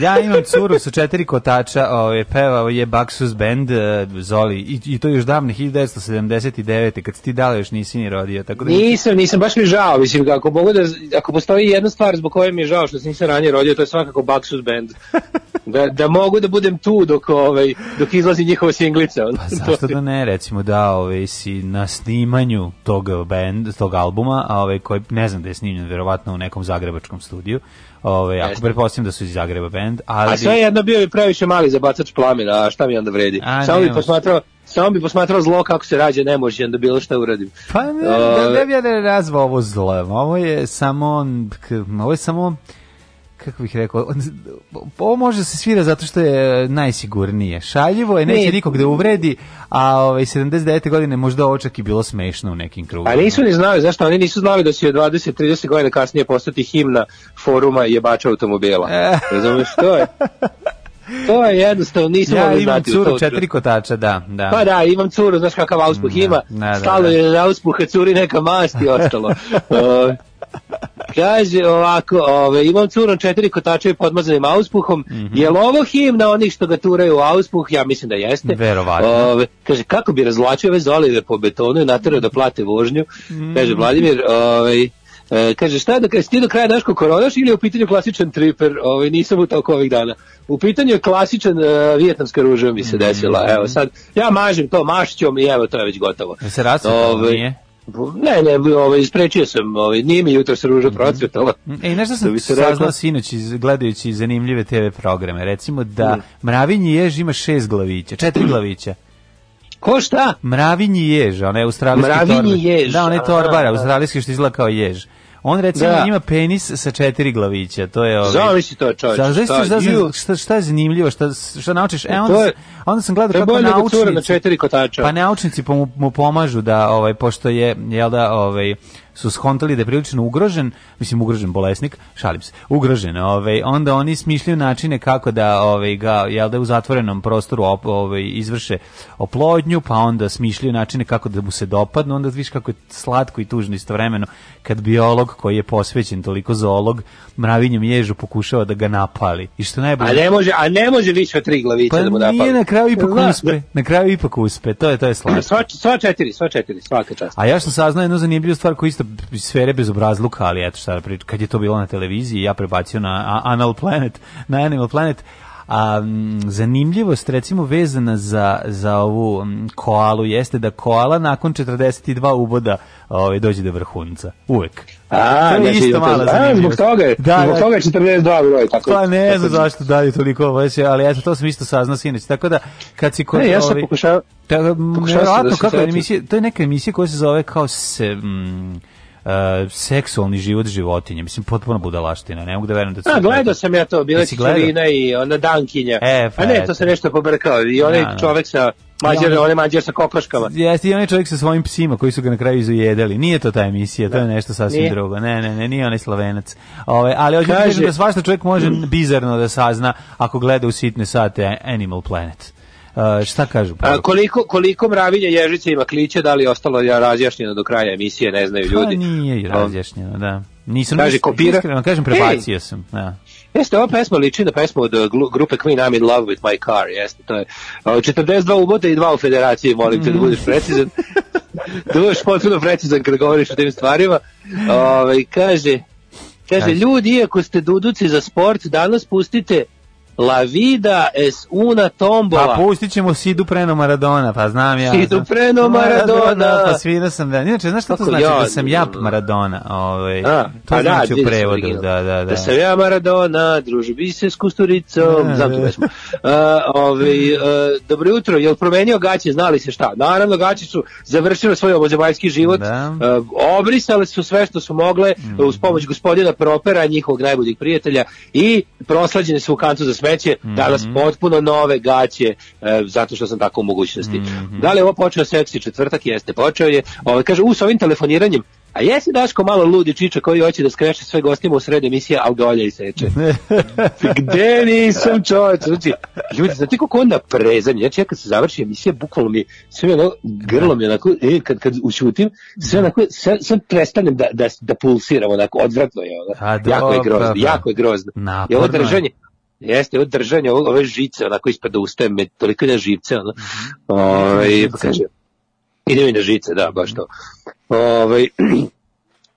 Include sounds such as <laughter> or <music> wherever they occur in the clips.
ja imam curu sa četiri kotača, ovaj, pevao je Baxus Band, uh, Zoli, i, i to još davne 1979. kad si ti dala još nisi ni rodio. Tako da... Nisam, nisam, baš mi žao, mislim, ako, mogu da, ako postoji jedna stvar zbog koje mi je žao što se nisam ranije rodio, to je svakako Baxus Band. <laughs> da, da mogu da budem tu dok, ovaj, dok izlazi njihova singlica. Pa <laughs> zašto da ne, recimo da ovaj, si na snimanju tog band, tog albuma, a ovaj, koji ne znam da je snimljen, verovatno u nekom zagrebačkom studiju, Ove, ako pretpostavljam da su iz Zagreba band, ali A sve jedno bio je previše mali za bacač plamena, a šta mi onda vredi? A, Samo bi posmatrao Samo bi posmatrao zlo kako se rađa, ne može onda bilo šta uradim. Pa ne, da, ne bi ja ne razvao ovo zlo. Ovo je samo, ovo je samo kako bih rekao, ovo može se svira zato što je najsigurnije. Šaljivo je, neće ne. nikog da uvredi, a ovaj 79. godine možda ovo čak i bilo smešno u nekim krugima. A nisu ni znali, zašto? Oni nisu znali da će 20-30 godina kasnije postati himna foruma jebača automobila. E. Razumeš, to je... To je jednostavno, nisam ja imam curu četiri kotača, da, da. Pa da, imam curu, znaš kakav auspuh da, ima, da, da, stalo da. je na auspuha curi neka mast i ostalo. <laughs> Kaže ovako, ove, imam curom četiri kotače podmazanim auspuhom. Mm -hmm. Je li ovo himna onih što ga turaju u auspuh? Ja mislim da jeste. Verovatno. Ove, kaže, kako bi razvlačio ove zolive po betonu i naterao da plate vožnju? Mm -hmm. Kaže, Vladimir, ovaj E, kaže šta da kaže ti do kraja Daško koronaš ili je u pitanju klasičan triper, ovaj nisam u toliko ovih dana. U pitanju je klasičan uh, vijetnamska ruža mi se desila. Evo sad ja mažem to mašćom i evo to je već gotovo. Se rasvetalo nije? Ne, ne, ovaj, isprečio sam, ovaj, nije mi jutro se ruža -hmm. procvetala. E, nešto sam saznao sinoć gledajući zanimljive TV programe. Recimo da mm. mravinji jež ima šest glavića, četiri glavića. Ko šta? Mravinji jež, onaj australijski Mravinji torbar. jež. Da, onaj torbar, australijski što izgleda kao jež. On recimo da. ima penis sa četiri glavića, to je ovaj. Zavisi to čovjek. Zavisi šta, šta, šta, šta je zanimljivo, šta šta naučiš? E onda, onda sam gledao kako naučnici na četiri kotača. Pa naučnici mu, mu pomažu da ovaj pošto je jel da ovaj su skontali da je prilično ugrožen, mislim ugrožen bolesnik, šalim se, ugrožen, ovaj, onda oni smišljaju načine kako da ovaj, ga, jel da u zatvorenom prostoru op, ovaj, izvrše oplodnju, pa onda smišljaju načine kako da mu se dopadnu, onda viš kako je slatko i tužno istovremeno kad biolog koji je posvećen toliko zoolog mravinjem ježu pokušava da ga napali. I što najbolje... A ne može, a ne može više od tri glavice pa da mu napali. na kraju ipak da, uspe. Da. Na kraju ipak uspe. To je to je slatko. Sva, sva četiri, sva četiri, svaka čast. A ja sam saznao jednu zanimljivu stvar koja isto sfere bezobrazluka, ali eto šta da kad je to bilo na televiziji, ja prebacio na Anal Planet, na Animal Planet, a zanimljivost recimo vezana za, za ovu koalu jeste da koala nakon 42 uboda ovaj, dođe do vrhunca. Uvek. A, to je znači, isto malo zanimljivo. Zbog toga, da, zbog da. toga je 42 broj. Tako, pa ne znam zašto daju toliko ovo, ali eto, to sam isto saznao sinoć. Tako da, kad si kod... Ne, ja sam pokušao... Da, da kako je emisija, to je neka emisija koja se zove kao se... Mm, seksualni život životinje. Mislim, potpuno budalaština. Ne mogu da verujem da... A, gledao sam ja to, bila Čirina i ona Dankinja. E, pa A ne, to se nešto pobrkao. I onaj ja, čovek sa Mađar, on, on mađar sa kokoškama. Jeste, i onaj čovjek sa svojim psima koji su ga na kraju izujedali. Nije to ta emisija, to je da. nešto sasvim nije. drugo. Ne, ne, ne, nije onaj slavenac. Ove, ali hoću da da svašta čovjek može <clears throat> bizarno da sazna ako gleda u sitne sate Animal Planet. Uh, šta kažu? A, koliko, koliko mravinja ježice ima kliće, da li je ostalo ja razjašnjeno do kraja emisije, ne znaju ljudi. Pa nije razjašnjeno, da. Nisam Kaže, kopira. Iskreno, kažem, prebacio Ej. sam. Da. Jeste, ova pesma liči na pesmu od uh, grupe Queen I'm in love with my car, jeste, to je uh, 42 ubote i dva u federaciji, molim te da budeš precizan. <laughs> da budeš potpuno precizan kada govoriš o tim stvarima. Ove, ovaj, kaže, kaže, ljudi, iako ste duduci za sport, danas pustite La vida es una tombola. Pa pustit ćemo Sidu Preno Maradona, pa znam ja. Sidu Preno Maradona. Pa svirao sam da. Inače, znaš šta to znači? Ja, da sam ja Maradona. Ovaj, A, to pa da, znači da, u prevodu. Da, da, da. Da sam ja Maradona, druži se s Kusturicom. Da, znam tu pesmu. Uh, ovaj, uh, <laughs> dobro jutro, jel promenio gaće, znali se šta? Naravno, gaće su završile svoj obozemaljski život. Da. Uh, obrisale su sve što su mogle mm. uz pomoć gospodina Propera, njihovog najboljeg prijatelja i proslađene su u kancu za smeće, danas potpuno nove gaće, e, zato što sam tako u mogućnosti. Da li je ovo počeo seksi četvrtak? Jeste, počeo je. Ovaj kaže, u, s ovim telefoniranjem, a jesi Daško malo ludi čiča koji hoće da skreše sve gostima u sred emisije, a dolje i seče. <laughs> Gde nisam čovječ? Znači, ljudi, znate koliko onda prezanje? Znači, ja kad se završi emisija, bukvalno mi sve ono, grlo mi onako, e, kad, kad ušutim, sve onako, sve, sve prestanem da, da, da pulsiram, onako, odvratno je ono. A, jako je grozno, da. jako je grozno. Naporno I ovo je. držanje, Jeste, ovo držanje, ovo, ove žice, onako ispred da ustaje, me toliko na živce, ono. Ovaj, pa kaže, ide mi na žice, da, baš to. Ovaj,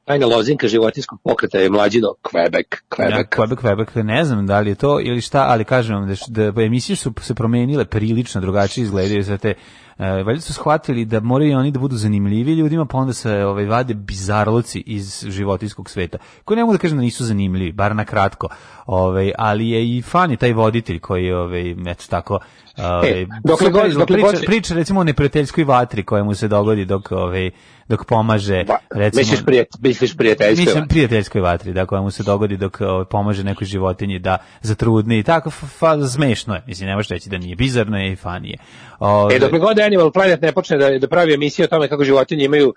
tajna lozinka životinskog pokreta je mlađino Quebec, Quebec. Ja, Quebec, Quebec, ne znam da li je to ili šta, ali kažem vam da, da emisije su se promenile prilično drugačije izgledaju za te e, valjda su shvatili da moraju oni da budu zanimljivi ljudima, pa onda se ovaj, vade bizarluci iz životinskog sveta, koji ne mogu da kažem da nisu zanimljivi, bar na kratko, ovaj, ali je i fan je taj voditelj koji je, ovaj, eto tako, ovaj, dokle super god- izgleda. dokle priča, god- priča recimo o neprijateljskoj vatri koja mu se dogodi dok, ovaj, dok pomaže, Pa, recimo, misliš, prijat, misliš prijateljstvo? Mislim prijateljskoj vatri, da koja mu se dogodi dok ovaj, pomaže nekoj životinji da zatrudni i tako, fa, smešno je. Mislim, ne možeš reći da nije bizarno je i fanije. Ove, E, dokle god Animal Planet ne počne da, da pravi emisiju o tome kako životinje imaju,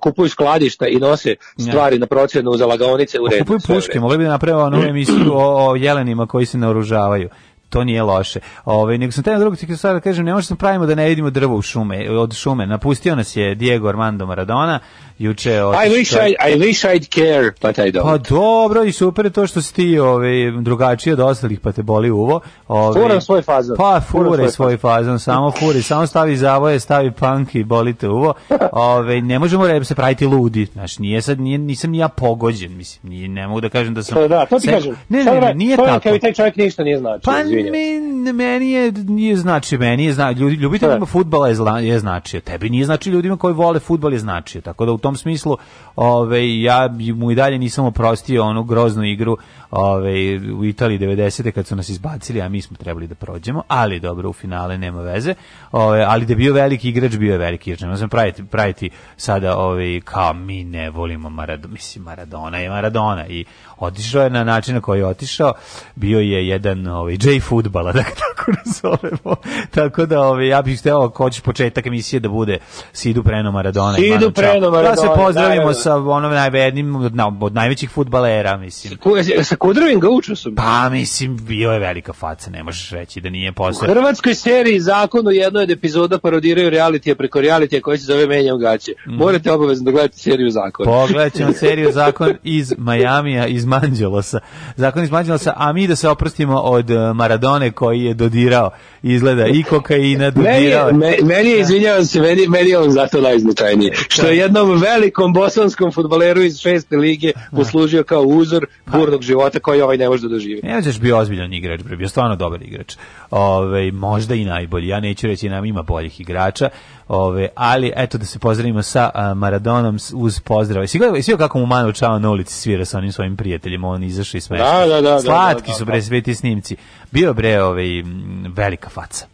kupuju skladišta i nose stvari na procjenu za lagaonice u redu. Kupuju puške, mogli bi da naprave onu <clears throat> emisiju o, o jelenima koji se naoružavaju. To nije loše. Ove, nego sam taj drugo ti sad da kažem, ne možemo pravimo da ne vidimo drvo u šume, od šume. Napustio nas je Diego Armando Maradona, juče I otišao- wish, I, I wish I'd care, but I don't. Pa dobro i super to što si ti ovaj, drugačiji od ostalih pa te boli uvo. Ovaj, Furam svoj fazon. Pa fure svoj fazon, samo furi, samo stavi zavoje, stavi punk i bolite uvo. Ove, ne možemo re- se praviti ludi. Znaš, nije sad, nije, nisam ni ja pogođen, mislim, nije, ne mogu da kažem da sam... To da, to ti se- kažem. Ne, ne, ne, da, nije to tako. Kao i taj čovjek ništa nije znači. Pa izvinjam. men, meni je nije znači meni je zna ljudi ljubiteljima Da. fudbala je, zla, je značio tebi nije znači ljudima koji vole fudbal je značio tako da u tom smislu ovaj ja mu i dalje nisam oprostio onu groznu igru ovaj u Italiji 90 kad su nas izbacili a mi smo trebali da prođemo ali dobro u finale nema veze. Ovaj ali da bio veliki igrač bio je veliki igrač. Ne praviti praviti sada ovaj kao mi ne volimo Maradona mislim Maradona je Maradona i otišao je na način na koji je otišao bio je jedan ovaj J fudbala <laughs> da ga tako nazovemo tako da ovaj ja bih hteo ako hoćeš početak emisije da bude Sidu Preno Maradona Sidu. Preno da se Maradona, pozdravimo da, da. sa onom najvednim od, od najvećih fudbalera mislim Ku- Sa Kudrovim ga učio sam. pa mislim bio je velika faca ne možeš reći da nije U posle hrvatskoj seriji Zakon u jednoj od epizoda parodiraju realitije preko realitija koji se zove Menjam gaće. Mm. Morate obavezno da gledate seriju Zakon. Pogledat ćemo seriju Zakon iz Majamija, iz Manđelosa. Zakon iz Manđelosa, a mi da se oprostimo od eh, Maradone koji je dodirao, izgleda i kokaina, Meni dodirao. me- meni je, izvinjavam se, meni, meni je on zato najznačajniji. Što je jednom velikom bosanskom futboleru iz šeste lige poslužio kao uzor burnog života koji ovaj ne može da doživi. Ne ćeš bio ozbiljan igrač, bio stvarno dobar igrač. Ove, možda i najbolji. Ja neću reći nam ima boljih igrača. Ove, ali eto da se pozdravimo sa a, Maradonom uz pozdrav. Svi gledali, svi kako mu Manu Čao na ulici svira sa onim svojim prijateljima, on izašao i smešno. Da, da, da, da, Slatki da, da, su da. bre sve ti snimci. Bio bre ovaj m, velika faca.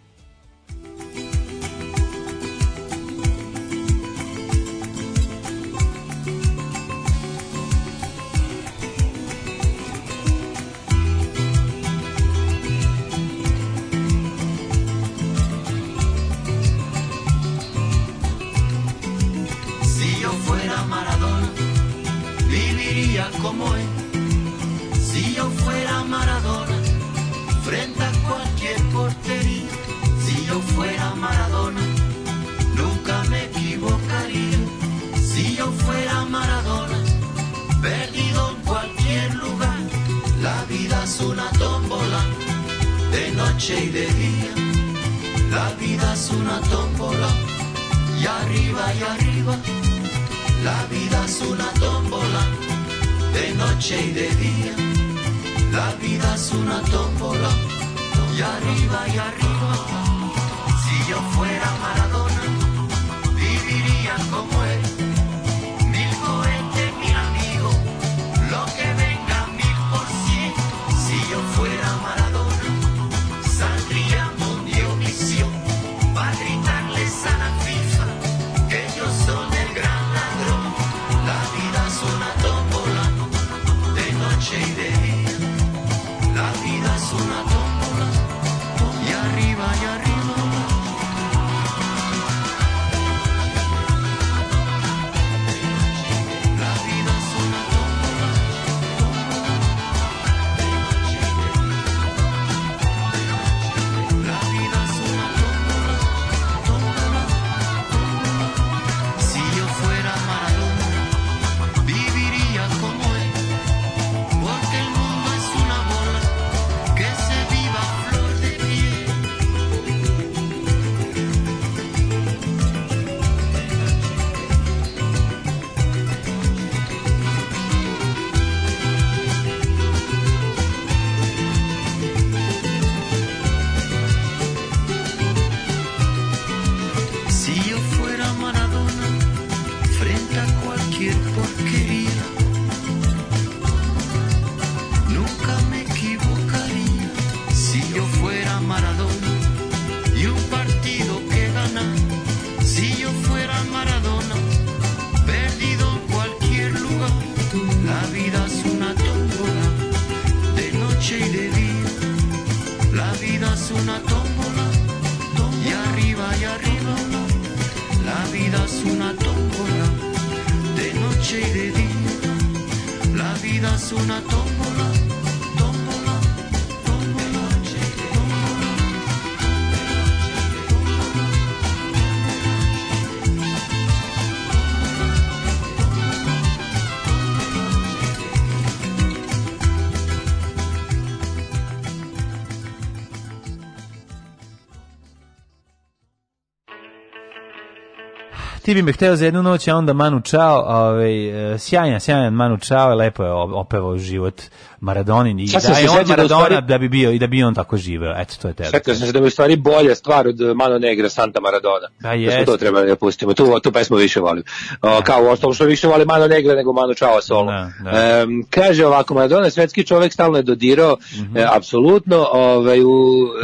Ti bi me hteo za jednu noć, a onda Manu Čao, ovaj, e, sjajan, sjajan Manu Čao, lepo je opevao život Maradonin i da je on da Maradona stvari- da bi bio i da bi on tako živeo. Eto, to je tebe. Setio sam se da je u stvari bolja stvar od Mano Negra Santa Maradona. Da, Da jeste. smo to trebali da pustimo. Tu, tu pesmu više volim. O, kao u ostalom što više volim Mano Negra nego Mano Čao solo. Da, da. Em, kaže ovako, Maradona je svetski čovek stalno je dodirao, e, apsolutno, ovaj, u...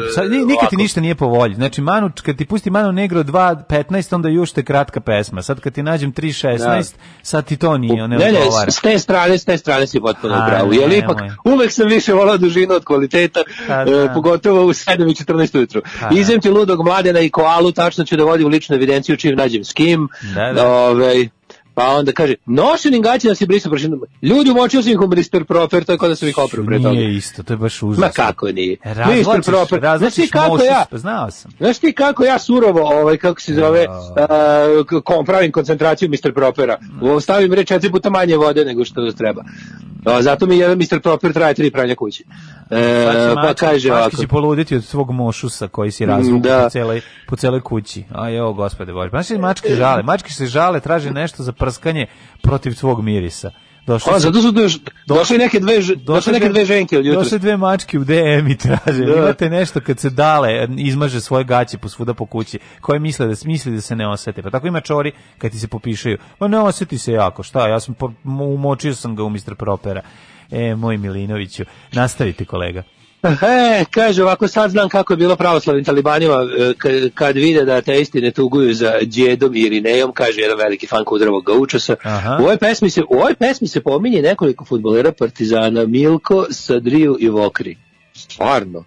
e, Sad, ni- nikad ti ovako. ništa nije po volji. Znači, Manu, kad ti pusti Manu Negro 2.15, onda još te kratka pesma. Sad kad ti nađem 3.16, sad ti to nije, ne, Ne, ne, odgovara. s te strane, s te strane si potpuno A, u pravu. ne, Jer ipak, nemoj. uvek sam više volao dužinu od kvaliteta, Pa da. e, pogotovo u 7 i 14 ujutru. Da. Izem ti ludog mladena i koalu, tačno ću da vodim u ličnu evidenciju čim nađem s kim. Da, da. Ovaj, pa onda kaže, nošenim gaćima si brisao pršinu. Ljudi, umočio sam ih u Mr. Proper, to je kao da sam ih oprao pre toga. Nije isto, to je baš užasno. Ma kako nije? Razvlačiš, Mr. Proper. Znaš ti kako ja, pa znao sam. Znaš ti kako ja surovo, ovaj, kako se zove, uh, kom pravim koncentraciju Mr. Propera. U- Stavim reč četiri puta manje vode nego što treba. A, zato mi jedan Mr. Proper traje tri pranja kući. E, pa mački- kaže ovako. će poluditi od svog mošusa koji si razvukao Da. po, celoj, po celoj kući. A jo, gospode Bože. Znaš li mačke žale? Mačke se žale, traže nešto za prskanje protiv svog mirisa. Došli su- zato su doš, došle neke dve, došle neke dve ženke od jutra. Došle dve mačke u DM i traže. Da. Imate nešto kad se dale, izmaže svoje gaće po svuda po kući, koje misle da misli da se ne osete. Pa tako ima čori kad ti se popišaju. Ma ne oseti se jako, šta? Ja sam umočio sam ga u Mr. Propera. E, moj Milinoviću. Nastavite kolega. E, kaže ovako, sad znam kako je bilo pravoslavnim talibanima e, kad vide da te istine tuguju za djedom i Irinejom, kaže jedan veliki fan kudravog gaučasa. U ovoj, pesmi se, u ovoj pesmi se pominje nekoliko futbolera Partizana, Milko, Sadriju i Vokri. Stvarno.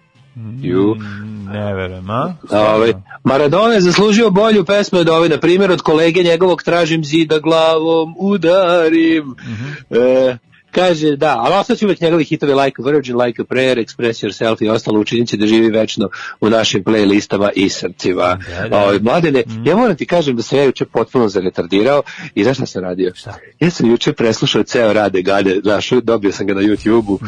Ju. Mm, Ne verujem, a? Ovaj, Maradona je zaslužio bolju pesmu od ove, na primjer od kolege njegovog tražim zida glavom, udarim. E, kaže, da, ali ostaće uvek njegovi hitovi Like a Virgin, Like a Prayer, Express Yourself i ostalo učinit će da živi večno u našim playlistama i srcima. Da, da. Ovaj, mladene, ja moram ti kažem da sam ja juče potpuno zaretardirao i znaš šta sam radio? Šta? Ja sam juče preslušao ceo Rade Gade, znaš, dobio sam ga na YouTube-u.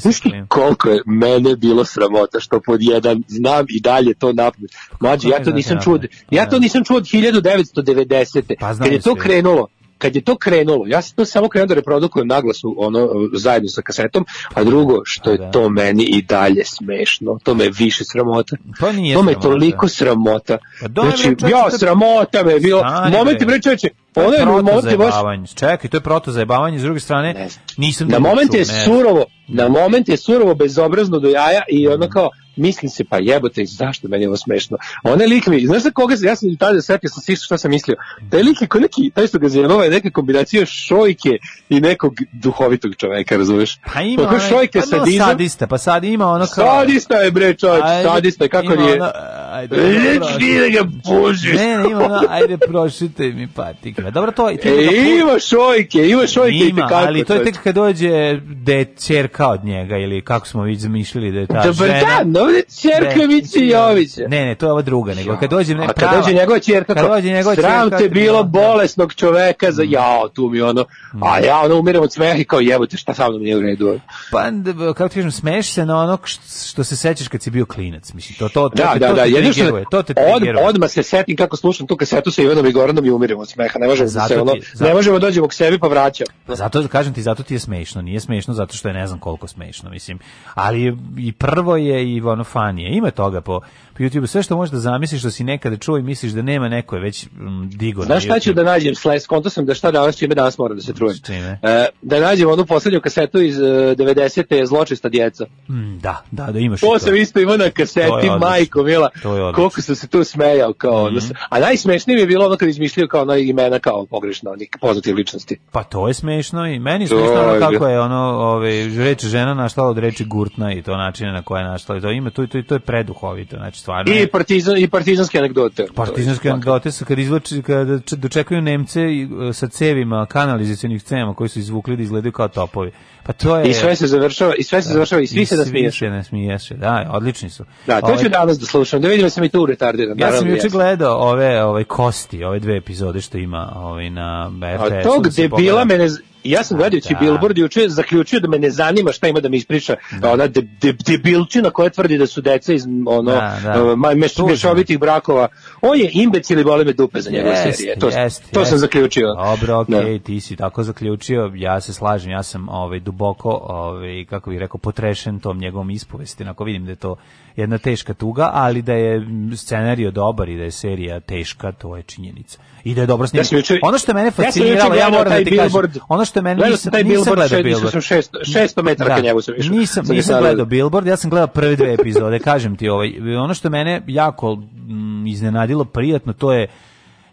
Znaš koliko je mene bilo sramota što pod jedan znam i dalje to napamet. Mlađi, ja to nisam čuo. Ja Da. to nisam čuo od 1990. Pa kad je to krenulo, kad je to krenulo, ja sam to samo krenuo da reprodukujem naglasu ono, zajedno sa kasetom, a drugo, što Pa je da. to meni i dalje smešno, to me je više sramota. Pa nije to me je sramota. toliko sramota. Pa dobro, znači, čovječe, ja, sramota me je bilo. Momenti, bre. čoveče, ono je momenti baš... Čekaj, to je protozajebavanje, s druge strane, Ne nisam Na moment je ne. surovo, na moment je surovo bezobrazno do jaja i ono kao, mislim se, pa jebote, zašto meni je ovo smešno. Onaj lik mi, znaš za koga se, ja sam i tada setio sam se isto šta sam mislio. Taj lik je ko neki, taj što ga zajebava je neka kombinacija šojke i nekog duhovitog čoveka, razumeš? Pa ima onaj, šojke pa no, sadizam, sadista, pa sad ima ono kao... sadista je bre čovjek, sadista je, kako nije? Ono, ajde, Reći da ga božiš. Ne, ne, ima ono, ajde prošite mi patike. Dobro, to, ti ima, E, ima šojke, ima šojke i ima, tekako. ali to je tek kad dođe je ćerka od njega ili kako smo već zamišljali da je ta Dobar žena. dan, ovdje čerka Ne, Mici Jovića. Ne, ne, to je ova druga, nego kad dođe ne, A kad dođe njegova ćerka, kad dođe njegova sram ćerka, te bilo da. bolesnog čoveka za jao, tu mi ono, a ja ono umirem od smeha i kao jebote šta sa mnom nije u redu. Pa, d- kako ti kažem, smeš se na ono što, se sećaš kad si bio klinac. Mislim, to, to, to, Da, te, da, to da, te triggeruje, to te od, odmah se setim kako slušam tu kasetu sa Ivanom i Goranom i umirem od smeha, ne možemo da Zato se ono, ti- zato- ne možemo da dođemo k sebi pa vraćam. Pa Zato kažem ti, zato ti je smešno, nije smešno zato što je ne znam koliko smešno, mislim. Ali i prvo je i ono fanije. Ima toga po, po YouTube, sve što možeš da zamisliš što si nekada čuo i misliš da nema neko je već mm, digo Znaš šta ću da nađem, sles, konto sam da šta danas čime danas moram da se trujem. Čime? E, da nađem onu poslednju kasetu iz e, 90. Zločista djeca. Mm, da, da, da imaš i To sam isto imao na kaseti, To majko mila. To. Koliko sam se tu smejao kao mm A najsmešnije mi je bilo ono kad izmišljaju kao ono imena kao pogrešno, poznatih ličnosti. Pa to je smešno i meni je To smešno ono kako je ono, ovaj reč žena našla od reči gurtna i to načine na koje je našla i to ime, to, to, to je preduhovito, znači stvarno I partizan i partizanske anegdote. Partizanske anegdote su kad izvlači kada č- dočekaju Nemce e, sa cevima kanalizacionih cevima koji su izvukli da izgledaju kao topovi. Pa to je I sve se završava, i sve se završava i svi se da svi smiješ. se ne smiješ. Da, odlični su. Da, to Ovaj, ću danas da slušam, da vidim da sam i tu retardiran. Ja sam naravno, juče gledao ove ove kosti, ove dve epizode što ima ovaj na RTS. A tog debila mene, ja sam gledajući Da. Billboard juče zaključio da me ne zanima šta ima da mi ispriča ona de, de, debilčina koja tvrdi da su deca iz ono Da, da. uh, mešovitih brakova. On je imbecil i boli me dupe za njegove Jeste, serije. To, jeste, to sam jeste. zaključio. Dobro, okej, Da. ti si tako zaključio. Ja se slažem, ja sam ovaj duboko, ovaj kako bih rekao, potrešen tom njegovom ispovesti. Ako vidim da je to jedna teška tuga, ali da je scenario dobar i da je serija teška, to je činjenica. I da je dobro snimljeno. juče- ono što je mene ja fasciniralo, ja, gledao moram da ti kažem, ono što je mene nisam, sam taj nisam gledao Billboard. sam šest- 600 metara ka njemu sam išao. Nisam, Sam nisam gledao. Billboard, ja sam gledao prve dve epizode, kažem ti, ovaj, ono što mene jako mm, iznenadilo prijatno, to je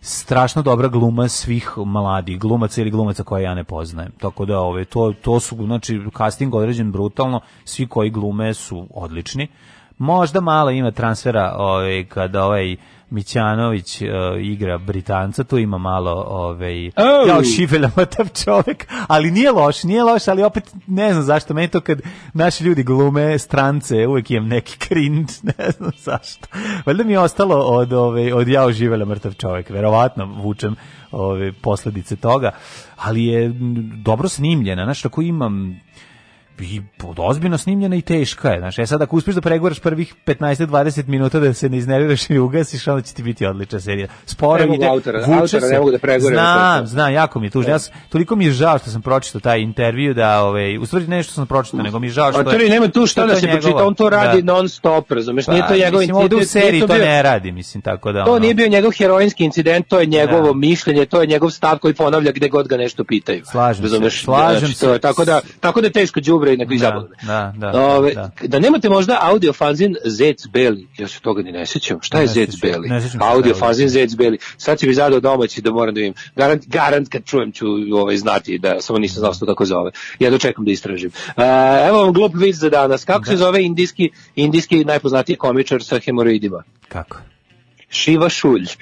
strašno dobra gluma svih mladih glumaca ili glumaca koje ja ne poznajem. Tako da ove to to su znači casting određen brutalno, svi koji glume su odlični. Možda malo ima transfera ovaj kada ovaj Mićanović uh, igra Britanca, tu ima malo ovaj Oh. ja šiveljama tav čovek, ali nije loš, nije loš, ali opet ne znam zašto meni to kad naši ljudi glume strance, uvek imam neki cringe, <laughs> ne znam zašto. Valjda mi je ostalo od ove od ja oživela mrtav čovek, verovatno vučem ove posledice toga, ali je dobro snimljena, znaš, tako imam i ozbiljno snimljena i teška je. Znaš, e sad ako uspeš da pregovaraš prvih 15-20 minuta da se ne iznerviraš i ugasiš, onda će ti biti odlična serija. Sporo Ne mogu ide, autora, autora se. ne mogu da pregovaram Znam, to. znam, jako mi je tužno. Ja sam, toliko mi je žao što sam pročitao taj intervju da, ove, u stvari nešto sam pročitao, nego mi je žao što A to je... nema tu šta što da je se pročita, on to radi da. non stop, razumeš? Pa, Nije to njegov mislim, ovde u incident, seriji to bio- ne radi, mislim, tako da... To ono, nije bio njegov herojinski incident, to je njegovo Da. mišljenje, to je njegov stav koji ponavlja gde god ga nešto pitaju. Slažem se, slažem to je se. tako da tako da je teško đubre i nego i Da, zabavno. da, da, Ove, da. da nemate možda audio fanzin Zec Beli, ja se toga ni ne sećam. Šta je Zec Beli? Audio fanzin. Zec Beli. Sad će mi zadao domaći da moram da vidim. Garant, garant kad čujem ću ovaj, znati da samo nisam znao što tako zove. Ja dočekam da istražim. E, evo vam glup vic za danas. Kako se zove indijski, indijski najpoznatiji komičar sa hemoroidima? Kako? Šiva Šulj. <laughs>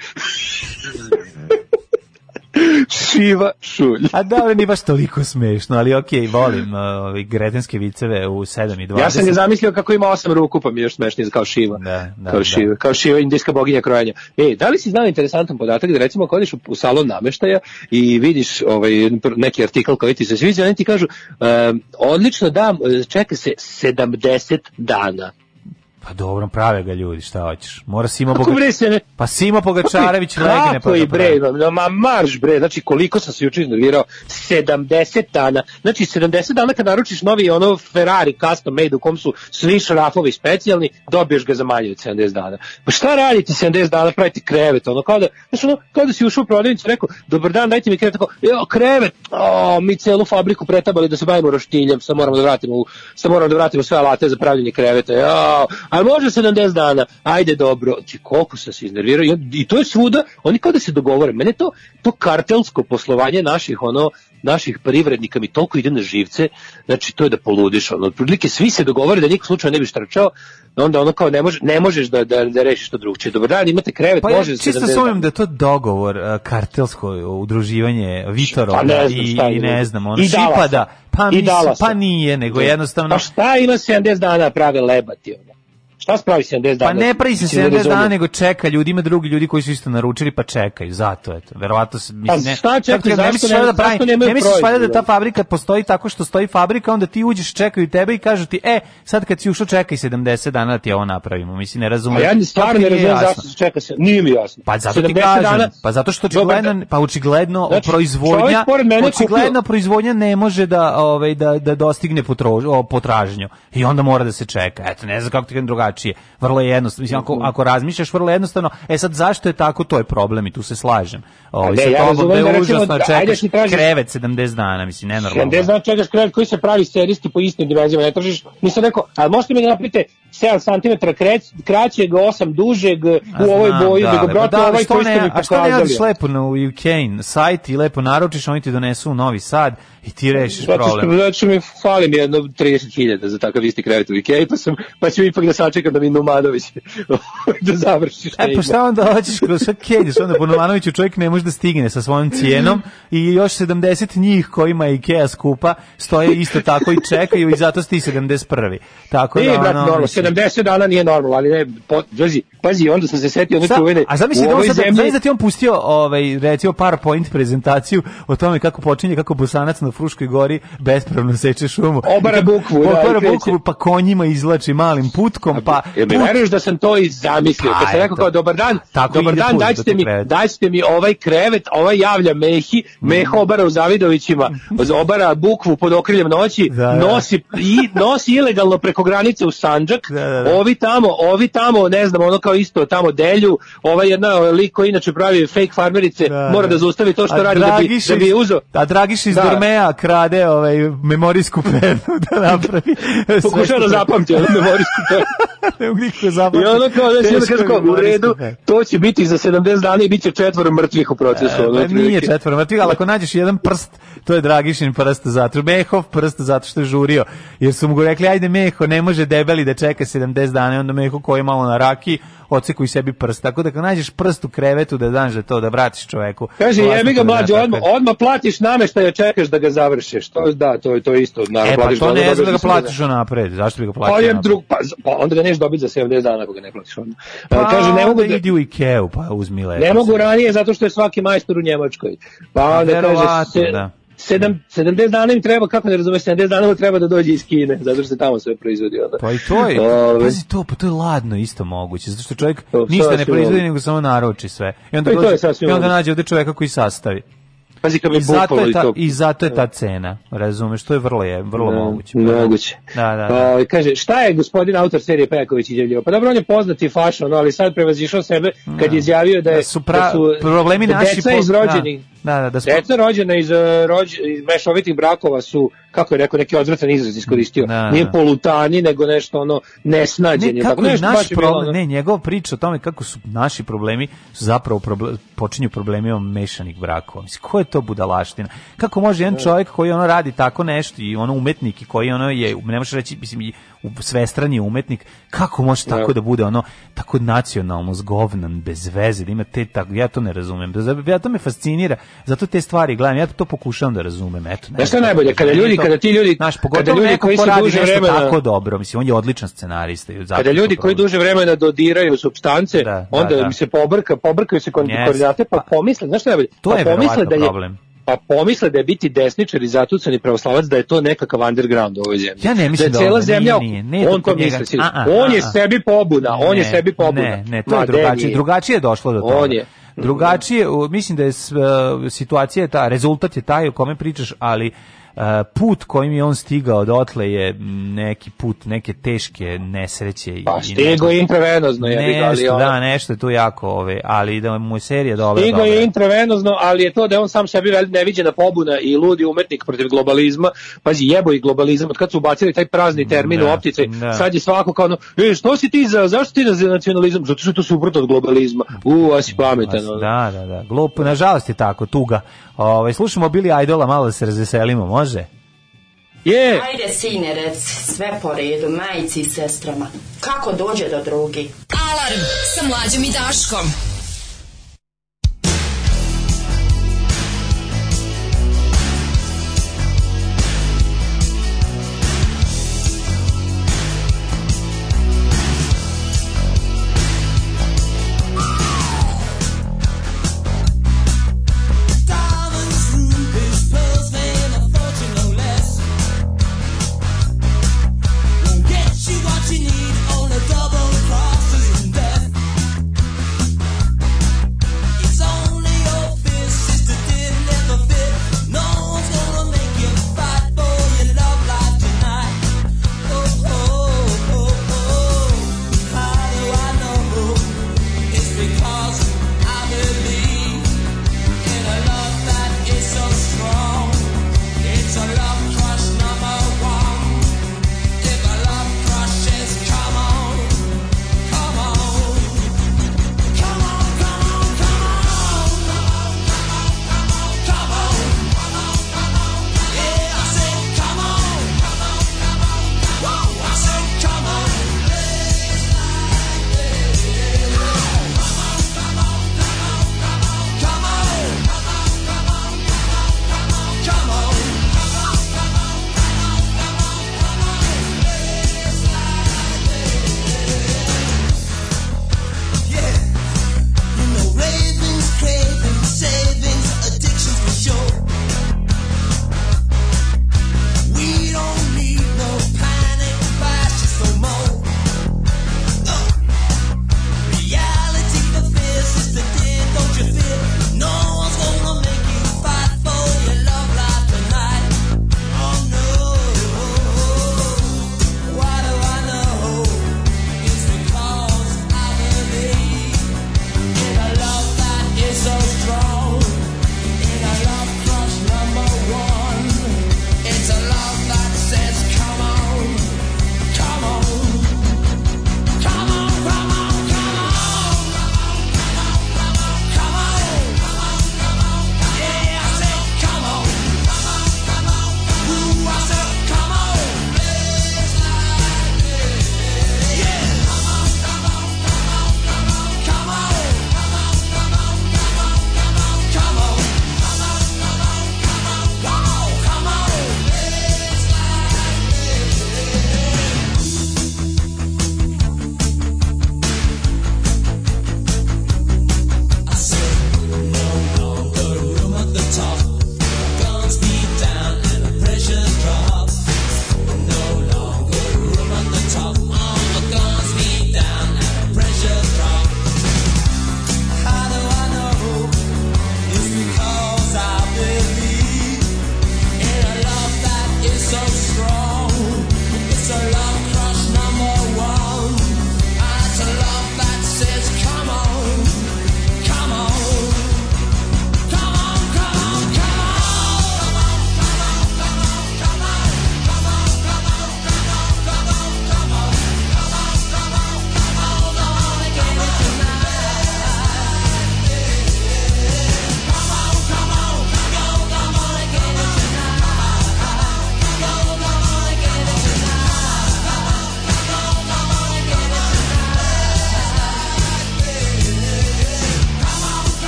Šiva Šulj. A dobro, nije baš toliko smešno, ali okej, volim uh, gretenske viceve u 7 i 20. Ja sam ga zamislio kako ima osam ruku, pa mi je još smešnije kao Šiva. Da, da, kao da. Šiva, kao Šiva, indijska boginja krojenja. E, da li si znao interesantan podatak da recimo ako odeš u, u salon nameštaja i vidiš ovaj, neki artikl koji ti se sviđa, oni ti kažu um, odlično da, čeka se 70 dana. Pa dobro, prave ga ljudi, šta hoćeš? Mora Simo Kako Boga... ne... Pa Simo Pogačarević legne pa Kako ga i bre, no, ma marš bre, znači koliko sam se juče iznervirao, 70 dana, znači 70 dana kad naručiš novi ono Ferrari custom made u kom su svi šrafovi specijalni, dobiješ ga za manje od 70 dana. Pa šta radite 70 dana, pravite krevet, ono kao da, znači ono, kao da si ušao u prodavnicu rekao, dobar dan, dajte mi krevet, tako, jo, krevet, o, mi celu fabriku pretabali da se bavimo roštiljem, sad moramo da vratimo, u- sad moramo da vratimo sve alate za pravljenje kreveta, jo, ali može 70 dana, ajde dobro, ti koliko sam se iznervirao, i, to je svuda, oni kao da se dogovore, mene to, to kartelsko poslovanje naših, ono, naših privrednika mi toliko ide na živce, znači to je da poludiš, ono, otprilike svi se dogovore da niko slučajno ne bi štrčao, onda ono kao ne, može, ne možeš da, da, da rešiš to drugčije. Dobar dan, imate krevet, Pa ja može čisto 70 sumnjam dana. da je to dogovor, kartelsko udruživanje Vitorova Pa ne znam i, i ne znam, ono, I. Šipada, pa, Dallasa. pa nije, nego jednostavno... Pa šta ima 70 dana prave lebati, ono? Šta spravi 70 dana? Pa ne pravi se Mislim, ne 70 dana, nego čeka, ljudi ima drugi ljudi koji su isto naručili, pa čekaju, zato eto. Verovatno se mislim Pa ne. šta čekaju, ne zašto misliš ne- valjda da pravi- Ne misliš valjda da ta fabrika postoji tako što stoji fabrika, onda ti uđeš, čekaju tebe i kažu ti, e, sad kad si ušao čekaj 70 dana da ti ovo napravimo. Mislim ne razumem. A ja ni stvarno ne razumem zašto se čeka se. Nije mi jasno. Pa zato ti 70 kažem, dana- pa zato što očigledno, pa očigledno Znači, proizvodnja, očigledno kupio- proizvodnja ne može da ovaj da da dostigne potražnju i onda mora da se čeka. Eto, ne znam kako ti kažem drugačije. Vrlo je jednostavno. Mislim ako ako razmišljaš vrlo jednostavno, e sad zašto je tako, to je problem i tu se slažem. Ovaj ne, sa ja tobom da je užasno da- ajde čekaš tražiš- krevet 70 dana, mislim nenormalno. 70 dana čekaš krevet koji se pravi serijski po istim dimenzijama, ne tražiš, nisam rekao, ali možete mi da napravite 7 cm kraćeg, 8 dužeg, u ovoj boji, da, nego da, brate, da, ovaj što koji ste mi A što ne pokazali. radiš lepo na UK sajt i lepo naručiš, oni ti donesu u Novi Sad i ti rešiš Zato što, problem. zato što mi fali mi jedno 30.000 za takav isti krevet u Ikea, pa, sam, pa ću ipak da sačekam da mi Numanović <laughs> da završi šta E pa šta onda hoćeš kroz sve kenješ, onda po Novanoviću čovjek ne može da stigne sa svojom cijenom i još 70 njih kojima je Ikea skupa stoje isto tako i čekaju i zato si ti 71. Tako Nije, da, brat, ono, normalno, 70 dana nije normalno, ali ne, po, pazi, pazi, onda sam se setio Sa- čuvene, a zamisli da on sad, zemlji, da ti on pustio ovaj recimo PowerPoint prezentaciju o tome kako počinje kako Bosanac na Fruškoj gori bespravno seče šumu. Obara bukvu, da, obara kreće. bukvu, pa konjima izlači malim putkom, pa Jel mi veruješ da sam to i zamislio? Pa, Kad sam rekao kao dobar dan, Tako dobar dan, daćete mi, daćete mi ovaj krevet, ovaj javlja Mehi, Meha obara u Zavidovićima, obara bukvu pod okriljem noći, Da, da. nosi i nosi ilegalno preko granice u Sandžak. Da, da, da. Ovi tamo, ovi tamo, ne znam, ono kao isto tamo delju, ovaj jedna lik koji inače pravi fake farmerice, Da, mora da zaustavi to što radi da bi, da bi uzeo. A Dragiš iz Da. Dormeja krade ovaj memorijsku penu <laughs> da napravi. Pokušao da zapamti ono memorijsku penu. <laughs> ne mogu niko zapamtiti. I ono kao, znači, onda Teško kaže kao, u redu, to će biti za 70 dana i bit će četvoro mrtvih u procesu. ono, Pa nije otprilike. četvoro mrtvih, ali ako nađeš jedan prst, to je Dragišin prst zato. Mehov prst zato što je žurio. Jer su mu rekli, ajde Meho, ne može debeli da čeka 70 dana, i onda Meho koji malo na raki, oceku i sebi prst. Tako da kad nađeš prst u krevetu da daš da to, da vratiš čoveku. Kaže, jebi ga da mlađe, da odmah, tako. odmah platiš nameštaj, čekaš da ga završiš. To, da, to, je- to je isto. Naravno, E, pa platiš to ne znam da ga 70 platiš napred. Zašto bi ga platio Pa, je drug, pa, pa onda ga neš dobiti za 70 dana ako ga ne platiš onda. Pa, kaže, ne mogu, da, idi u Ikeu, pa uzmi lepo. ne mogu ranije zato što je svaki majstor u Njemačkoj. Pa onda kaže, se, da. Sedam, 70 dana im treba, kako ne razumeš, 70 dana mu treba da dođe iz Kine, zato što se tamo sve proizvodi onda. Pa i to je, Ove, pazi to, pa to je ladno isto moguće, zato što čovjek To, ništa ne proizvodi, nego samo naruči sve. I onda, Pa i to je dođe, i onda nađe ovde čoveka koji sastavi. Pazi kad zato, bukvalo i to. I zato je ta cena, razumeš, to je vrlo je, vrlo Da, moguće. Pa da. Moguće. Da, da, da. O, kaže, šta je gospodin autor serije Pejaković izjavljivao? Pa dobro, on je poznati fašon, ali sad prevazišao sebe kad je izjavio da, je, Da su, pra, da su problemi da naši... deca po- iz rođenih, Da, da, da, su, Deca rođena iz, eh, rođ, iz mešovitih brakova su, kako je rekao, neki odvratan izraz iskoristio. Da, Nije da. polutani, nego nešto ono nesnađenje. Ne, tako kako je nešto naš bilo, problem, ne, njegova priča o tome kako su naši problemi su zapravo proble, počinju problemima mešanih brakova. Mislim, ko je to budalaština? Kako može jedan čovjek koji ono radi tako nešto i ono umetnik i koji ono je, ne možeš reći, mislim, i u svestran je umetnik, kako može tako da bude ono, tako nacionalno zgovnan, bez veze, da ima te tako, ja to ne razumem. Ja to me fascinira, zato te stvari gledam, ja to pokušavam da razumem, eto. ne Znaš šta je najbolje? Kada ljudi- kada ti ljudi- znaš, kada ljudi koji radi duže vremena- tako dobro, mislim, on je odličan scenarista. i Kada ljudi koji duže vremena dodiraju substance, Da, da, onda da. mi se pobrka, pobrkaju se koordinate, pa pomisle, znaš šta je najbolje? To pa je pomisle verovatno da je, problem. Pa pomisle da je biti desničar i zatucani pravoslavac da je to nekakav underground u ovoj zemlji. Ja ne mislim da da je cela ovo- zemlja, nije, nije, nije on to sinoć. A, a, on je sebi pobuna, on je sebi pobuna. Ne, ne, to Ma, je drugačije. nije. Drugačije je došlo do toga. On je. Drugačije, mislim da je e, situacija je ta, rezultat je taj o kome pričaš, ali put kojim je on stigao dotle je neki put, neke teške nesreće. i- Pa i stigo je intravenozno, ali Nešto, da, nešto je tu jako, ove, ali da mu je serija dobra. Stigo dobra. je intravenozno, ali je to da je on sam sebi neviđena pobuna i ludi umetnik protiv globalizma. Pazi, jebo i globalizam, od kad su ubacili taj prazni termin Da, u opticaj, da. sad je svako kao ono, e, što si ti za, zašto ti za nacionalizam? Zato što je to suprotno od globalizma. U, a si pametan. Da, da, da. Glup, nažalost je tako, tuga. Ovaj slušamo Billy Idola, malo da se razveselimo, može? Je, Ajde, sine, reci, sve po redu, majici i sestrama. Kako dođe do drugi? Alarm sa mlađom i Daškom.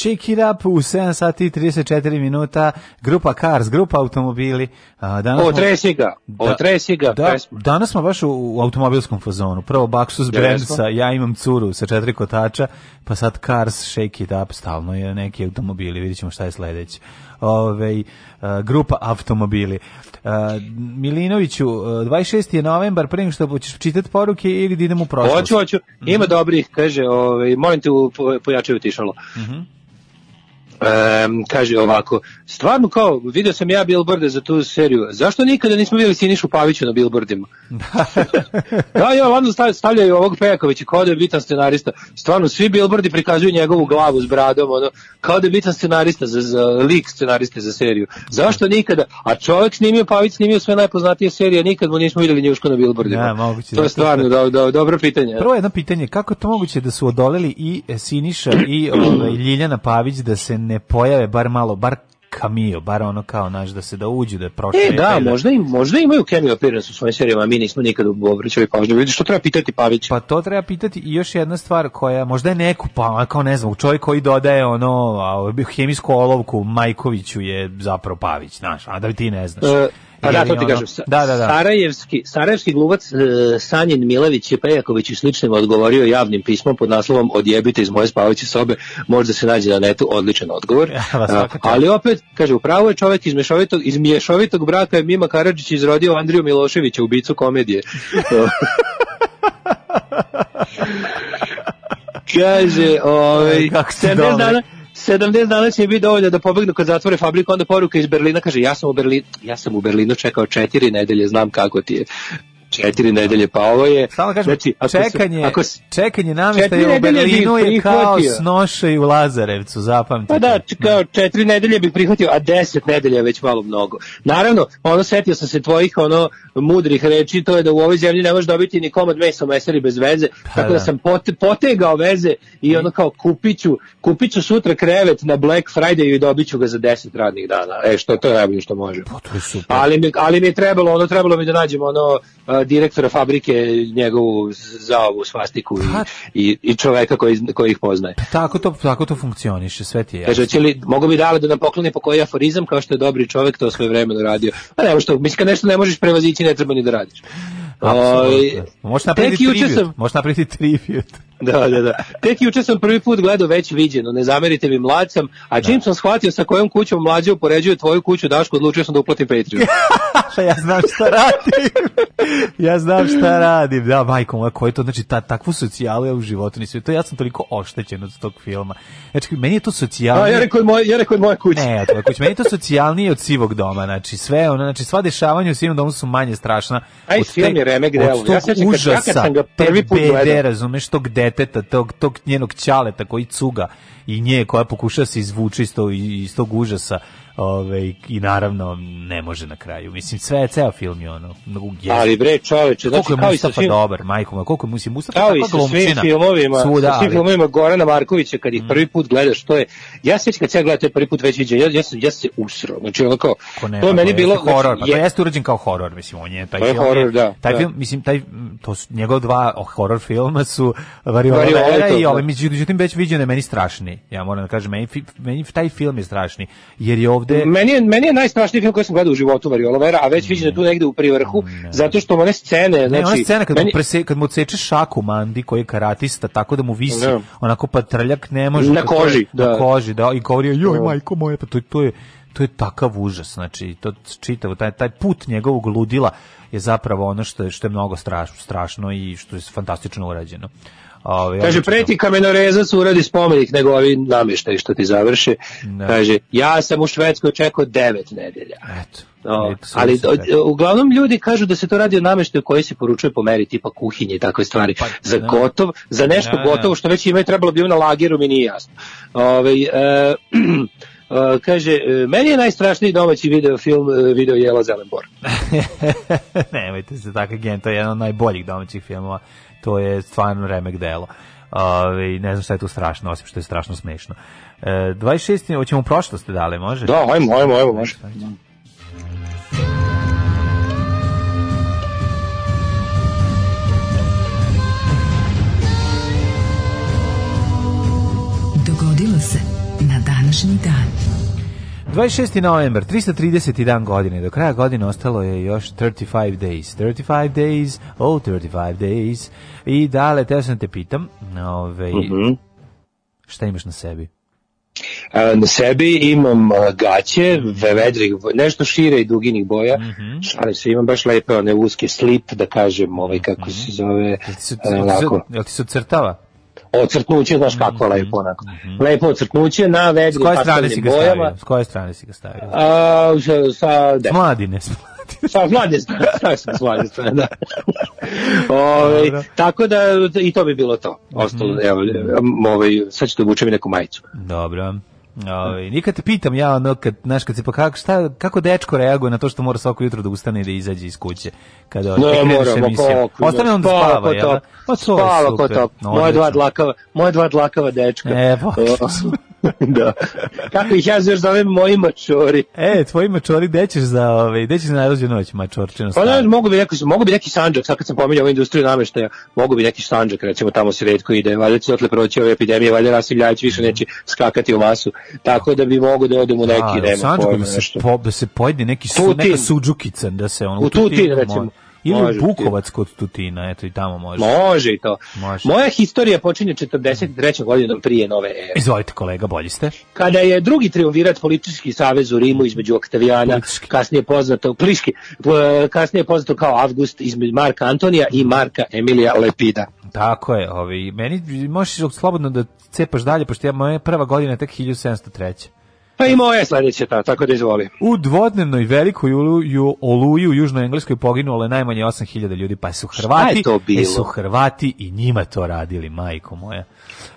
Shake it up u 7 sati i 34 minuta, grupa Cars, grupa automobili. Danas smo- Otresi ga, otresi ga, Da, pesma. danas smo baš u, u automobilskom fazonu. Prvo Baxus brand Jesmo. sa ja imam curu sa četiri kotača, pa sad Cars Shake it up, stalno je neki automobili, vidjet ćemo šta je sledeće. Ove, grupa automobili. A, Milinoviću, a, 26. je novembar, nego što ćeš čitati poruke ili da idemo u prošlost? Hoću, hoću. Ima dobrih, kaže, ovaj, molim te pojačaju tišalo. Em, kaže ovako, stvarno kao, vidio sam ja billboarde za tu seriju, zašto nikada nismo vidjeli Sinišu Paviću na billboardima? <laughs> da, ja, stav- stavljaju ovog Pejakovića kao da je bitan scenarista. Stvarno, svi billboardi prikazuju njegovu glavu s bradom, ono, kao da je bitan scenarista, za, za lik scenariste za seriju. Zašto nikada? A čovjek snimio, Pavić snimio sve najpoznatije serije, nikad mu nismo vidjeli njuško na billboardima. Da, moguće, to je stvarno do, do, dobro pitanje. Prvo jedno pitanje, kako je to moguće da su odoleli i Siniša i ovaj, Ljiljana Pavić da se ne pojave bar malo, bar cameo, bar ono kao, naš, da se da uđu, da prošle. E, da, možda, im, možda imaju cameo appearance u svojim serijama, mi nismo nikad obraćali pažnju. Vidiš, što treba pitati Pavić? Pa to treba pitati i još jedna stvar koja možda je neku, pa kao ne znam, čovjek koji dodaje ono a, hemijsku olovku Majkoviću je zapravo Pavić, znaš, a da ti ne znaš. E, Pa da, to ti kažem. Sa- Da, da, da. Sarajevski, sarajevski glumac e, Sanjin Milević je Pejaković i sličnim odgovorio javnim pismom pod naslovom Odjebite iz moje spavaće sobe, možda se nađe na netu, odličan odgovor. Ja, vas svaka A, čast. ali opet, kaže, upravo je čovjek iz mješovitog, iz mješovitog braka je Mima Karadžić izrodio Andriju Miloševića, ubicu komedije. <laughs> kaže, ovaj, Kako ste 70 dobri. dana, 70 dana će biti dovoljno da pobegnu kad zatvore fabriku, onda poruka iz Berlina kaže ja sam u Berlinu, ja sam u Berlinu čekao četiri nedelje, znam kako ti je. Četiri nedelje, pa ovo je... Samo kažem, znači, ako se- čekanje, ako se- čekanje namještaja u Berlinu je kao prihvatio. snošaj u Lazarevcu, zapamtite. Pa da, kao četiri nedelje bih prihvatio, a deset nedelja je već malo mnogo. Naravno, ono setio sam se tvojih ono mudrih reči, to je da u ovoj zemlji ne možeš dobiti ni komad mesa u mesari bez veze, tako da, da. sam pote, potegao veze i ono kao kupiću, kupiću sutra krevet na Black Friday i dobit ću ga za deset radnih dana. E, što to je najbolje što može. Pa to je super. Ali mi, ali mi je trebalo, ono trebalo mi da nađem ono direktora fabrike, njegovu za ovu svastiku i, i, i čoveka koji, koji ih poznaje. Tako to, tako to funkcioniše, sve ti je jasno. Kaže, će li, mogu bi dale da nam pokloni po koji aforizam, kao što je dobri čovek to svoje vremeno radio. Pa nema što, mislim, kad nešto ne možeš prevazići, ne treba ni da radiš. Ovaj, Apsolutno. Možeš napraviti tribut. sam- Možeš napraviti tribut. <laughs> Da, da, da. Tek juče sam prvi put gledao već viđeno, ne zamerite mi mlad sam, a čim sam shvatio sa kojom kućom mlađe upoređuje tvoju kuću, Daško, odlučio sam da uplatim Patreon. <laughs> Pa ja znam šta radim. ja znam šta radim. Da, majko moja, koje je to, znači, ta, takvu socijalu ja u životu nisam. To ja sam toliko oštećen od tog filma. Znači, meni je to A, socijalnije. ja rekao, moje, ja rekao moja kuća. Ne, to kuć. Meni je to socijalnije od sivog doma. Znači, sve, ono, znači, sva dešavanja u sivom domu su manje strašna. Od film je remek delo. Ja sećam kad- ja sam ga prvi put gledao. razumeš, tog deteta, tog, tog njenog ćaleta koji cuga i nje koja pokuša se izvući iz tog, iz tog užasa ove, i naravno ne može na kraju. Mislim, sve, ceo film je ono, je, Ali bre, čoveče, znači, koliko je kao i sa Mustafa svim, dobar, majko moja, koliko je Mustafa, Mustafa kao i sa svim filmovima, Svuda, sa svim ali- filmovima Gorana Markovića kad ih prvi put gledaš, to je ja se sećam kad ja gledao taj prvi put već viđen, ja ja ja se usro. Znači ono kao Ko ne, to je pa meni jeste bilo horor, znači, pa to je- jeste urađen kao horor, mislim, on je taj To je film. horor, je- da, taj da. film, mislim, taj to su njegov dva oh, horor filma su Variola Vera i to, i ovaj da. međutim već viđen je meni strašni. Ja moram da kažem, meni, meni taj film je strašni, jer je ovde Meni je, meni je najstrašniji film koji sam gledao u životu Variola Vera, a već viđen je tu negde u privrhu, zato što one scene, Ne, znači... ona scena kad, meni, mu prese, kad mu odseče šaku Mandi, koji je karatista, tako da mu visi Da. onako patrljak, ne može. Na je- koži, Na da. koži, da. I govori, joj, Da. majko moje, pa to, to je to je takav užas, znači to čitavo taj taj put njegovog ludila je zapravo ono što je što je mnogo strašno, strašno i što je fantastično urađeno. Ove, Kaže, preti kamenorezac uradi spomenik nego ovi namještaj što ti završe. Da. Kaže, ja sam u Švedskoj čekao devet nedelja. Eto. No, ali uglavnom ljudi kažu da se to radi o nameštaju koji se poručuje po meri tipa kuhinje i takve stvari. Pa, za da. gotov, za nešto Da, gotovo što već imaju trebalo bi na lageru mi nije jasno. Ovaj e, <clears throat> e, kaže, e, meni je najstrašniji domaći video film e, video Jela Zelenbor. <laughs> Nemojte se tako gen, to je jedan od najboljih domaćih filmova. To je stvarno remek delo. Ove, ne znam šta je tu strašno, osim što je strašno smešno. E, 26. hoćemo u prošlost dale, može? Da, ajmo, ajmo, ajmo, može. Dogodilo se na današnji dan. 26. novembar, 330. dan godine. Do kraja godine ostalo je još 35 days. 35 days, oh 35 days. I dale, teo sam te pitam, ove, Mhm. šta imaš na sebi? A, na sebi imam a, gaće, ve- vedrih, nešto šire i duginih boja. Mhm. Šalim se, imam baš lepe one uske slip, da kažem, ovaj, kako se zove, Jel ti se, a, jel ti se, onako, jel ti se ocrtava? Ocrtnuće, znaš kako je lepo, onako. Lepo ocrtnuće na si pastelnim ga bojama. S koje strane si ga stavio? A, sa, sa, de, mladine, sa mlade strane, stavio sam s mlade strane, da. <laughs> Ovaj, Dobro. tako da, i to bi bilo to. Ostalo, evo, ovaj, sad ću da obučem neku majicu. Dobro. Ovaj nikad te pitam ja ono kad znaš kad se pa kako šta kako dečko reaguje na to što mora svako jutro da ustane i da izađe iz kuće kada Ne, kreneš moramo, emisijom. kako. Ostane on da spava, jel? da? Pa to spava ko to. No, Moje dva dlakava, moje dva dlakava dečka. E, pa. <laughs> <laughs> <laughs> Da. Kako ih ja još zovem moji mačori. E, tvoji mačori, gde ćeš za, ovaj, gde ćeš za najluđu noć, mačorčino Pa ne, mogu bi neki, mogu bi neki sanđak, sad kad sam pominjao ovu industriju nameštaja, mogu bi neki sanđak, recimo tamo se redko ide, valjda će otle proći ove epidemije, valjda Rasim Ljajić više neće skakati u masu, tako da bi mogu da odem u neki, Da, u nema Sandžaku pojma, da se, po, da se pojede neki su, Tutin. neka suđukica, da se ono, U Tutin, Tutinu recimo. može. Ili Može Bukovac kod Tutina, eto i tamo može. Može i to. Može. Moja historija počinje 43. godinom prije nove ere. Izvolite kolega, bolji ste. Kada je drugi triumvirat politički savez u Rimu između Oktavijana, Politički. kasnije poznato pliški, kasnije poznato kao Avgust između Marka Antonija i Marka Emilija Lepida. Tako je, ovaj, meni možeš slobodno da cepaš dalje, pošto ja, moja prva godina je tek 1703. Pa i moje sledeće ta, tako da izvoli. U dvodnevnoj velikoj oluju, oluji u Južnoj Engleskoj poginulo je najmanje 8000 ljudi, pa su Hrvati, je to bilo? e, su Hrvati i njima to radili, majko moja.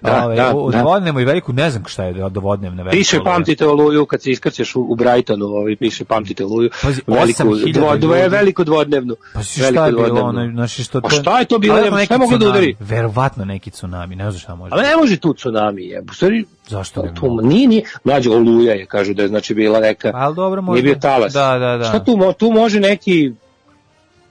Da, Ove, da, u da. dvodnevnoj veliku, ne znam šta je dvodnevna velika Piše pamtite oluju kad se iskrcaš u, u Brightonu, ovaj piše pamtite oluju. Pazi, veliku, 8000 dvo, dvo, ljudi. veliku dvodnevnu. Pa si šta je bilo, dvodnevnu. ono, znači što Pa to... šta je to bilo? Ali Sve neki moglo da udari. Verovatno neki tsunami, ne znam šta može. Ali ne može tu tsunami, je. U stvari, Zašto ne tu, nije, nije, mlađe oluja je, kažu da je znači bila neka, Pa, ali dobro, možda- nije bio talas. Da, da, da. Šta tu, tu može neki,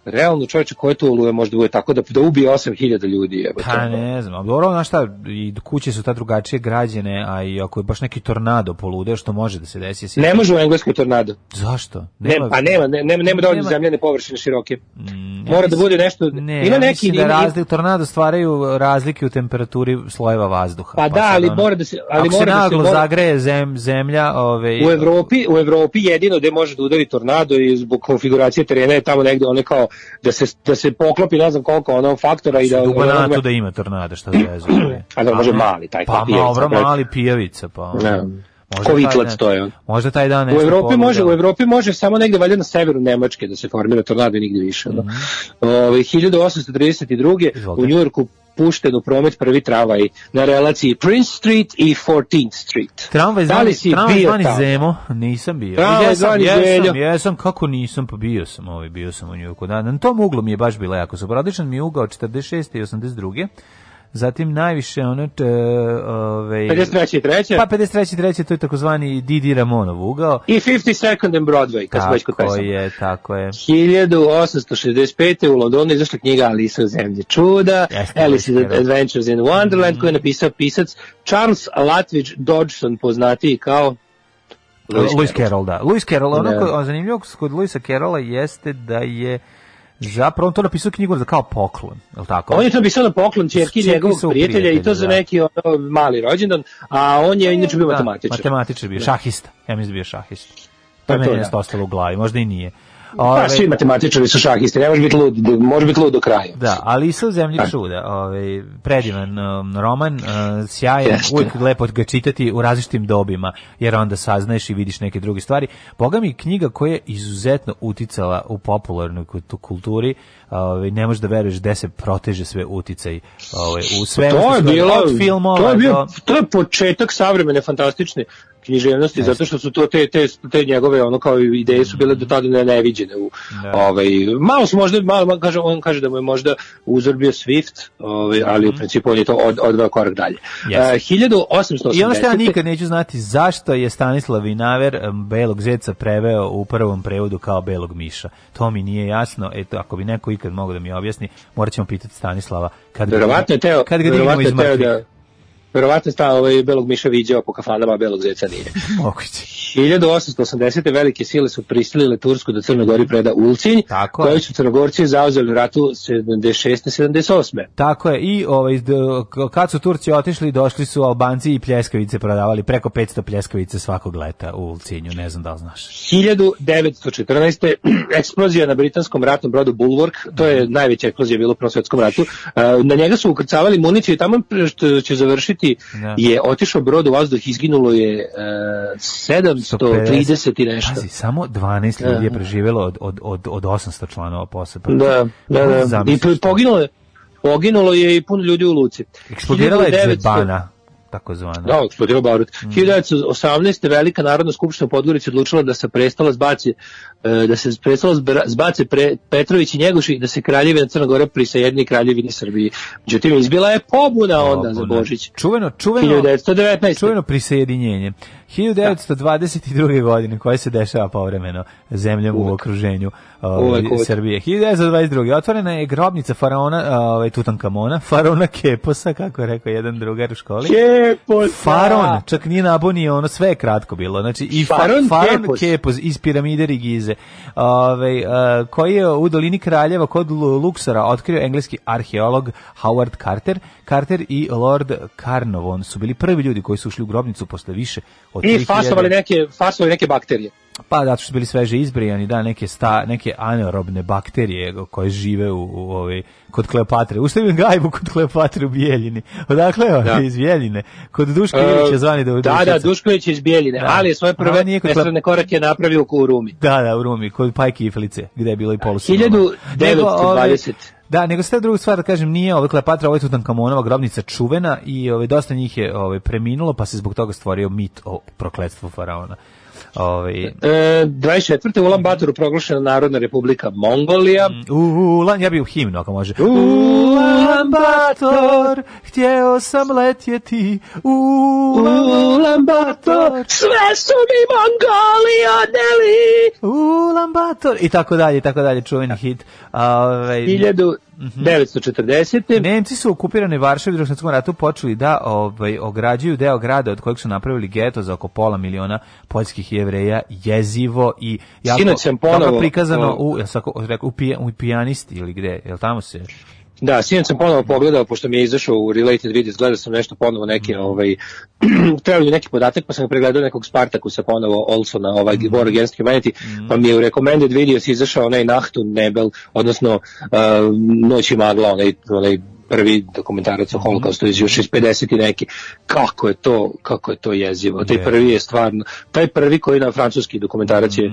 realno čovječe, koje tu oluje može da bude tako da, da ubije 8000 ljudi, je. Pa ne znam, dobro, znaš šta, i kuće su ta drugačije građene, a i ako je baš neki tornado poludeo, što može da se desi. jesi- Ne može u Engleskoj tornado. Zašto? Ne, pa nema, ne, nema, nema dovoljno Nema- zemljane površine široke. Mm, Mora ja da bude nešto, Ne, ima ja neki, da razlik, tornado stvaraju razlike u temperaturi slojeva vazduha. Pa da, sad ali ono, mora da se- ali ako se mora da se- mora- zagreje zem, zemlja, ove, U Evropi, u Evropi jedino gde može da udari tornado i zbog konfiguracije terena je tamo negde one kao da se da se poklopi ne znam koliko ono faktora i da u Banatu da ima tornado, šta da <clears throat> vezu. A da, može mali, taj Pa pijavica, dobro, brate. mali pijavica, pa. Ne. možda Ko taj vitlac dan- to je on. Možda taj dan U nešto Evropi pogleda. može, u Evropi može samo negde valjda na severu Nemačke da se formira tornado i nigde više. Mm -hmm. 1832. Izvolite. u Njujorku pušten u promet prvi tramvaj na relaciji Prince Street i 14th Street. Tramvaj Da li zvani, si tramvaj bio zvani tamo? Zemo, nisam bio. Tramvaj jesam, zvani jesam, Zeljo. jesam, kako nisam, pa bio sam, ovaj, bio sam u Njujorku. Da, na tom uglu mi je baš bilo jako super. Odličan mi je ugao 46. i 82. Zatim najviše ono, č, ovaj, 53. i 3. pa 53. treće, to je takozvani Didi Ramonov ugao. I 52nd and Broadway, kad smo već kod Tako je, tako je. 1865. u Londonu izašla knjiga Alisa u zemlji čuda, Jeste, Alice jeste, Adventures in Wonderland, koju je napisao pisac Charles Latvidge Dodgson, poznatiji kao Lewis Carroll, da. Lewis Carroll, ono Da. zanimljivo kod Lewisa Carrolla jeste da je zapravo on to napisao knjigu za kao poklon, je li tako? On je to napisao na poklon Čerki njegovog su prijatelja i to za da. neki ono, mali rođendan, a on je inače bio Da, matematičar. Matematičar bio, šahista. Ja mislim da bio šahista. To Pa je meni to, da. ostalo u glavi, možda i nije. Pa Ove, svi matematičari su šahisti, ne može biti lud, može biti lud do kraja. Da, ali sa u zemlji čuda, ovaj predivan um, roman, uh, sjajan, Jeste. uvijek lepo ga čitati u različitim dobima, jer onda saznaješ i vidiš neke druge stvari. Boga mi knjiga koja je izuzetno uticala u popularnoj kultu- kulturi, ovaj ne možeš da veruješ gde se proteže sve uticaj, ovaj u sve to je bilo od filmova to je bio to je početak savremene fantastične književnosti zato što su to te te te njegove ono kao ideje su bile do tada ne- neviđene u Da. ovaj malo su možda malo malo kaže on kaže da mu je možda uzor bio Swift ovaj ali u principu on je to od odveo korak dalje Jeste. uh, 1880 I ono što ja nikad neću znati zašto je Stanislav Vinaver em, Belog zeca preveo u prvom prevodu kao Belog miša. To mi nije jasno. Eto, ako bi neko ikad mogao da mi objasni, morat ćemo pitati Stanislava kad verovatno je teo kad ga dignemo verovatno iz mrtvih. da verovatno je sta ovaj belog miša viđao po kafanama a belog zeca nije Moguće. 1880. velike sile su prisilile Tursku da Crnoj Gori preda Ulcinj, Tako koji su Crnogorci zauzeli u ratu 76. 78. Tako je, i ovaj, kad su Turci otišli, došli su Albanci i pljeskavice prodavali, preko 500 pljeskavice svakog leta u Ulcinju, ne znam da li znaš. 1914. <clears throat> eksplozija na britanskom ratnom brodu Bulwark, to je najveća eksplozija bila u Prvom svjetskom ratu. E, Na njega su ukrcavali municiju i tamo što će završiti Da. je otišao brod u vazduh, izginulo je e, 730 i nešto. Pazi, samo 12 ljudi je preživjelo od, od, od, od 800 članova posle. Pa Da, da, da. I poginulo je, poginulo je i puno ljudi u luci. Eksplodirala je 1900 džebana. takozvano. Da, eksplodirao barut. Mm. 1918. Velika narodna skupština u Podgorici odlučila da se prestala zbaci da se prestalo zbace pre, Petrović i Njegoši i da se kraljevina Crna Gora prisajedni kraljevini Srbiji. Međutim, izbila je pobuna onda za. Božić. Čuveno, čuveno, 1919. čuveno prisajedinjenje. 1922. godine koje se dešava povremeno zemljom u okruženju ovaj, Uvek, uvek. Srbije. 1922. otvorena je grobnica faraona ovaj, Tutankamona, faraona Keposa, kako je rekao jedan drugar u školi. Kepos, Faron, čak nije nabonio, ono sve je kratko bilo. Znači i fa, Faron Faron Kepos. Kepos iz piramide Rigize, ovaj, a, koji je u dolini Kraljeva kod Lu- Luksora otkrio engleski arheolog Howard Carter. Carter i Lord Carnarvon su bili prvi ljudi koji su ušli u grobnicu posle više od I 3000 fasovali neke, fasovali neke bakterije. Pa što su bili sveže izbrijani, da, neke sta, neke anaerobne bakterije koje žive u, u ovaj kod Kleopatre. Ustavim gajbu kod Kleopatre u Bijeljini. Odakle je Da. da. iz Bijeljine? Kod Duška Ilića zvani da Da, da, Dušković je iz Bijeljine, Da. ali je svoje prve nije kod nesredne korake napravio u Rumi. Da, da, u Rumi, kod Pajke Iflice, gde je bilo i polusu. 1920. Da, nego sve drugu stvar da kažem, nije ova Kleopatra, ovo je Tutankamonova grobnica čuvena i ove, dosta njih je ove, preminulo, pa se zbog toga stvorio mit o prokletstvu faraona. Ove, E, 24. u Ulan Batoru proglašena Narodna republika Mongolija. u, Ulan, ja bi u himnu ako može. Ulan Bator, htjeo sam letjeti, Ulan Ulan Bator, sve su mi Mongoli odneli. Ulan Bator, i tako dalje, i tako dalje, čuveni hit. Ove, 1940. Nemci su u okupiranoj Varšavi u drugom ratu počeli da ovaj, ograđuju deo grada od kojeg su napravili geto za oko pola miliona poljskih jevreja, jezivo i jako Sinoć sam ponovo- prikazano u, ja sam ako- rekao, u, pija, u pijanisti ili gde, jel tamo se... Da, sinoć sam ponovo pogledao, pošto mi je izašao u Related Videos, gledao sam nešto ponovo neki, ovaj, <clears throat> trebali neki podatak, pa sam pregledao nekog Spartakusa ponovo, Olsona, ovaj, mm. War Against Humanity, pa mi je u Recommended Videos izašao onaj Nachtun Nebel, odnosno uh, Noć i magla, onaj, onaj prvi dokumentarac o holokaustu iz još iz 50 i neki. Kako je to, kako je to jezivo. Taj prvi je stvarno, taj prvi koji na francuski dokumentarac je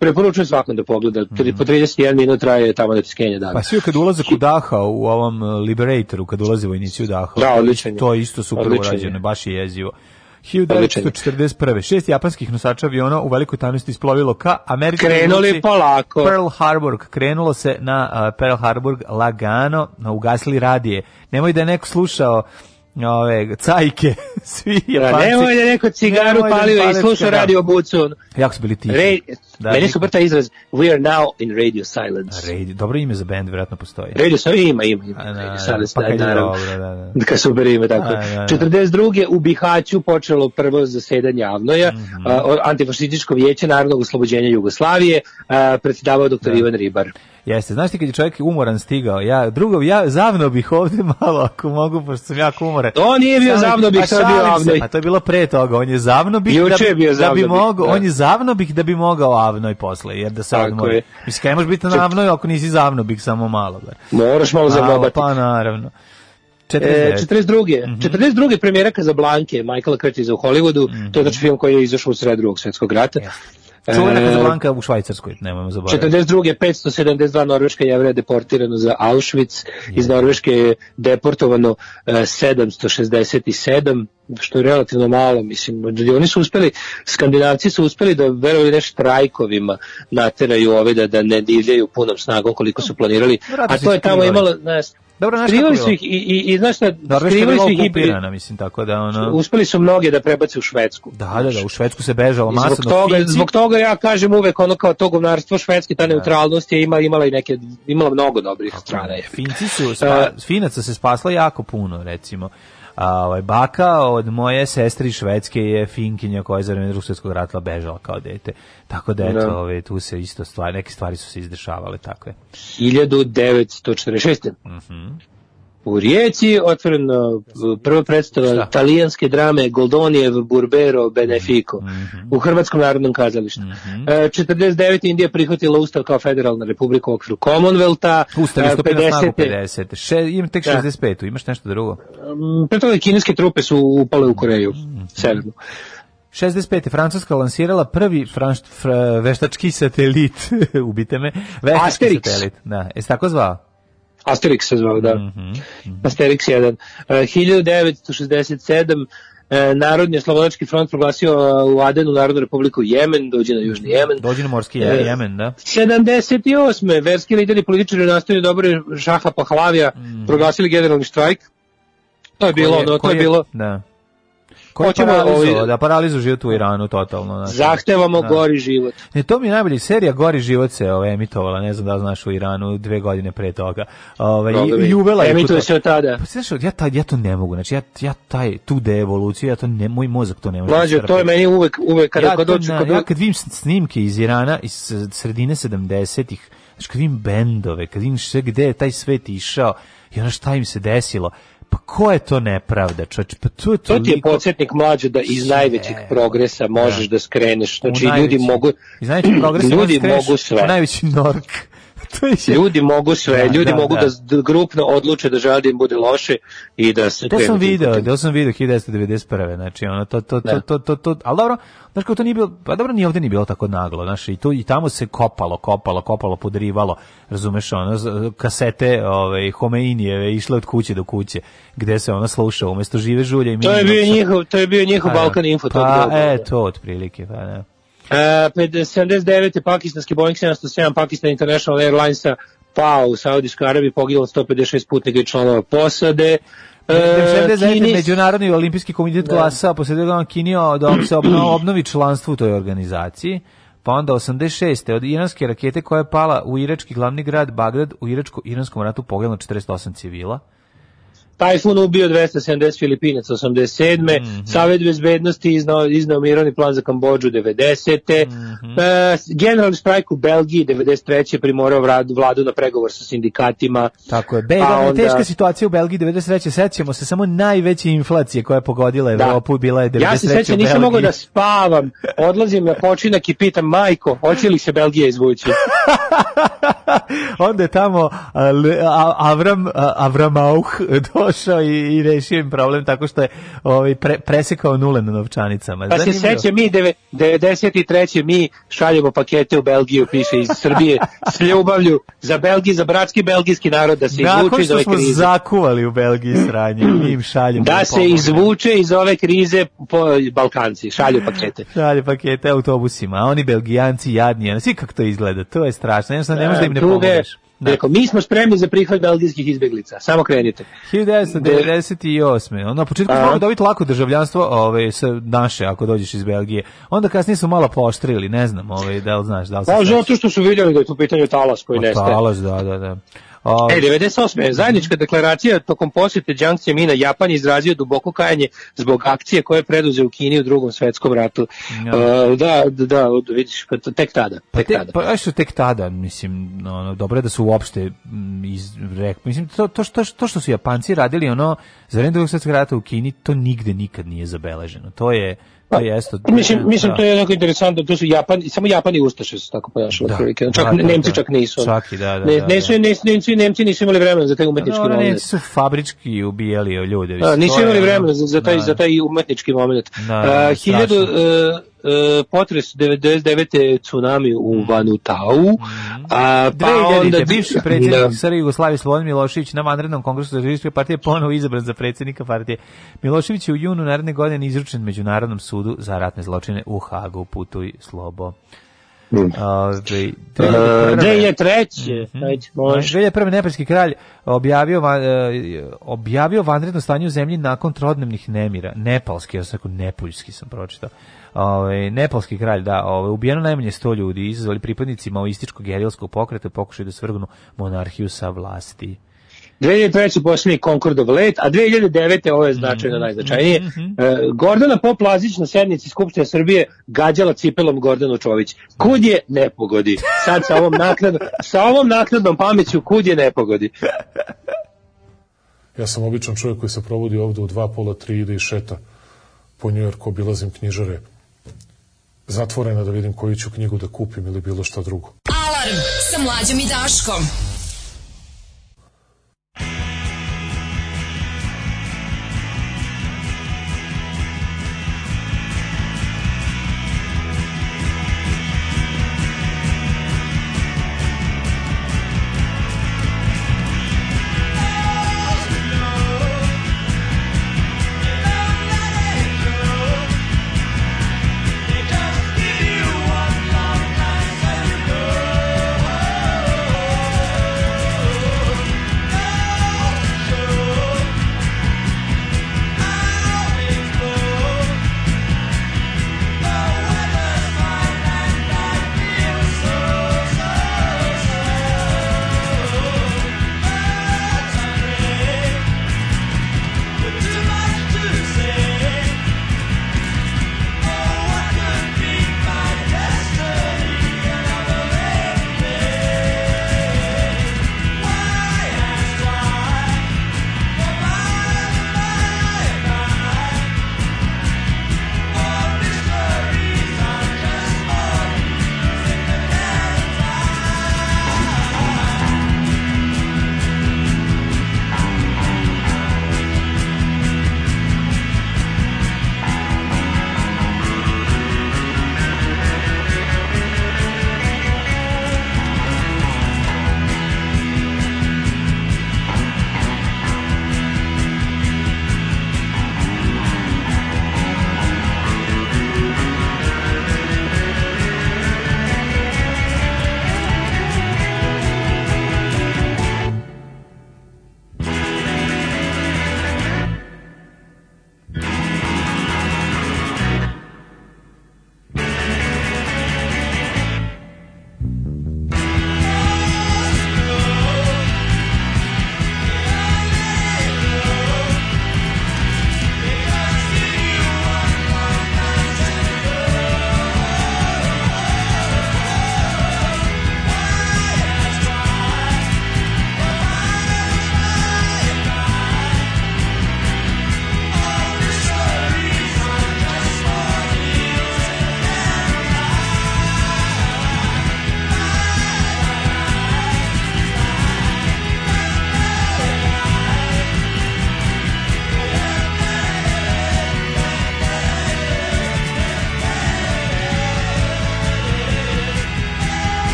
Preporučujem svakom da pogleda. Tri- Po 31 minut traje tamo da skenje dan. Pa svi kad ulaze kod Daha u ovom uh, Liberatoru, kad ulaze vojnici u Daha. Da, odličan je. To je isto super Odličan je. urađeno, baš je jezivo. Odličan je. 1941. Šest japanskih nosača aviona u velikoj tajnosti isplovilo ka američkoj Krenuli polako. Pearl Harbor. Krenulo se na uh, Pearl Harbor lagano, na ugasili radije. Nemoj da je neko slušao ove cajke, <laughs> svi Da, Japanci. nemoj da neko cigaru da palio i slušao cigaru. radio bucun. Jako su bili tihi. Ra Da, meni je super taj izraz. We are now in radio silence. Radio, dobro ime za bend, vjerojatno postoji. Radio silence ima, ima, ima. A, da, radio da, silence, pa da, naravno. dobro, da, da. <laughs> Kad super ime, tako. A, da, da. 42. u Bihaću počelo prvo zasedanje Avnoja, a, o- antifašističko vijeće narodnog oslobođenja Jugoslavije, a, predsjedavao doktor Ivan Ribar. Jeste, znaš ti kad je čovjek umoran stigao, ja drugo, ja zavno bih ovde malo ako mogu, pošto sam jako umoran. To nije bio Samo- zavno bih, pa to je bio Avnoj. Pa to je bilo pre toga, on je zavno bih da, bi, da bi mogao, da. on je zavno bih da bi mogao avnoj posle, jer da se Tako odmori. je. Mislim, kaj možeš biti na avnoj ako nisi zavno bih samo malo. Bar. Moraš malo zaglobati. Pa naravno. E, 49. 42. Mhm. 42. premijera Kazablanke, Michaela Curtisa u Hollywoodu, Mhm. to je znači film koji je izašao u sred drugog svjetskog rata. Čuvena E, Kazablanka u Švajcarskoj, nemojmo zaboraviti. 42. 572 norveška jevreja deportirano za Auschwitz, iz Norveške je deportovano e, 767, što je relativno malo, mislim, oni su uspeli, skandinavci su uspeli da verovali ne štrajkovima nateraju ove da, da ne divljaju punom snagom koliko su planirali, a to je tamo imalo, znaš, Dobro, znaš skrivali su ih i, i, i znaš šta, Norveška skrivali su ih i, mislim, tako da ono... uspeli su mnoge da prebace u Švedsku. Da, da, da, u Švedsku se bežalo I Zbog toga, Finci- zbog toga ja kažem uvek ono kao to govnarstvo švedski, ta neutralnost je ima, imala i neke, imala mnogo dobrih strana. Finci su, spa, Finaca se spasla jako puno, recimo. A, ovaj, baka od moje sestre iz Švedske je Finkinja koja je za vreme drugog svjetskog rata bežala kao dete. Tako da, eto, Da. ovaj, tu se isto stvari, neke stvari su se izdešavale, tako je. 1946. U Rijeci otvorena prva predstava Šta? talijanske drame Goldonijev Burbero Benefico u Hrvatskom narodnom kazalištu. E, 49. Indija prihvatila ustav kao federalna republika u okviru Commonwealtha. Ustav je E, stupio na snagu 50. 50. Še, imam tek Da. 65. Imaš nešto drugo? Mm, Pre toga kineske trupe su upale u Koreju, severnu. 65. Francuska lansirala prvi franš, fr, veštački satelit, <laughs> ubite me, veštački Asterix. satelit. Da, jesi tako zvao? Asterix se zvao, da. Mhm, Asterix 1. Uh, 1967. e, Narodni oslobodački front proglasio e, u Adenu Narodnu republiku Jemen, dođe na Južni Jemen. Dođi na morski E, Jemen, da. 78. verski lideri političari nastavili dobro Šaha Pahlavija, proglasili generalni štrajk. To je bilo, je- ono, to ko je bilo, Da. Ko je Hoćemo, paralizovao, ovaj- da paralizu život u Iranu totalno. Znači. zahtevamo Da. gori život. Ne, to mi je najbolji serija Gori život se ovaj, emitovala, ne znam da li znaš u Iranu dve godine pre toga. Ovaj, i, i uvela je Emituje to- se od tada. Pa znaš, ja, taj, ja to ne mogu, znači ja, ja taj, tu deevoluciju, ja to ne, moj mozak to ne može. Mlađe, to je meni uvek, uvek kada ja, to dođu, kod ja kad vidim snimke iz Irana iz sredine 70-ih, znači kad vidim bendove, kad vidim sve gde je taj svet išao i ono šta im se desilo, pa ko je to nepravda, čovječ, pa to je To ti je podsjetnik mlađe da iz najvećeg progresa možeš da skreneš. Znači, u ljudi najveći- mogu, iz najvećeg progresa <clears throat> ljudi mogu sve. Najveći nork. <laughs> je Ljudi mogu sve, Da, ljudi da, mogu da. da, da grupno odluče da žele da im bude loše i da se To sam video, to sam video 1991. Znači ono to to to Da. to to to, ali dobro, znači kako to nije bilo, pa dobro ni ovde nije bilo tako naglo, znači i tu i tamo se kopalo, kopalo, kopalo, podrivalo, razumeš, ono kasete, ovaj Homeinijeve išle od kuće do kuće, gde se ona sluša umesto žive žulje i To je bio njihov, to je bio njihov Pa, Balkan Info. tog Pa, doba. e, to otprilike, pa da. E, pred 79. pakistanski Boeing 707 Pakistan International Airlinesa pao u Saudijskoj Arabiji, poginulo 156 putnika i članova posade. E, 79. Kini- Međunarodni olimpijski komitet Da. glasao posle toga Kinio da se obnovi, <clears throat> obnovi članstvo u toj organizaciji. Pa onda 86. od iranske rakete koja je pala u irački glavni grad Bagdad u iračko-iranskom ratu poginulo 48 civila. Tajfun ubio 270 Filipinaca 87. Mhm. Savjet bezbednosti iznao, iznao mirovni plan za Kambođu 90. Mhm. E, generalni štrajk u Belgiji 93. primorao vladu, vladu na pregovor sa sindikatima. Tako je. Be, Pa da, onda- teška situacija u Belgiji 93. Sećamo se samo najveće inflacije koja je pogodila Evropu bila je 93. Ja se sećam, nisam mogao da spavam. Odlazim na počinak i pitam, majko, hoće li se Belgija izvući? <laughs> Onda je tamo Avram Avramauh <laughs> došao i, i rešio im problem tako što je ovaj, pre, presekao nule na novčanicama. Pa se seća mi, deve- 93. mi šaljemo pakete u Belgiju, piše iz Srbije, s ljubavlju za Belgiju, za bratski belgijski narod da se izvuče Nakon iz što ove smo krize. zakuvali u Belgiji sranje, mi im šaljemo. Da se pomogne. izvuče iz ove krize po Balkanci, šalju pakete. Šalje pakete autobusima, a oni belgijanci jadni, a svi kako to izgleda, to je strašno, jednostavno ne možeš da im ne pomogneš. Da. Rekao, mi smo spremni za prihvat belgijskih izbeglica, samo krenite. 1998. Ono, na početku smo dobiti lako državljanstvo ove, sa naše, ako dođeš iz Belgije. Onda kasnije su malo pooštrili, ne znam, ove, da li znaš, da li Pa zato što su vidjeli da je tu pitanje talas koji Pa, nestaje. talas, da, da, da. O, E, 98. Zajednička deklaracija tokom posjete Jiang Zemina Japan je izrazio duboko kajanje zbog akcije koje je preduzeo u Kini u drugom svetskom ratu. Ja. Uh, da, da, da, vidiš, pa tek tada. Pa, Tek te, tada. pa što tek tada, mislim, ono, dobro je da su uopšte mm, iz, rek, mislim, to, to, što, to što su Japanci radili, ono, za vreme drugog svetskog rata u Kini, to nigde nikad nije zabeleženo. To je, to je isto... Mislim, mislim da. to je jednako interesantno, to su Japan, samo Japan i Ustaše su tako ponašali. Da, otprilike. čak da, da, Nemci da. čak nisu. Čak i da, da, ne, da, da. nisu, nisu, Nemci nisu imali vremena za taj umetnički Dobro, moment. Nemci su fabrički ubijali ljude. Da, nisu imali vremena za, za, taj, Da. za taj umetnički moment. Da, Uh, da, hiljadu, strašno. uh, uh, potres 99. tsunami u Vanutau, a pa 2000. onda... bivši predsjednik Da. Srbije Jugoslavije Slobodan Milošević na vanrednom kongresu Socijalističke partije ponovo izabran za predsjednika partije. Milošević je u junu naredne godine izručen Međunarodnom sudu za ratne zločine u Hagu. Putuj slobo. Ove, Uh, 2003. Mhm. Ajde, može. 2001. nepalski kralj objavio, va- e, objavio vanredno stanje u zemlji nakon trodnevnih nemira. Nepalski, ja sam rekao nepoljski sam pročitao. Ove, nepalski kralj, da, ove, ubijeno najmanje 100 ljudi, izazvali pripadnici maoističkog gerilskog pokreta, pokušaju da svrgnu monarhiju sa vlasti. 2003. posljednji Concordov let, a 2009. ovo je značajno Mhm. najznačajnije. E, Gordana Poplazić na sednici Skupštine Srbije gađala cipelom Gordanu Čović. Kud je nepogodi? Sad sa ovom naknadnom, sa ovom naknadnom pameću kud je nepogodi? Ja sam običan čovjek koji se provodi ovde u dva pola, tri ide i šeta po Njujorku, obilazim knjižare zatvorena da vidim koju ću knjigu da kupim ili bilo šta drugo. Alarm sa mlađom i Daškom.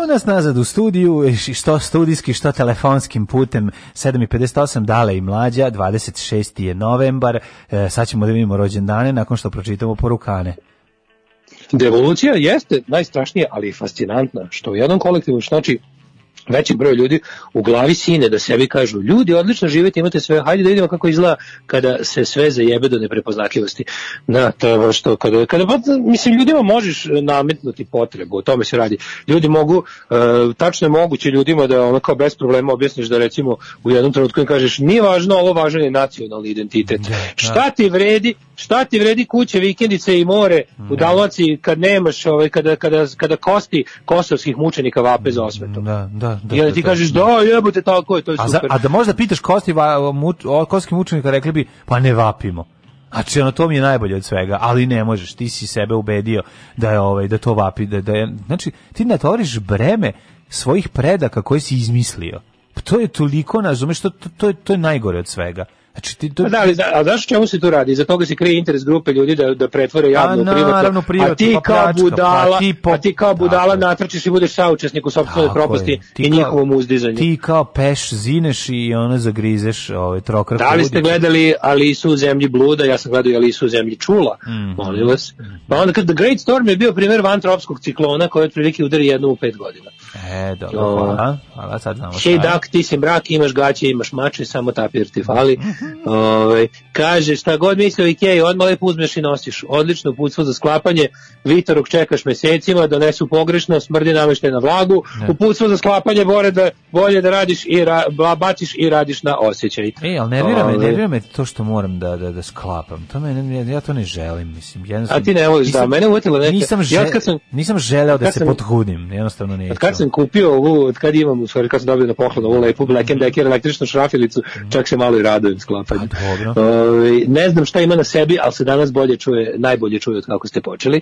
Evo nas nazad u studiju, što studijski, što telefonskim putem, 7.58, dale i mlađa, 26. je novembar, e, sad ćemo da vidimo rođendane nakon što pročitamo porukane. Devolucija jeste najstrašnija, ali i fascinantna, što u jednom kolektivu, znači veći broj ljudi u glavi sine da sebi kažu ljudi odlično živite, imate sve, hajde da vidimo kako izgleda kada se sve zajebe do neprepoznatljivosti. Na to što kada, kada pa, mislim ljudima možeš nametnuti potrebu, o tome se radi. Ljudi mogu, e, tačno je moguće ljudima da ono kao bez problema objasniš da recimo u jednom trenutku im kažeš nije važno, ovo važan je nacionalni identitet. Šta ti vredi, šta ti vredi kuće, vikendice i more u Dalmaciji kad nemaš, ovaj, kada, kada, kada kosti kosovskih mučenika vape za osvetom. Da, da, da. I onda ti da, da. kažeš da jebote tako je, to je A, super. za, a da možda pitaš kosti, va, muč, o, kostski mučenika, rekli bi, pa ne vapimo. Znači, ono, to mi je najbolje od svega, ali ne možeš, ti si sebe ubedio da je ovaj, da to vapi, da, da je, znači, ti natovariš breme svojih predaka koji si izmislio. Pa To je toliko, razumeš, to, to, to, je, to je najgore od svega. Znači, ti, to, Pa da, zna- a znaš čemu se tu radi? Za toga se krije interes grupe ljudi da, da pretvore javno u Pa, privatno. naravno, privatno, a ti pa kao pljačka, budala, pa ti po- a ti kao budala natrčiš i budeš saučesnik u sopstvenoj propasti. Ti i kao- njihovom uzdizanju. Ti kao peš zineš i ono zagrizeš ovaj, trokar. Da li ste gledali Alisu u zemlji bluda? Ja sam gledao i Alisu u zemlji čula, Mhm. molim vas. Pa onda kad The Great Storm je bio primjer vantropskog ciklona koji otprilike udari jednom u pet godina. E, dobro, O. hvala. Hvala, sad znamo šta je. dak, ti si mrak, imaš gaće, imaš mače, samo tapir ti fali. <laughs> Ove, kaže, šta god misli o Ikeji, odmah lepo uzmeš i nosiš. Odlično putstvo za sklapanje, Vitorog čekaš mesecima, donesu pogrešno, smrdi nameštaj na vlagu. U putstvo za sklapanje bolje da, bolje da radiš i ra, baciš i radiš na osjećaj. E, ali nervira me, Ove, nervira me to što moram da, da, da sklapam. To me, ja, ja to ne želim, mislim. Jednostavno, A ti ne voliš, da, mene uvjetilo neke- Nisam, ja žel, od kad sam- nisam želeo da se sam- jednostavno neću. Kad sam kupio ovu, od kad imam, u stvari kad sam dobio na poklon ovu lepu Black and Decker električnu šrafilicu, čak se malo i radujem sklapanju. Pa, dobro. Ove, ne znam šta ima na sebi, ali se danas bolje čuje, najbolje čuje od kako ste počeli.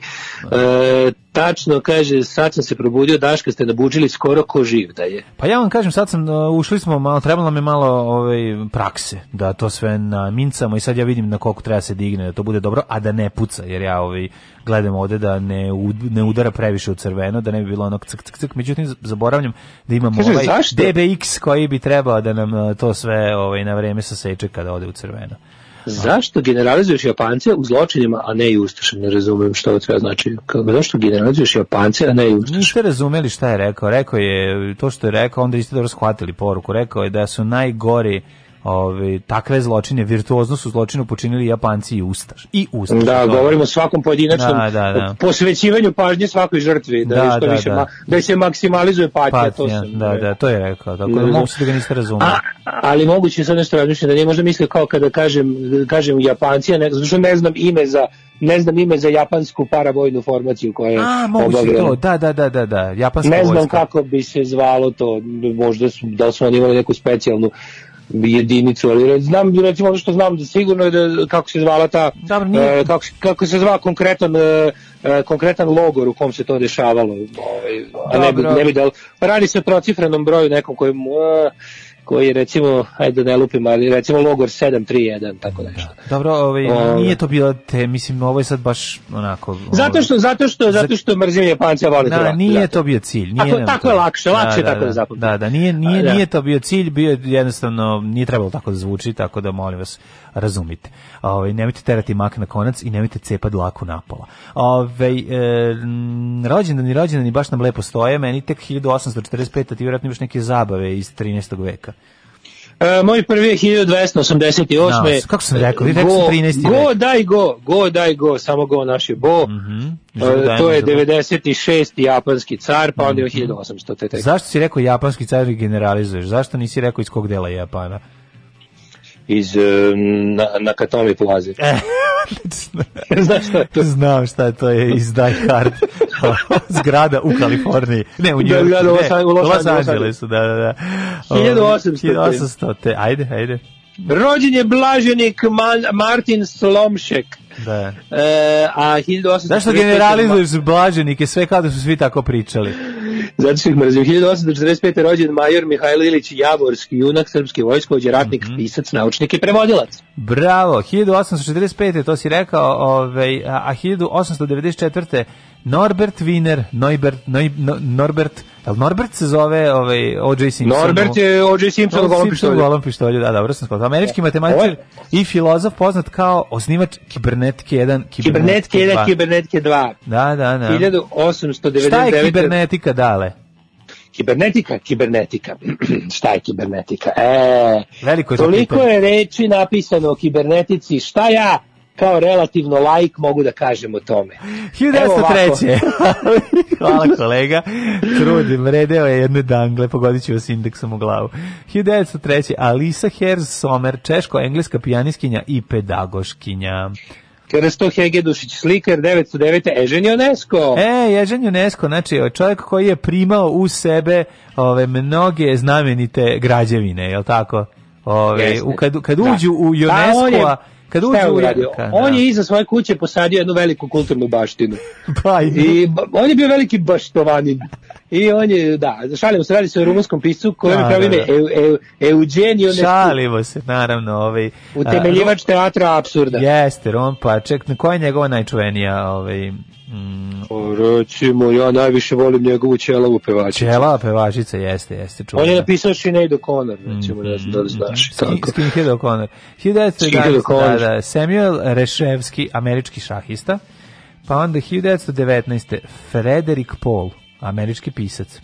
E, tačno kaže, sad sam se probudio, Daška ste nabučili skoro ko živ da je. Pa ja vam kažem, sad sam, uh, ušli smo malo, trebalo je malo ovaj, prakse, da to sve na mincamo i sad ja vidim na koliko treba se digne, da to bude dobro, a da ne puca, jer ja ovaj, gledam ovde da ne, ud- ne udara previše u crveno, da ne bi bilo onog ck, ck, ck, međutim zaboravljam da imamo Kaže, ovaj zašto? DBX koji bi trebao da nam uh, to sve ovaj, na vreme saseče kada ode u crveno. Zašto generalizuješ Japance u zločinima, a ne i Ustaše? Ne razumem što ovo treba znači. Kako, zašto generalizuješ Japance, a ne i Ustaše? Niste razumeli šta je rekao. Rekao je, to što je rekao, onda niste dobro shvatili poruku. Rekao je da su najgori Ove, takve zločine, virtuozno su zločinu počinili Japanci i Ustaš. I Ustaš. Da, To- govorimo svakom pojedinačnom Da, da, da. posvećivanju pažnje svakoj žrtvi, da, Da, što da, više da. Ma, da se maksimalizuje patnja, to Patnja, sam. da, da, to je rekao. Tako da Mhm. moguće da ga niste razumeli. A, ali moguće sad nešto razmišljati da nije možda mislio kao kada kažem, kažem Japanci, ne, zato što ne znam ime za ne znam ime za japansku paravojnu formaciju koja je A, moguće to, da, da, da, da, da, japanska Ne znam vojska. kako bi se zvalo to, možda su, da su oni imali neku specijalnu jedinicu, ali znam recimo ono što znam da sigurno je da kako se zvala ta Dobro, nije- e, kako, kako se zva konkretan e, e, konkretan logor u kom se to dešavalo ovaj, a ne bi, ne bi da radi se o trocifrenom broju nekom koji e, koji recimo ajde da ne lupim ali recimo logor 731 tako nešto Dobro, ovaj, Ovaj. nije to bilo te, mislim, ovo je sad baš onako... zato ovaj, što zato što zato što mrzim Japanca volim Da, Hrvate, nije zato. to bio cilj. Nije Tako- tako je lakše, lakše tako da zapamtim. Da, da, nije, nije, da. nije to bio cilj, bio je jednostavno, nije trebalo tako da zvuči, tako da molim vas, razumite. Ovaj nemojte terati mak na konac i nemojte cepati dlaku napola. Ovaj e, m, rođendani, rođendani baš nam lepo stoje, meni tek 1845, a ti vjerojatno imaš neke zabave iz 13. veka. E, moj prvi je 1288. No, kako sam rekao, vi rekao sam 13. Go, daj go, go, daj go, samo go naš je bo. Mhm. E, Žudajmo to je za- 96. japanski car, pa Mhm. onda je 1800. te tek. Zašto si rekao japanski car i generalizuješ? Zašto nisi rekao iz kog dela Japana? Iz e, na, Nakatomi plaze. E. Znaš šta je to? Znam šta to je iz Die Hard. <laughs> Zgrada u Kaliforniji. Ne, u Da, Njujorku. zgrada u Los- ne, u Los Los Angelesu. Da, da, da. 1800. 1800. te. Ajde, ajde. Rođen je blaženik Man, Martin Slomšek. Da. E, a 1845. Zašto generalizuješ blaženike, sve kao da su svi tako pričali? Zato što ih mrzim. 1845. rođen major Mihajlo Ilić Javorski, junak srpske vojskovođe, ratnik, Mhm. pisac, naučnik i prevodilac. Bravo, 1845. to si rekao, ovaj, a a 1894. Norbert Wiener, Neubert, Neu, no, Norbert, jel Norbert se zove ovaj, O.J. Simpson? Norbert je O.J. Simpson u golom pištolju. golom pištolju, da, dobro sam skoro. Američki matematičar Ovo je- i filozof poznat kao osnivač kibernetike 1, Kibernetike 1, 2. Kibernetike 2. Da, da, da. 1899. Šta je kibernetika, dale? Kibernetika, kibernetika. <clears throat> šta je kibernetika? E, Veliko je to toliko je reči napisano o kibernetici. Šta ja kao relativno laik mogu da kažem o tome? Evo ovako. 1903. <laughs> Hvala kolega. Trudim, redeo je jedne dangle, pogodit ću vas indeksom u glavu. 1903. Alisa Herz Sommer, češko-engleska pijaniskinja i pedagoškinja. Krsto Hegedušić, slikar 909. Ežen Ionesko. E, Ježan UNESCO, znači čovjek koji je primao u sebe ove mnoge znamenite građevine, je li tako? Ove, u, kad, kad Da. uđu u Da, on je- UNESCO-a, kad je u uradio? Ka- On da. je iza svoje kuće posadio jednu veliku kulturnu baštinu. Pa, i, on je bio veliki baštovanin. I on je, da, šalimo se, radi se o rumunskom piscu koji Da, je pravi da, ime da. Eu, Eu, Eugenio Nescu, šalimo se, naravno. Ovaj, utemeljivač teatra apsurda. Jeste, Ron Paček. Koja je njegova najčuvenija ovaj, mm, O, Recimo, ja najviše volim njegovu ćelavu pevačicu. Čela pevačica, jeste, jeste. On je čuvena. napisao Sinead O'Connor, recimo, ne znam da li znaš. Skin- Tako. Skinhead O'Connor. Skinhead 1911. O'Connor. Da, da, Samuel Reševski, američki šahista. Pa onda 1919. Frederik Paul, američki pisac.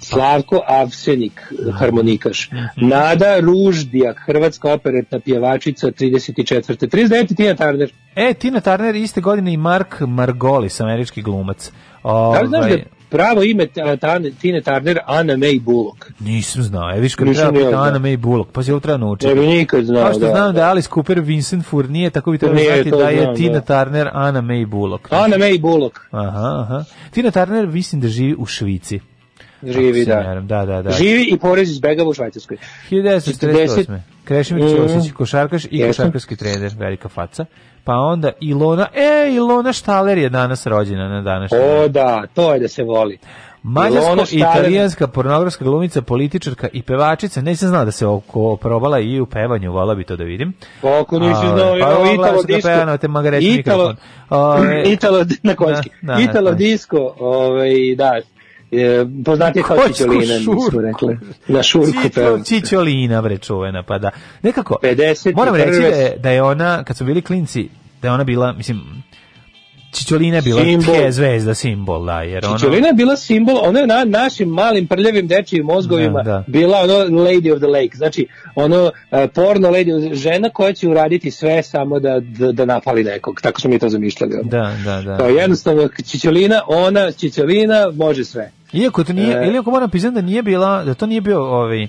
Slavko Avsenik, harmonikaš. Mhm. Nada Ruždijak, hrvatska operetna pjevačica 34. 39. Tina Turner. E, Tina Turner iste godine i Mark Margolis, američki glumac. Da li znaš da Ovaj, je pravo ime ta- Tane- Tine Turner Anna May Bullock? Nisam znao, e, viš kad Nisam treba znao. Anna May Bullock, pa si ovo treba naučiti. Ne bi nikad znao. Kao što da. znam da je Alice Cooper Vincent Fournier, tako bi Nije, znati da je znam, Tina da. Turner Anna May Bullock. Anna May Bullock. Aha, aha. Tina Turner mislim da živi u Švici. Živi, da. Da, da, da. Živi i porez izbegava u Švajcarskoj. 1948. Krešimir. Ćosić, košarkaš i košarkaški trener, velika faca. Pa onda Ilona, e, Ilona Štaler je danas rođena na današnji. dan. O da, to je da se voli. Mađarsko-italijanska pornografska glumica, političarka i pevačica. Nisam znao da se oko probala i u pevanju, vola bi to da vidim. Kako nisi A, znao, pa ovo Italo da disco. na te Italo, <laughs> Italo, na konjski. Da, da, Italo da. disco, ovaj, da, e, poznatije kao Čičolina, smo rekli. Na šurku Čičo, peva. Čičolina, bre, čuvena, pa da. Nekako, 51. moram reći da je, da je ona, kad su bili klinci, da je ona bila, mislim, Čičolina je bila Simbol. tje zvezda, simbol, da, jer ono... Čičolina je bila simbol, ona je na našim malim prljavim dečijim mozgovima Da, da. bila ono lady of the lake, znači ono e, porno lady, žena koja će uraditi sve samo da, da, da napali nekog, tako smo mi to zamišljali. ono. Da, da, da. Kao jednostavno, Čičolina, ona, Čičolina, može sve. Iako to nije, E. ili ako moram priznati da nije bila, da to nije bio ovaj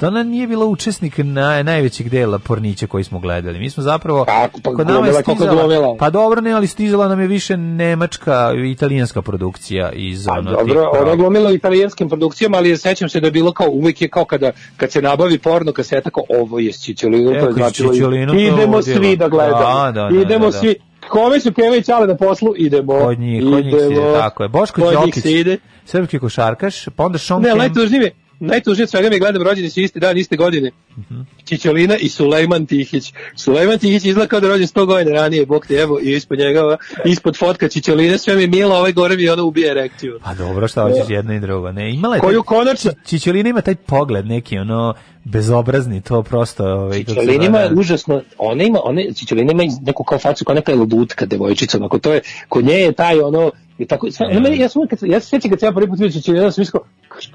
da ona nije bila učesnik na, najvećeg dela pornića koji smo gledali. Mi smo zapravo Kako? Pa kod nama je glumila stizala, glumila. pa dobro ne, ali stizala nam je više nemačka i italijanska produkcija iz A ono Pa dobro, tih ona glumila u italijanskim produkcijama, ali sećam se da je bilo kao, uvijek je kao kada, kad se nabavi porno kaseta, kao ovo je s E, to je značilo, idemo svi da gledamo, Da, da, da, idemo da, da. svi, kome su Keva i Čale na poslu, idemo, Kod njih, kod njih se ide, tako je. Boško kod njih Đokić, srpski košarkaš, pa onda Sean Ne, najtužnije najtužnije od svega mi gledam rođeni su isti dan, iste godine. Mhm. Čičolina i Sulejman Tihić. Sulejman Tihić izgleda kao da rođen 100 godina ranije, bog te evo, i ispod njega, ispod fotka Čičoline, sve mi je milo, ovaj gore mi ono ubije erekciju. Pa dobro, šta hoćeš jedno i drugo. Ne, imala je Koju konačno, Čičolina ima taj pogled neki ono bezobrazni, to prosto ovaj Čičolina ima zove, užasno, ona ima, ona, Čičolina ima neku kao facu, kao neka lutka devojčica, onako to je, kod nje je taj ono, i tako, sve, Ne. meni, ja sam uvijek, kad, ja se sjećam kad sam ja prvi put vidio Čičolina, ja sam mislio,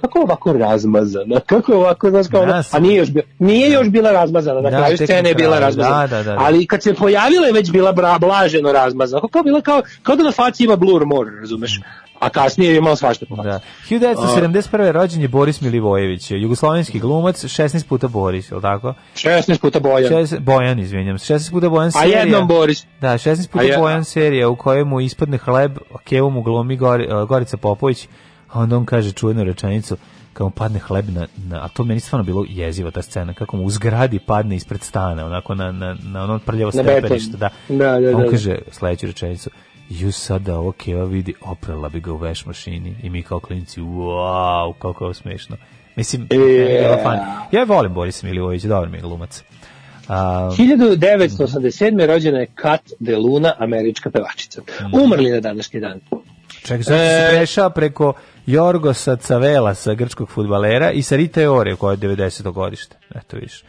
kako je ovako razmazana, kako je ovako, znaš kao, Ja sam- a nije još, bila, nije još bila razmazana, na Da, kraju scene je bila razmazana, da, da, da. ali kad se pojavila je već bila bra, blaženo razmazana, kao, kao, bila kao, kao da na faci ima blur more, razumeš, a kasnije je imao svašta po. Da. 1971. rođen je Boris Milivojević, jugoslovenski glumac, 16 puta Boris, je li tako? 16 puta bojan. 16, Bojan, izvinjam se, 16 puta Bojan A serija. jednom Boris. Da, 16 puta A je- Bojan serija u kojoj mu ispadne hleb, a Kevo mu glomi Gori, Gorica Popović, a onda on kaže čuvenu rečenicu, kao padne hleb na, na, a to meni stvarno bilo jezivo ta scena, kako mu u zgradi padne ispred stana, onako na, na, na ono prljavo stepenište, da. Da, da, on da. kaže sledeću rečenicu, ju sada ovo Keva vidi, oprala bi ga u veš mašini i mi kao klinici, wow, koliko je ovo smešno. Mislim, E, je. Ja volim Borisa Milivojevića, dobar mi je glumac. A, 1987. rođena je Kat de Luna, američka pevačica. Mhm. Umrli na današnji dan. Čekaj, sad E, prešao preko Jorgosa Cavela sa grčkog futbalera i sa Rite Ore koja je 90. godište. Eto viš.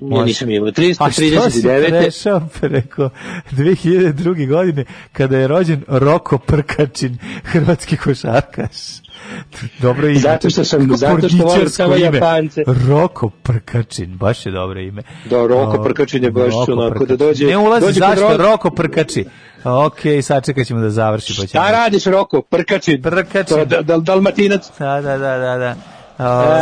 Ja nisam imao. A što si 339. prešao preko 2002. godine kada je rođen Roko Prkačin, hrvatski košarkaš. <laughs> Dobro ime. Zato što sam- zato što volim samo. Japance. Roko Prkačin, baš je dobro ime. Da, Roko O, Prkačin je baš Roko onako da Prkačin. dođe- Ne ulazi dođe zašto, Roko- Roko Prkači. Ok, sačekat ćemo da završi. Pa ćemo. Šta radiš, Roko? Prkačin. Prkačin. To da, da, dalmatinac. Da, da, da, da, da. Ove,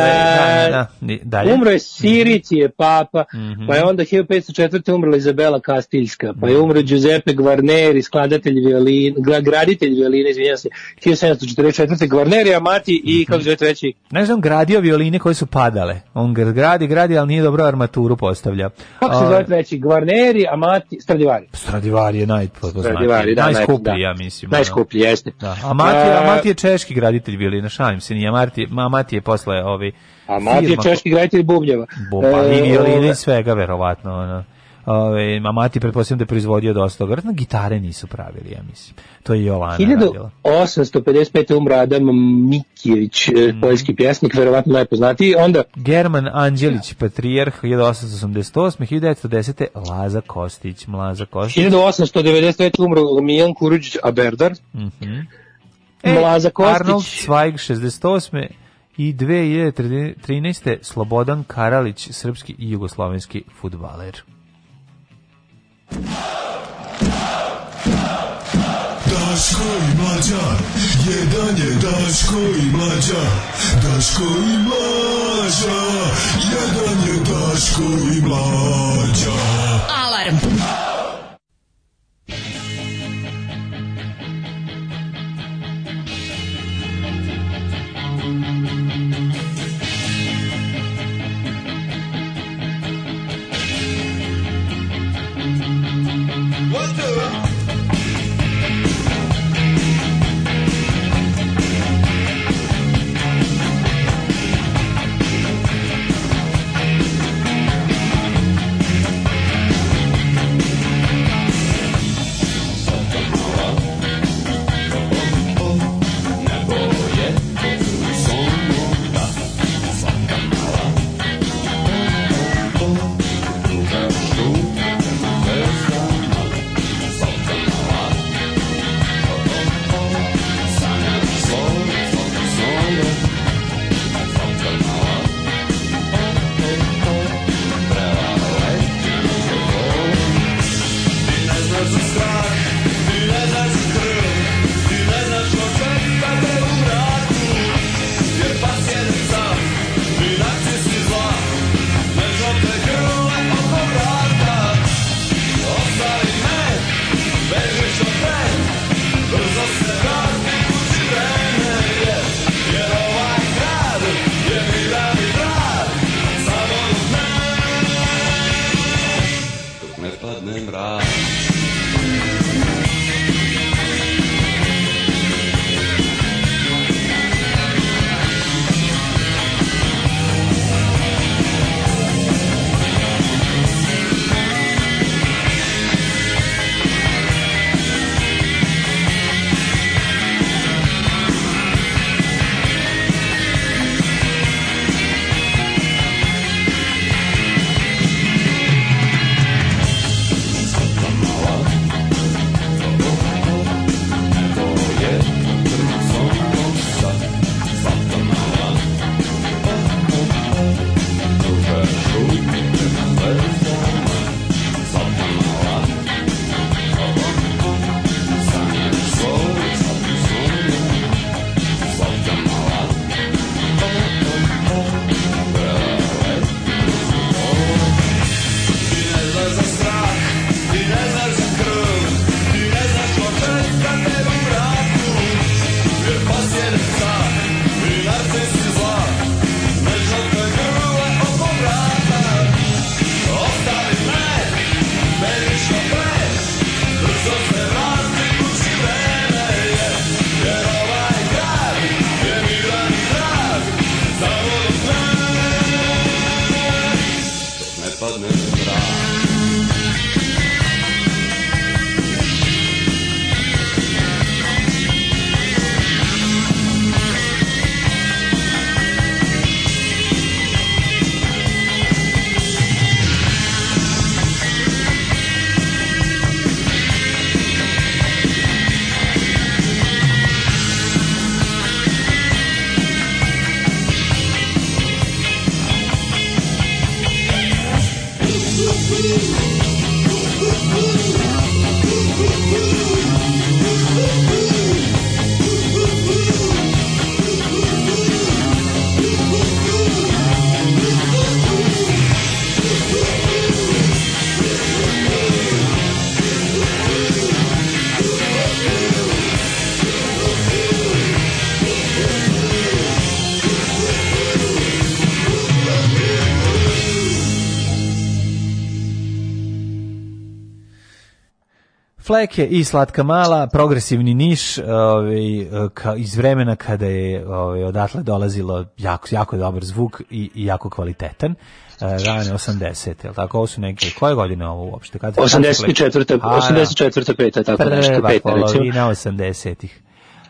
da, da, da. Dalje. Umro je Sirici je papa, Mhm. pa je onda 1504. umrla Izabela Kastiljska, pa je umro Giuseppe Guarneri, skladatelj violin, gra- graditelj violine, izvinjam se, 1744. Guarneri, Amati i, Mhm. kako zove treći, Ne znam, gradio violine koje su padale. On gradi, gradi, ali nije dobro armaturu postavlja. kako se Ove, zove treći, Guarneri, Amati, Stradivari. Stradivari je najpoznatiji. Stradivari, da, najskuplji, naj- ja mislim. Najskuplji, jeste. Da. A Mati, a E, je češki graditelj violina, šalim se, nije Mati, ma Mati je posle ovi A Mati je češki graditelj bubnjeva. Bomba, E, i violine i svega, verovatno. Ono. Ove, a Mati, pretpostavljam da je proizvodio dosta. Vjerojatno gitare nisu pravili, ja mislim. To je Jovana radila. 1855. umro Adam Mikijević, e, Mhm. poljski pjesnik, verovatno najpoznatiji. Onda German Anđelić, patrijarh, 1888. 1910. Laza Kostić, Mlaza Kostić. 1893. umro Mijan Kuruđić Aberdar. Mlaza Kostić. E, Arnold Zweig, 68. I 2013. Slobodan Karalić, srpski i jugoslovenski futbaler. Daško i mlađa, jedan je Daško i mlađa, Daško i mlađa, jedan je Daško i mlađa. Alarm. Fleke i Slatka Mala, progresivni niš ovaj, ka, iz vremena kada je ovaj, odatle dolazilo jako, jako dobar zvuk i, i jako kvalitetan. E, rane 80, jel tako? Ovo su neke, koje godine ovo uopšte? Kad, kad su Fleke? 84. A, 84. peta, tako nešto, Prva peta recimo. polovina 80-ih.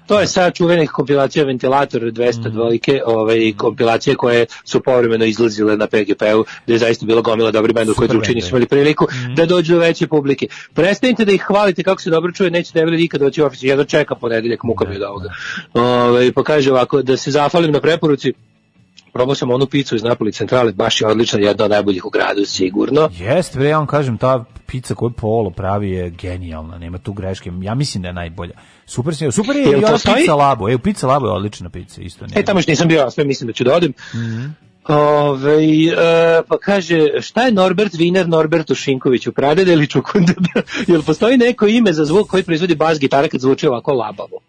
To je sad čuvenih kompilacija Ventilator 200 Mm. dvojke, ovaj, kompilacije koje su povremeno izlazile na PGP-u, gde je zaista bila gomila dobri benda koji drugi nisu imali priliku da dođu do veće publike. Prestanite da ih hvalite kako se dobro čuje, nećete ne nikad doći u ofis, jedno čeka ponedeljak muka mi od ovoga. Ovaj, pa kaže ovako, da se zahvalim na preporuci, probao sam onu picu iz Napoli centrale, baš je odlična, jedna od najboljih u gradu, sigurno. Jeste, bre, ja vam kažem, ta pizza koju Polo pravi je genijalna, nema tu greške. Ja mislim da je najbolja. Super, super je Jel i ona Labo. E, pizza Labo je odlična pizza, isto. E, tamo još nisam bio, sve mislim da ću da odem. Mhm. Ove, e, pa kaže, šta je Norbert Wiener Norbertu Šinkoviću, pradede ili čukundeda? <laughs> Jel postoji neko ime za zvuk koji proizvodi bas gitara kad zvuči ovako labavo?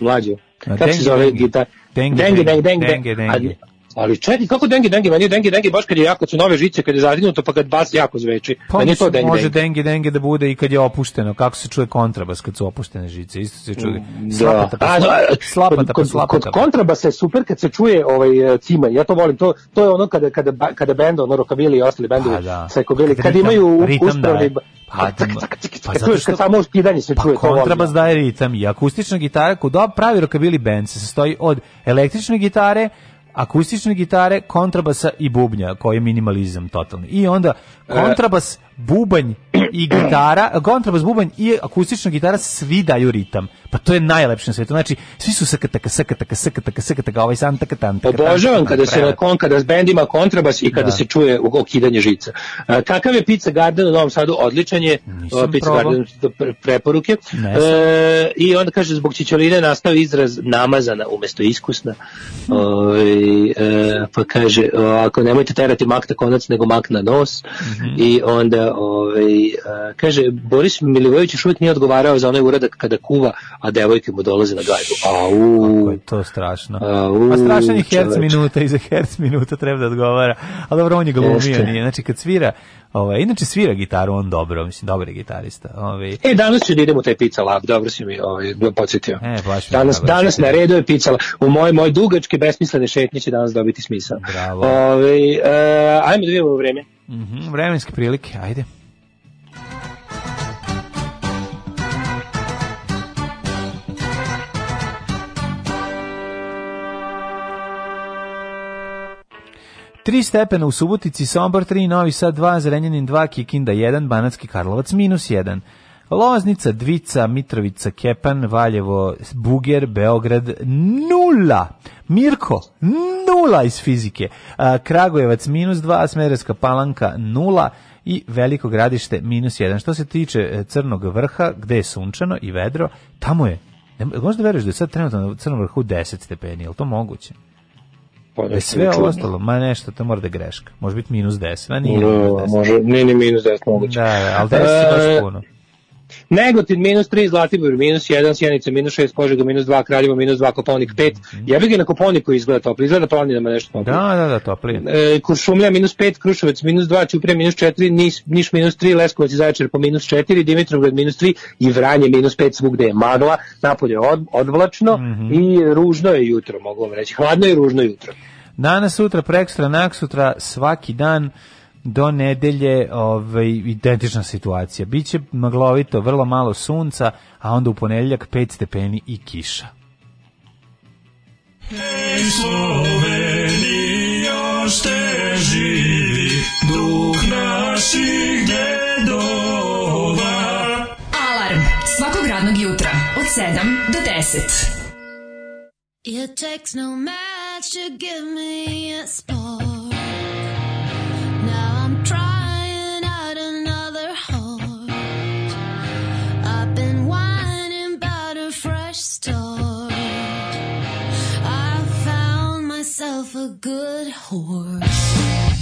Mlađo, kako se zove dengi. gitar? Dengi, dengi, dengi, dengi, dengi, dengi. Ali, čekaj, kako dengi, dengi? Meni je dengi, dengi baš kad je jako, su nove žice, kad je zadinuto, pa kad bas jako zveči. Pa Meni je to dengi, može dengi. dengi da bude i kad je opušteno, kako se čuje kontrabas kad su opuštene žice, isto se čuje. Da. Slapata, pa da, slapata, slapata, kod, pa slapata. kod kontrabasa je super kad se čuje ovaj cima. Ja to volim. To to je ono kada kada kada bend ono rokabili i ostali bendovi Pa da. sekobili Kad imaju uspravni Pa, tak, tak, tak, tak, pa zato što- samo skidanje se Pa čuje to kontrabas daje ritam i akustična gitara, kod pravi rockabilly band se sastoji od električne gitare, akustične gitare, kontrabasa i bubnja, koji je minimalizam totalni. I onda kontrabas, bubanj i gitara, kontrabas, bubanj i akustična gitara svi daju ritam. Pa to je najlepše na svetu. Znači, svi su sakataka, sakataka, sakataka, sakataka, ovaj sam taka tan, taka tan, Obožavam kada se kon, kada s bend ima kontrabas i kada Da. se čuje okidanje žica. A, kakav je Pizza Garden u Novom Sadu? Odličan je. Nisam O, Pizza probao. Garden preporuke. E, I onda kaže zbog čičoline nastao izraz namazana umesto iskusna. E, pa kaže ako nemojte terati mak na konac nego mak na nos. Mhm. I onda ovaj, kaže Boris Milivojević još uvijek nije odgovarao za onaj uradak kada kuva, a devojke mu dolaze na gajbu. Au. Je to strašno. Au, A strašan je herc minuta i za herc minuta treba da odgovara. Ali dobro, on je glumio, nije. Znači, kad svira, ovaj, inače svira gitaru, on dobro, mislim, dobar je gitarista. Ovaj, E, danas ću da idem u taj pizza lab, dobro si mi ovaj, podsjetio. E, baš danas, da danas na redu je pizza lab. U moje, moje dugačke, besmislene šetnje će danas dobiti smisao. Bravo. Ove, e, ajmo da vidimo vreme. Mhm, vremenske prilike, ajde. Tri stepena u Subotici, Sombor 3, Novi Sad 2, Zrenjanin 2, Kikinda 1, Banatski Karlovac minus 1. Loznica, Dvica, Mitrovica, Kepan, Valjevo, Buger, Beograd, nula. Mirko, nula iz fizike. Kragujevac, minus 2, Smederska palanka, nula i Veliko gradište, minus 1. Što se tiče e, Crnog vrha, gde je sunčano i vedro, tamo je, ne, možda veruješ da je sad trenutno na Crnom vrhu 10 stepeni, je li to moguće? Pa, Da je nešto sve ostalo, ma nešto, to mora da je greška. Može biti minus 10, a nije minus No, 10. može, nije ni minus 10 moguće. Da, da, ali 10 je baš E, puno. Negotin minus 3, Zlatibor minus 1, Sjenica minus 6, Požega minus 2, Kraljevo minus 2, Koponik 5. Jebi ga na Koponiku izgleda toplo, izgleda planinama nešto toplo. Da, da, da, toplije. E, Kuršumlja minus 5, Kruševac minus 2, Ćuprija minus 4, Niš, Niš minus 3, Leskovac i Zaječar po minus 4, Dimitrovgrad minus 3 i Vranje minus 5, svugde je magla, napolje je od, odvlačno i ružno je jutro, mogu vam reći. Hladno i ružno jutro. Danas, sutra, prekstra, nak sutra, svaki dan do nedelje ovaj, identična situacija. Biće maglovito, vrlo malo sunca, a onda u ponedeljak 5 stepeni i kiša. Hej Slovenija, ste živi, duh naših dedova. Alarm svakog radnog jutra od 7 do 10. It takes no match to give me a spark. Found myself a good horse.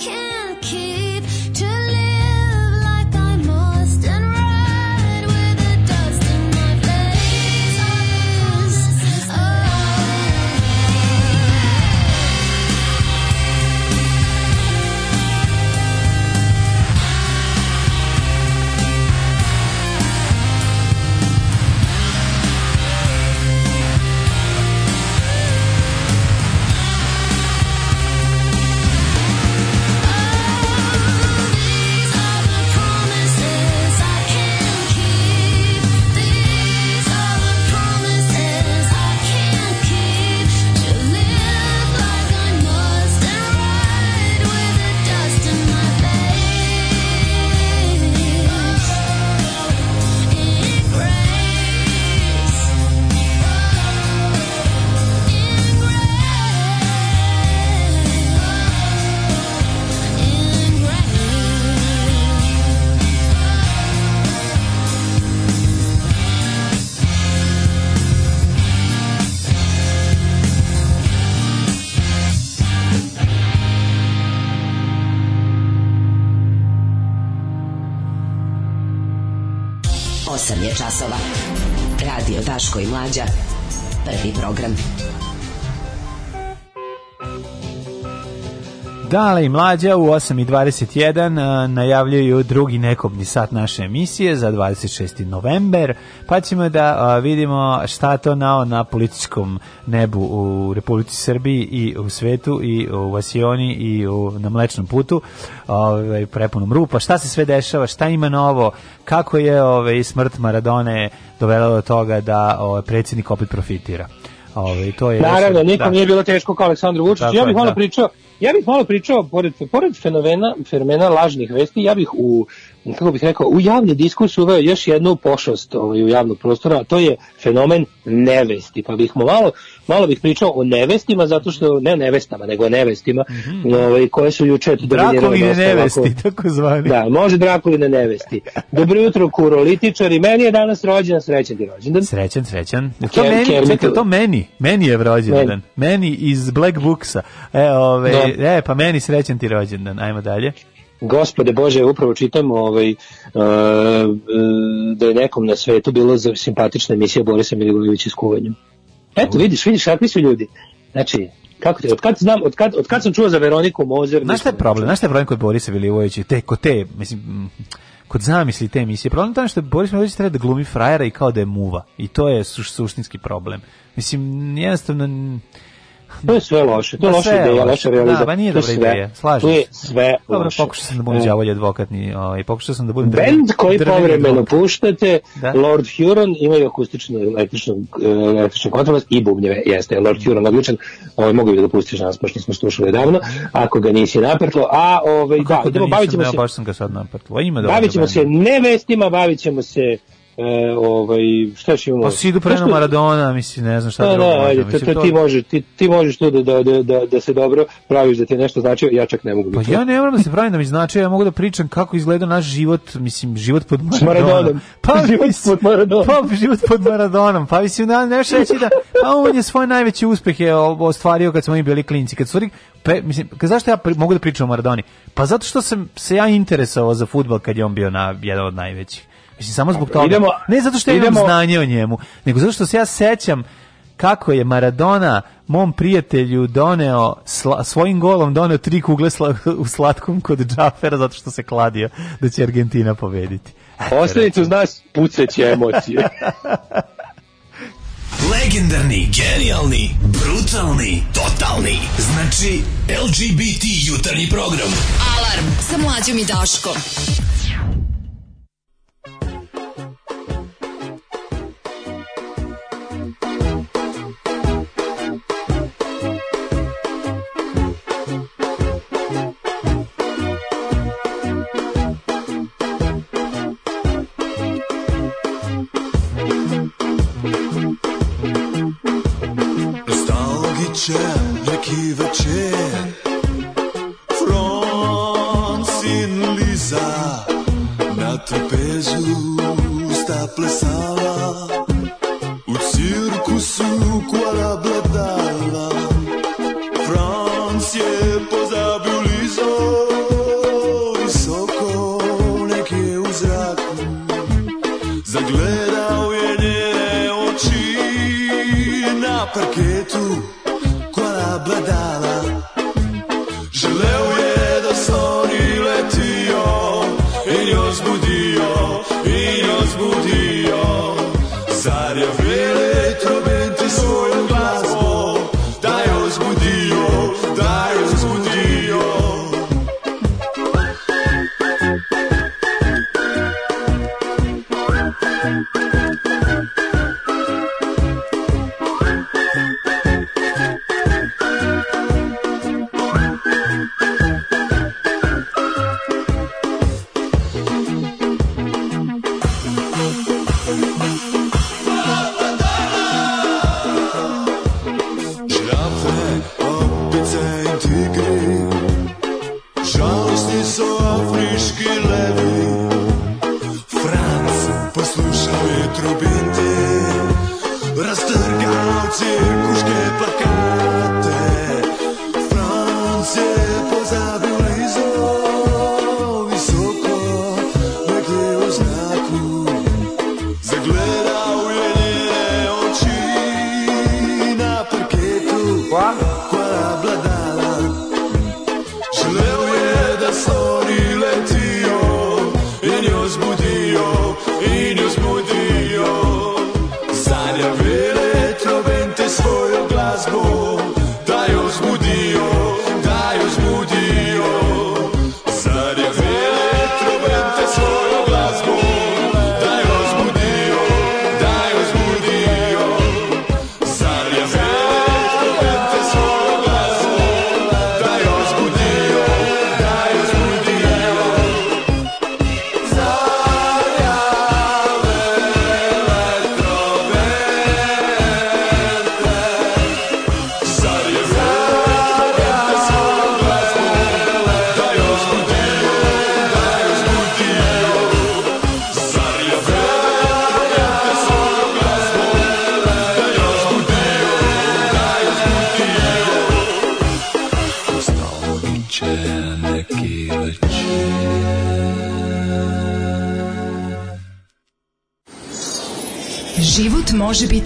can't Dale i mlađa u 8.21 najavljuju drugi nekobni sat naše emisije za 26. november, pa ćemo da a, vidimo šta to nao na političkom nebu u Republici Srbiji i u svetu i u Vasioni i u, na Mlečnom putu, ovaj, prepunom rupa, šta se sve dešava, šta ima novo, kako je ovaj, smrt Maradone dovela do toga da ovaj, predsjednik opet profitira. Ovaj, to je Naravno, nikom da. nije bilo teško kao Aleksandru Vučiću. Ja bih malo da. pričao, ja bih malo pričao pored pored fenomena fenomena lažnih vesti, ja bih u kako bih rekao, u javni diskurs uveo još jednu pošast ovaj, u javnog prostora, a to je fenomen nevesti. Pa bih malo, malo bih pričao o nevestima, zato što, ne nevestama, nego o nevestima, ovaj, koje su juče dosta nevesti, ovako- tako zvani. Da, može Drakuline nevesti. Dobro jutro, kurolitičari. Meni je danas rođendan, srećan ti rođendan. Srećan, srećan. To Ker- meni, Kermit- čekaj, to meni, meni je rođendan. Meni iz Black Booksa. E, ove, Da. e, pa meni srećan ti rođendan. Ajmo dalje. Gospode Bože, upravo čitam ovaj, uh, uh, da je nekom na svetu bilo za simpatična emisija Borisa Milivojevića s kuvanjem. Eto, vidiš, vidiš kakvi su ljudi. Znači, kako ti, od kad znam, od kad, od kad sam čuo za Veroniku Mozer, Znaš šta je problem? Znaš šta je problem kod Borisa Milivojevića? Te, kod te, mislim, mm, kod zamisli te emisije. Problem je tome što Boris Milivojević treba da glumi frajera i kao da je muva. I to je suš, suštinski problem. Mislim, jednostavno... To je sve loše, to je loša ideja, loša realizacija. Da, pa nije dobra ideja, slažem To je sve Dobro, loše. pokušao sam da budem E. đavolji advokatni, ovaj, pokušao sam da budem Bend koji povremeno puštate, Da. Lord Huron, imaju akustičnu električnu, e, električnu kontrabas i bubnjeve, jeste, Lord Huron odličan, ovaj, mogu bi da pustiš danas, pošto nismo slušali davno, ako ga nisi naprtlo, a ovaj, da, Kako da idemo, nisam, bavit ćemo ja se, baš sam ga sad naprtlo. Ima dobro bavit ćemo se nevestima, bavit ćemo se, e, ovaj, šta još imamo? Pa Sidu preno Nešto- Maradona, mislim, ne znam šta Da, drugo da, ajde, to, to, ti, može, ti, ti možeš tu da, da, da, da, da se dobro praviš da ti nešto znači, ja čak ne mogu. Pa ja ne moram da se pravim da mi znači, ja mogu da pričam kako izgleda naš život, mislim, život pod Maradonom. Pa, <laughs> Život pod Maradonom. Pa, život pod Maradonom. Pa, mislim, da, neš reći da, pa on je svoj najveći uspeh je ostvario kad smo mi bili klinci. Kad stvari, pe, mislim, kad, zašto ja pri- mogu da pričam o Maradoni? Pa zato što sam se ja interesovao za fudbal kad je on bio na jedan od najvećih. Mislim, samo zbog toga. Idemo- ne zato što ja imam idemo- znanje o njemu, nego zato što se ja sećam kako je Maradona mom prijatelju doneo sla, svojim golom doneo tri kugle sla, u slatkom kod Džafera zato što se kladio da će Argentina pobediti. Uz nas, puceće emocije. <laughs> Legendarni, genijalni, brutalni, totalni. Znači, LGBT jutarnji program. Alarm sa mlađom i Daškom. Nostalgičan neki večer Francin Liza Na trpezu sta plesala Yeah.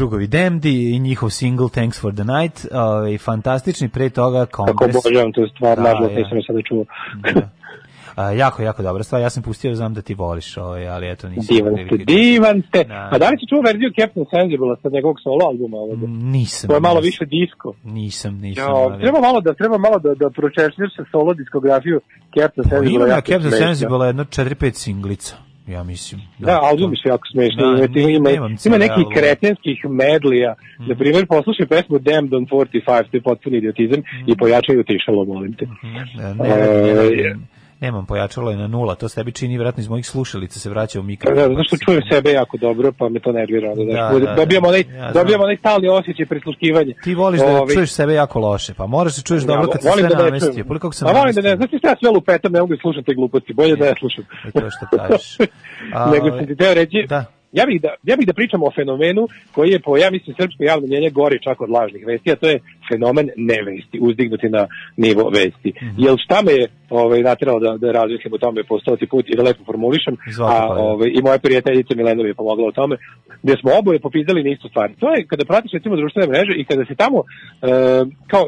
Drugovi Demdi i njihov single Thanks for the Night, ovaj, fantastični, pre toga Kako Congress. obožavam tu stvar, Da, nažalost nisam je sada čuo. A, jako, jako dobra stvar, ja sam pustio, znam da ti voliš, ovaj, ali eto nisam. Divan ste, prilike. divan ste. Da. A da li si čuo verziju Captain Sensible sa njegovog solo albuma ovoga? Nisam. To je malo nisam. više disco. Nisam, nisam. Ja, ali- treba malo da treba malo da da pročešljaš se solo diskografiju Captain Pa Sensible. Ima na jako Captain. Sensible jedno 4-5 singlica, ja mislim. Da, albumi su jako smešni. Da, ima, nije- ima, ima nekih kretenskih medlija. Na primjer, poslušaj pesmu Damned on 45, to je potpuni idiotizam, i pojačaju tišalo, molim te. Ne, ne, radim, ne, E, radim, Nemam pojačalo je na nula, to se tebi čini vjerojatno iz mojih slušalica se vraća u mikro. Da, zato što čujem sebe jako dobro, pa me to nervira. znaš, Da, da, da. dobijam onaj, Ja znam. dobijam onaj stalni osjećaj prisluškivanja. Ti voliš da Ovaj, čuješ sebe jako loše, pa moraš se čuješ ja dobro kad se sve da ne namesti. čujem. Koliko sam A volim da ne, namestio? znači ja sve lupetam, ne mogu da slušam te gluposti, bolje da ne slušam. To je što kažeš. <laughs> Nego sam ti teo reći, Da. Ja bih da, ja bih da pričam o fenomenu koji je po, ja mislim, srpsko javno mnjenje gori čak od lažnih vesti, a to je fenomen nevesti, uzdignuti na nivo vesti. Mhm. Jel šta me je ovaj, nateralo da, da razmislim o tome po stoti put i da lepo formulišem, Izvolite, a ovaj, i moja prijateljica Milena mi je pomogla u tome, gde smo oboje popizdali na istu stvar. To je kada pratiš recimo društvene mreže i kada se tamo e, kao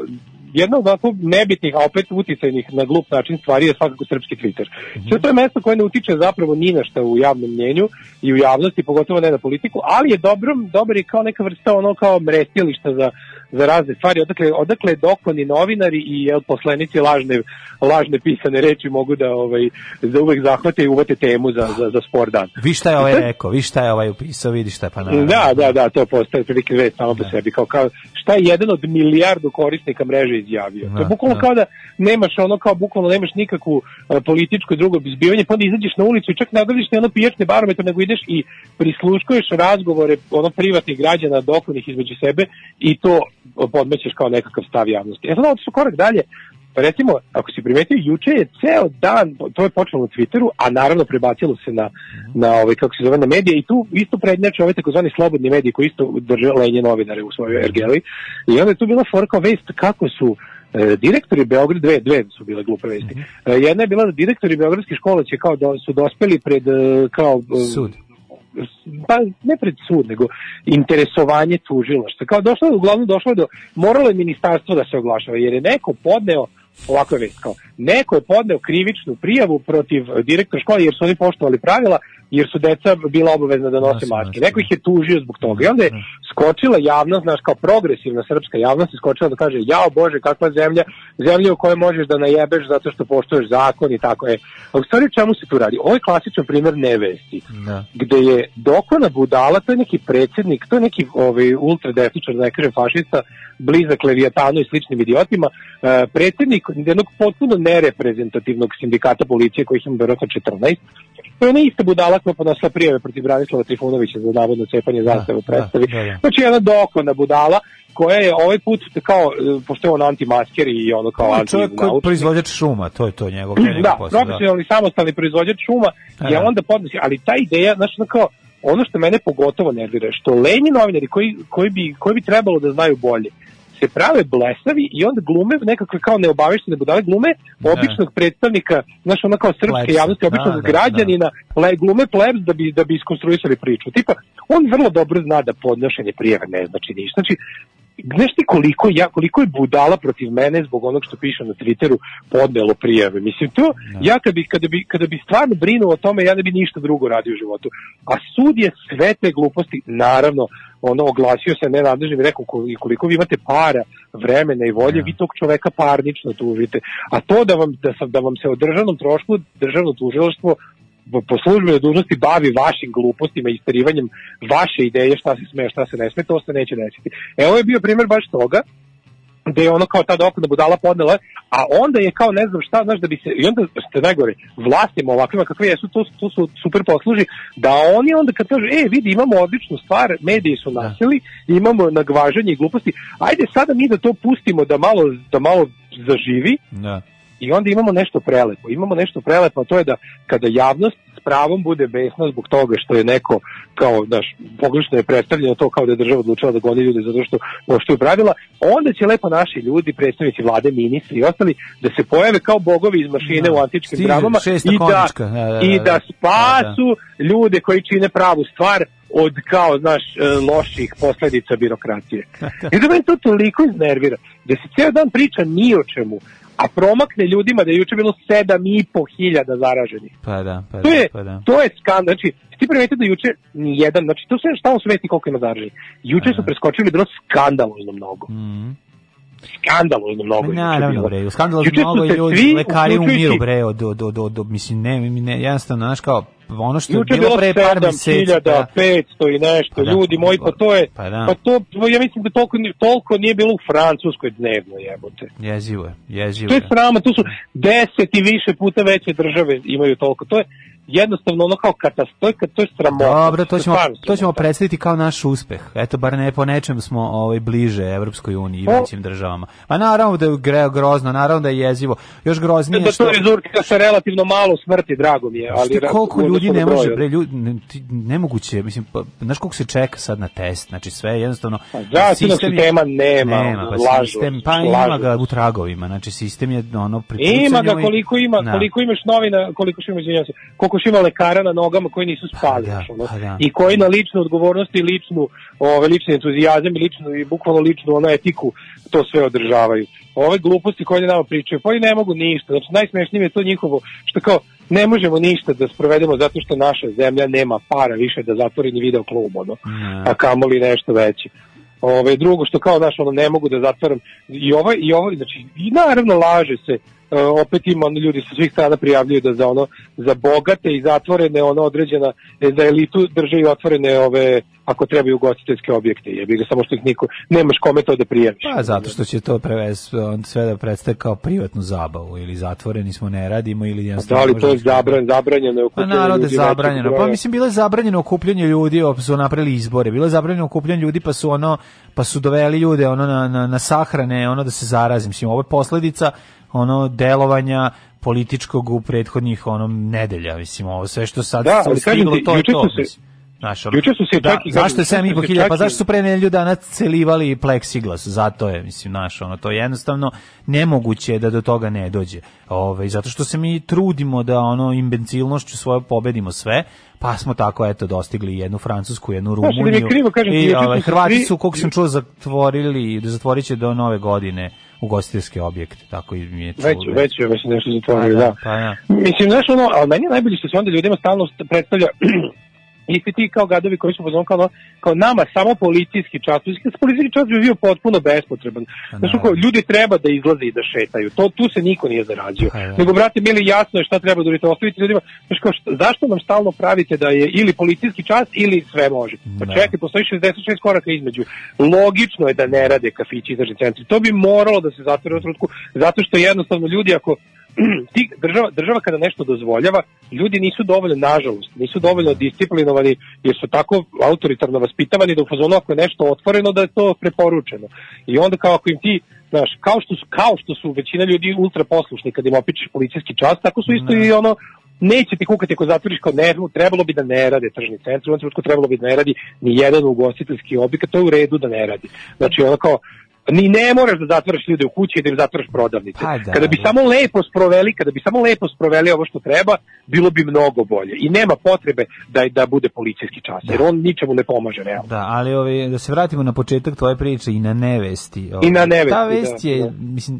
jedna od ovako nebitnih, a opet uticajnih na glup način stvari je svakako srpski Twitter. Sve to je mesto koje ne utiče zapravo ni na šta u javnom mnjenju i u javnosti, pogotovo ne na politiku, ali je dobro, dobar je kao neka vrsta ono kao mrestilišta za, za razne stvari. Odakle, odakle dokoni novinari i jel, poslanici lažne, lažne pisane reči mogu da ovaj, za uvek zahvate i uvate temu za, za, za spor dan. Vi šta je ovaj rekao, vi šta je ovaj upisao, vidi šta je pa naravno. Da, da, da, to postaje prilike već samo po sebi. Kao, kao, šta je jedan od milijardu korisnika mreže izjavio? to Da, je bukvalno da. kao da nemaš ono kao bukvalno nemaš nikakvu e, političku drugo izbivanje, pa onda izađeš na ulicu i čak ne odrediš ni ono pijačni barometar, nego ideš i prisluškuješ razgovore ono privatnih građana dokonih između sebe i to podmećeš kao nekakav stav javnosti. E sad su korak dalje, Pa recimo, ako si primetio, juče je ceo dan, to je počelo na Twitteru, a naravno prebacilo se na, na ovaj, kako se zove, na medije i tu isto prednjače ove takozvani slobodni mediji koji isto drže lenje novinare u svojoj ergeli. I onda je tu bila fora kao vest kako su e, direktori Beograd, dve, dve su bile glupe vesti. E, jedna je bila da direktori Beogradskih škola će kao da su dospeli pred e, kao Sud. Pa ne pred sud, nego interesovanje tužilaštva. Kao došlo uglavnom došlo je do, moralo je ministarstvo da se oglašava, jer je neko podneo, ovako je vest, kao, neko je podneo krivičnu prijavu protiv direktora škole, jer su oni poštovali pravila, jer su deca bila obavezna da nose maske. Neko ih je tužio zbog toga. I onda je skočila javnost, znaš, kao progresivna srpska javnost, je skočila da kaže, jao Bože, kakva zemlja, zemlja u kojoj možeš da najebeš zato što poštuješ zakon i tako je. A u stvari čemu se tu radi? Ovo je klasičan primjer nevesti Da. gde je Dokona Budala, to je neki predsjednik, to je neki ovaj, ultradesničar, da ne kažem fašista, blizak Leviatanu i sličnim idiotima, e, predsjednik jednog potpuno nereprezentativnog sindikata policije kojih ima verovatno 14, to je ona ista budala koja podnosila prijave protiv Branislava Trifunovića za navodno cepanje zastave u da, predstavi. da, da. Znači jedna dokona budala koja je ovaj put kao, e, pošto je on antimasker i ono kao anti čovjek koji je proizvođač šuma, to je to njegov, <clears throat> njegov da, posao. Da. profesionalni samostalni proizvođač šuma je Da. onda podnosi, ali ta ideja, znači ono kao, ono što mene pogotovo nervira, je što lenji novinari koji, koji, bi, koji bi trebalo da znaju bolje, se prave blesavi i onda glume nekakve kao neobaveštene budale, glume običnog predstavnika, znaš ono kao srpske Plebsa. javnosti, običnog Da, da, građanina, ple- glume plebs da bi, da bi iskonstruisali priču. Tipa, on vrlo dobro zna da podnošenje prijeve ne znači ništa. Znači, znaš ti koliko, ja, koliko je budala protiv mene zbog onog što piše na Twitteru podnelo prijave. Mislim, to, ja kada bi, kada, bi, kada bi stvarno brinuo o tome, ja ne bi ništa drugo radio u životu. A sud je sve te gluposti, naravno, ono, oglasio se nenadležnim i rekao kol- koliko vi imate para, vremena i volje, vi tog čoveka parnično tužite. A to da vam, da, sam, da vam se o državnom trošku, državno tužilaštvo po službenoj dužnosti bavi vašim glupostima i isterivanjem vaše ideje šta se sme, šta se ne sme, to se neće desiti. Evo je bio primjer baš toga, gde je ono kao ta dokona budala podnela, a onda je kao ne znam šta, znaš da bi se, i onda ste najgore, vlastima ovakvima kakve jesu, to, to su super posluži, da oni onda kad kažu, e vidi imamo odličnu stvar, mediji su nasili, imamo nagvažanje i gluposti, ajde sada mi da to pustimo da malo, da malo zaživi, Da. I onda imamo nešto prelepo. Imamo nešto prelepo, a to je da kada javnost s pravom bude besna zbog toga što je neko kao, znaš, pogrešno je predstavljeno to kao da je država odlučila da goni ljude zato što poštuju pravila, onda će lepo naši ljudi, predstavnici vlade, ministri i ostali, da se pojave kao bogovi iz mašine Da. u antičkim Stiže, dramama šesta i da, konjička, da, da, i da, da da. spasu ljude koji čine pravu stvar od kao, znaš, e, loših posledica birokracije. <laughs> I da meni to toliko iznervira, da se ceo dan priča ni o čemu, a promakne ljudima da je juče bilo sedam i po hiljada zaraženih. Pa da, pa To da, je, pa da. to je skandal. Znači, ti primetite da juče ni jedan, znači to sve šta u sveti koliko ima zaraženih. Juče su preskočili bilo skandalozno mnogo. Skandalozno mnogo. juče Mhm. Naravno bre, skandalozno mnogo ljudi, lekari umiru bre od, od, od, od, od, mislim, ne, ne, jednostavno, znaš kao, ono što je Juče je bilo pre par 7.500 meseci. pa- i nešto, Pa da. ljudi moji, pa to je, Pa da. pa to, ja mislim da toliko, toliko nije bilo u Francuskoj dnevno, jebote. Jezivo je, jezivo To je je. srama, tu su deset i više puta veće države imaju toliko. To je jednostavno ono kao katastrofa, to je sramota. Dobro, to ćemo, to ćemo predstaviti kao naš uspeh. Eto, bar ne po nečem smo ovaj, bliže Evropskoj uniji i većim državama. A naravno da je grozno, naravno da je jezivo. Još groznije Da što... to rezultira sa relativno malo smrti, drago mi je. Ali koliko u ljudi ne može, bre, ljudi, ne, ti, nemoguće, mislim, pa, znaš koliko se čeka sad na test, znači sve je jednostavno... Pa zdravstvenog sistem je- sistema nema, nema pa, lažu, sistem, pa lažu. ima ga u tragovima, znači sistem je ono... Ima ga i- koliko ima, Da. koliko imaš novina, koliko ima, izvinjavam se, koliko ima lekara na nogama koji nisu spali, da, znaš, ono, pa da. i koji na ličnu odgovornost i ličnu, ove, lični entuzijazam i ličnu i bukvalno ličnu ono etiku to sve održavaju. Ove gluposti koje nama pričaju, pa i ne mogu ništa, znači najsmešnije je to njihovo, što kao, ne možemo ništa da sprovedemo zato što naša zemlja nema para više da zatvori ni video klub, ono, a kamoli nešto veće. Ove, drugo što kao naš ono ne mogu da zatvaram i ovaj i ovaj znači i naravno laže se opet ima ono ljudi sa svih strana prijavljuju da za ono za bogate i zatvorene ono određena e, za elitu drže i otvorene ove ako trebaju ugostiteljske objekte jebi ga samo što ih niko nemaš kome to da prijaviš Pa zato što će to prevez, on sve da predstaje kao privatnu zabavu ili zatvoreni smo ne radimo ili jednostavno... da li to je možemo- zabran, zabranjeno je Pa okupljanje naravno da je ljudi zabranjeno. Pa mislim bilo je zabranjeno okupljanje ljudi, pa su napravili izbore. Bilo je zabranjeno okupljanje ljudi, pa su ono pa su doveli ljude ono na na na sahrane, ono da se zarazi. Mislim ovo je posledica ono delovanja političkog u prethodnih onom nedelja, mislim ovo sve što sad Da, se stiglo ti, to je to. se-. Znaš, ono, juče su se da, čak i- zašto je kažem, 7,5 juče su se hiljada? Pa zašto su pre nedelju dana celivali pleksiglas? Zato je, mislim, naš, ono, to je jednostavno nemoguće da do toga ne dođe. Ove, zato što se mi trudimo da ono imbencilnošću svoje pobedimo sve, pa smo tako eto dostigli jednu Francusku, jednu Znaš, ali mi je Rumuniju. krivo, kažem I ovaj, Hrvati su, koliko sam čuo, zatvorili, zatvorit će do nove godine ugostiteljske objekte, tako i mi je čuo. Već, već je već nešto zatvorili, Pa da. da, pa da. Mislim, znaš ono, ali meni je najbolje što se onda ljudima stalno st- <clears throat> predstavlja isti ti kao gadovi koji su pozvani kao, kao nama samo policijski čas. Policijski, čas bi bio potpuno bespotreban. Pa Znaš, da. kao, ljudi treba da izlaze i da šetaju. To, tu se niko nije zarađio. Pa da. Nego, brate, mili, jasno je šta treba da uradite. Ostavite ljudima, znaš, kao, šta- zašto nam stalno pravite da je ili policijski čas ili sve može? Pa Da. čekaj, postoji 66 koraka između. Logično je da ne rade kafići i tržni centri. To bi moralo da se zatvore u trenutku, zato što jednostavno ljudi ako <clears throat> ti, država, država kada nešto dozvoljava, ljudi nisu dovoljno, nažalost, nisu dovoljno disciplinovani jer su tako autoritarno vaspitavani da u fazonu ako je nešto otvoreno da je to preporučeno. I onda kao ako im ti, znaš, kao što su, kao što su većina ljudi ultra poslušni kad im opičeš policijski čas, tako su isto i ono neće ti kukati ako zatvoriš kao ne, trebalo bi da ne rade tržni centri, u ovom trenutku trebalo bi da ne radi ni jedan ugostiteljski objekat, to je u redu da ne radi. Znači ono kao, ni ne moraš da zatvaraš ljude u kući i da im zatvaraš prodavnice. Pa da, kada bi da. samo lepo sproveli, kada bi samo lepo sproveli ovo što treba, bilo bi mnogo bolje. I nema potrebe da da bude policijski čas, jer on ničemu ne pomaže realno. Da, ali ovaj, da se vratimo na početak tvoje priče i na nevesti. Ovaj, I na nevesti, Ta vest da, je, da. mislim,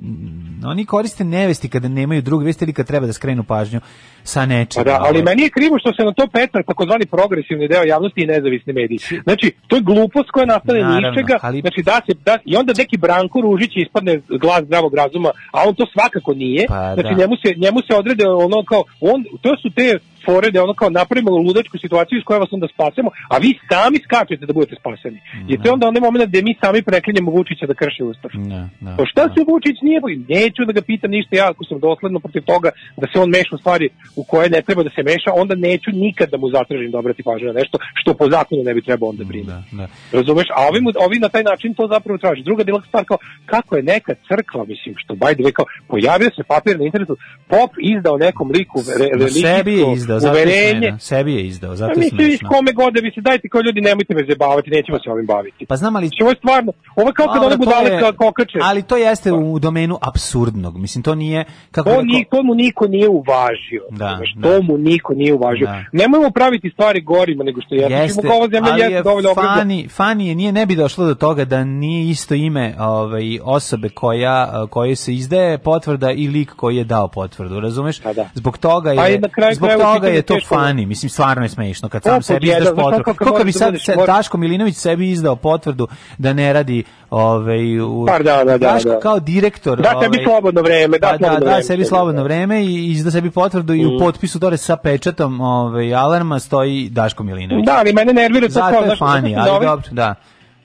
oni koriste nevesti kada nemaju druge vesti ili kad treba da skrenu pažnju sa nečim. Pa da, ali Ovaj, meni je krivo što se na to peca takozvani progresivni deo javnosti i nezavisni mediji. Znači, to je glupost koja nastane ni iz Naravno, čega, ali- znači da se, da, i onda neki Branko Ružić ispadne glas zdravog razuma, a on to svakako nije. Pa znači, da. njemu se, njemu se odrede ono kao, on, to su te fore da ono kao napravimo ludačku situaciju iz koje vas onda spasemo, a vi sami skačete da budete spaseni. Jer to je onda onaj moment gde mi sami preklinjemo Vučića da krši ustav. Da, da. Pa šta se Vučić nije boji? Neću da ga pitam ništa ja ako sam dosledno protiv toga da se on meša u stvari u koje ne treba da se meša, onda neću nikad da mu zatražim da obrati pažnju na nešto što po zakonu ne bi trebao onda brine. Da, da. Razumeš? A ovi, mu- ovi na taj način to zapravo traži. Druga dela stvar kao kako je neka crkva, mislim, što by the way, kao pojavio se papir na internetu, pop izdao nekom liku re, Ma sebi je religijsko izdao, zato je smena. Sebi je izdao, Pa zato je mislim, iz smešno. kome god da bi se dajte kao ljudi, nemojte me zabavati, nećemo se ovim baviti. Pa znam, ali Znači, ovo je stvarno, ovo je kao kad one budale je- kao kokače. Ali to jeste u domenu absurdnog. Mislim, to nije... Kako To, ni, to mu niko nije uvažio. Da, da. To mu niko nije uvažio. Da. Nemojmo praviti stvari gorima nego što jeste. Jeste, ova zemlja ali je fani, fani je, nije, ne bi došlo do toga da nije isto ime ovaj, osobe koja, koje se izdaje potvrda i lik koji je dao potvrdu, razumeš? Pa da. Zbog toga je, Pa i na kraju zbog toga je to teško- fani, mislim stvarno je smešno kad sam sebi izdaš znaš potvrdu. kako bi da sad se- Daško Milinović sebi izdao potvrdu da ne radi ovaj u Par dana, da, Daško da. kao direktor Da sebi ovaj, slobodno vreme, da Pa da, da, vreme sebi slobodno da. vreme i izda sebi potvrdu i u potpisu dole sa pečatom ovaj, alarma stoji Daško Milinović. Da, ali mene nervira Zato kao, znaš, fani, ali dobro, da.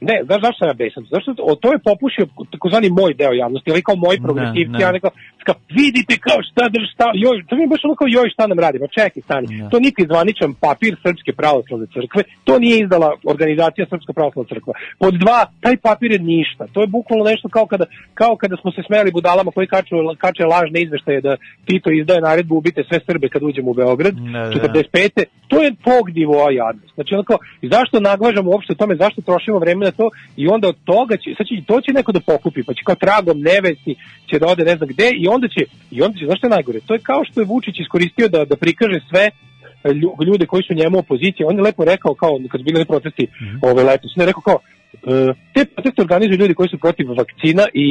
Ne, znaš zašto sam ja besan? Zašto o, to je popušio takozvani moj deo javnosti, ali kao moji progresivci, ne. ja rekao, kao, vidite kao šta drž, šta, joj, to mi je baš ono kao joj šta nam radi, ma čekaj, stani, Ne. to niti zvaničan papir Srpske pravoslavne crkve, to nije izdala organizacija Srpska pravoslavna crkva. Pod dva, taj papir je ništa, to je bukvalno nešto kao kada, kao kada smo se smeli budalama koji kaču, kače lažne izveštaje da Tito izdaje naredbu ubite sve Srbe kad uđemo u Beograd, Da, da. 45. To je tog nivoa jadnost. Znači, i zašto naglažamo uopšte o tome, zašto trošimo vreme na to i onda od toga će, sad će, to će neko da pokupi, pa će kao tragom nevesti će da ode ne znam gde i onda će, i onda će, znaš što je najgore? To je kao što je Vučić iskoristio da, da prikaže sve e, lju- ljude koji su njemu opozicije. On je lepo rekao, kao kad su bili protesti ove letos, on je rekao kao, e, te proteste organizuju ljudi koji su protiv vakcina i,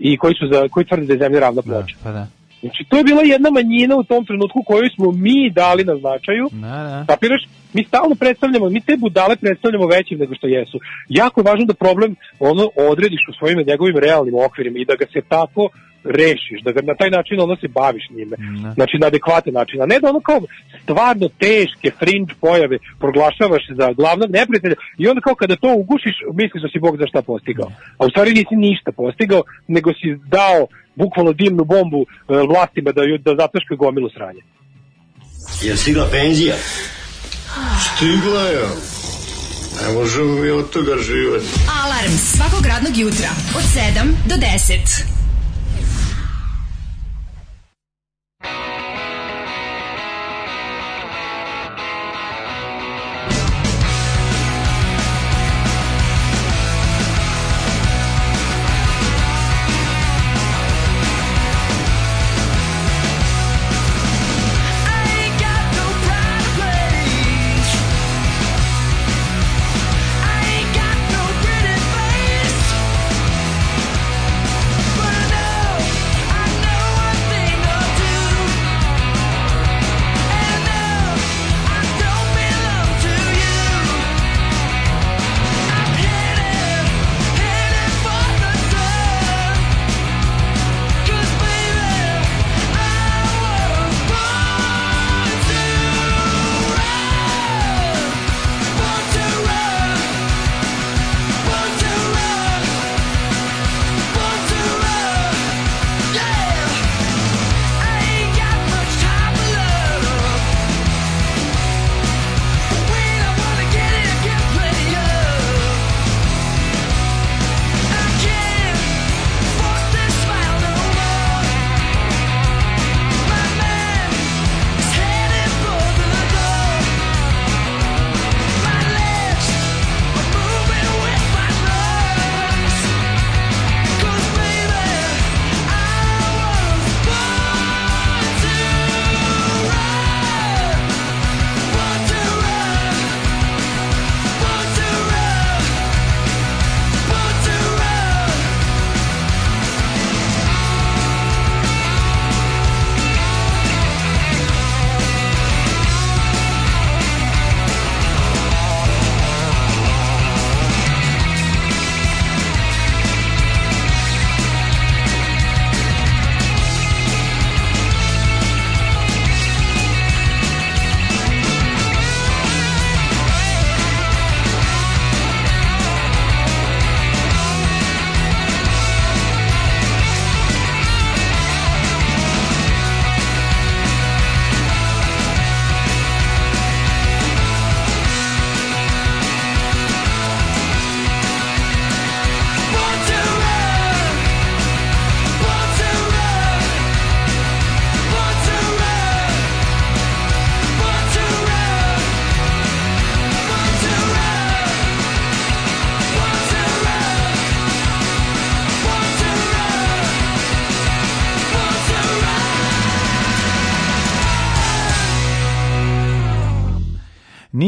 i koji su za, koji tvrde da je zemlja ravna Da, ploča. pa da. Znači, to je bila jedna manjina u tom trenutku koju smo mi dali na značaju, Da, da. Kapiraš? Mi stalno predstavljamo, mi te budale predstavljamo većim nego što jesu. Jako je važno da problem ono odrediš u svojim njegovim realnim okvirima i da ga se tako rešiš, da ga na taj način ono se baviš njime. Da. Znači na adekvatan način, a ne da ono kao stvarno teške fringe pojave proglašavaš za glavnog neprijatelja i onda kao kada to ugušiš misliš da si Bog za šta postigao. A u stvari nisi ništa postigao, nego si dao bukvalno dimnu bombu e, vlastima da, da zataškaju gomilu sranja. Je stigla penzija? Stigla je. Ne možemo mi od toga živati. Alarm svakog radnog jutra od 7 do 10. Thank you.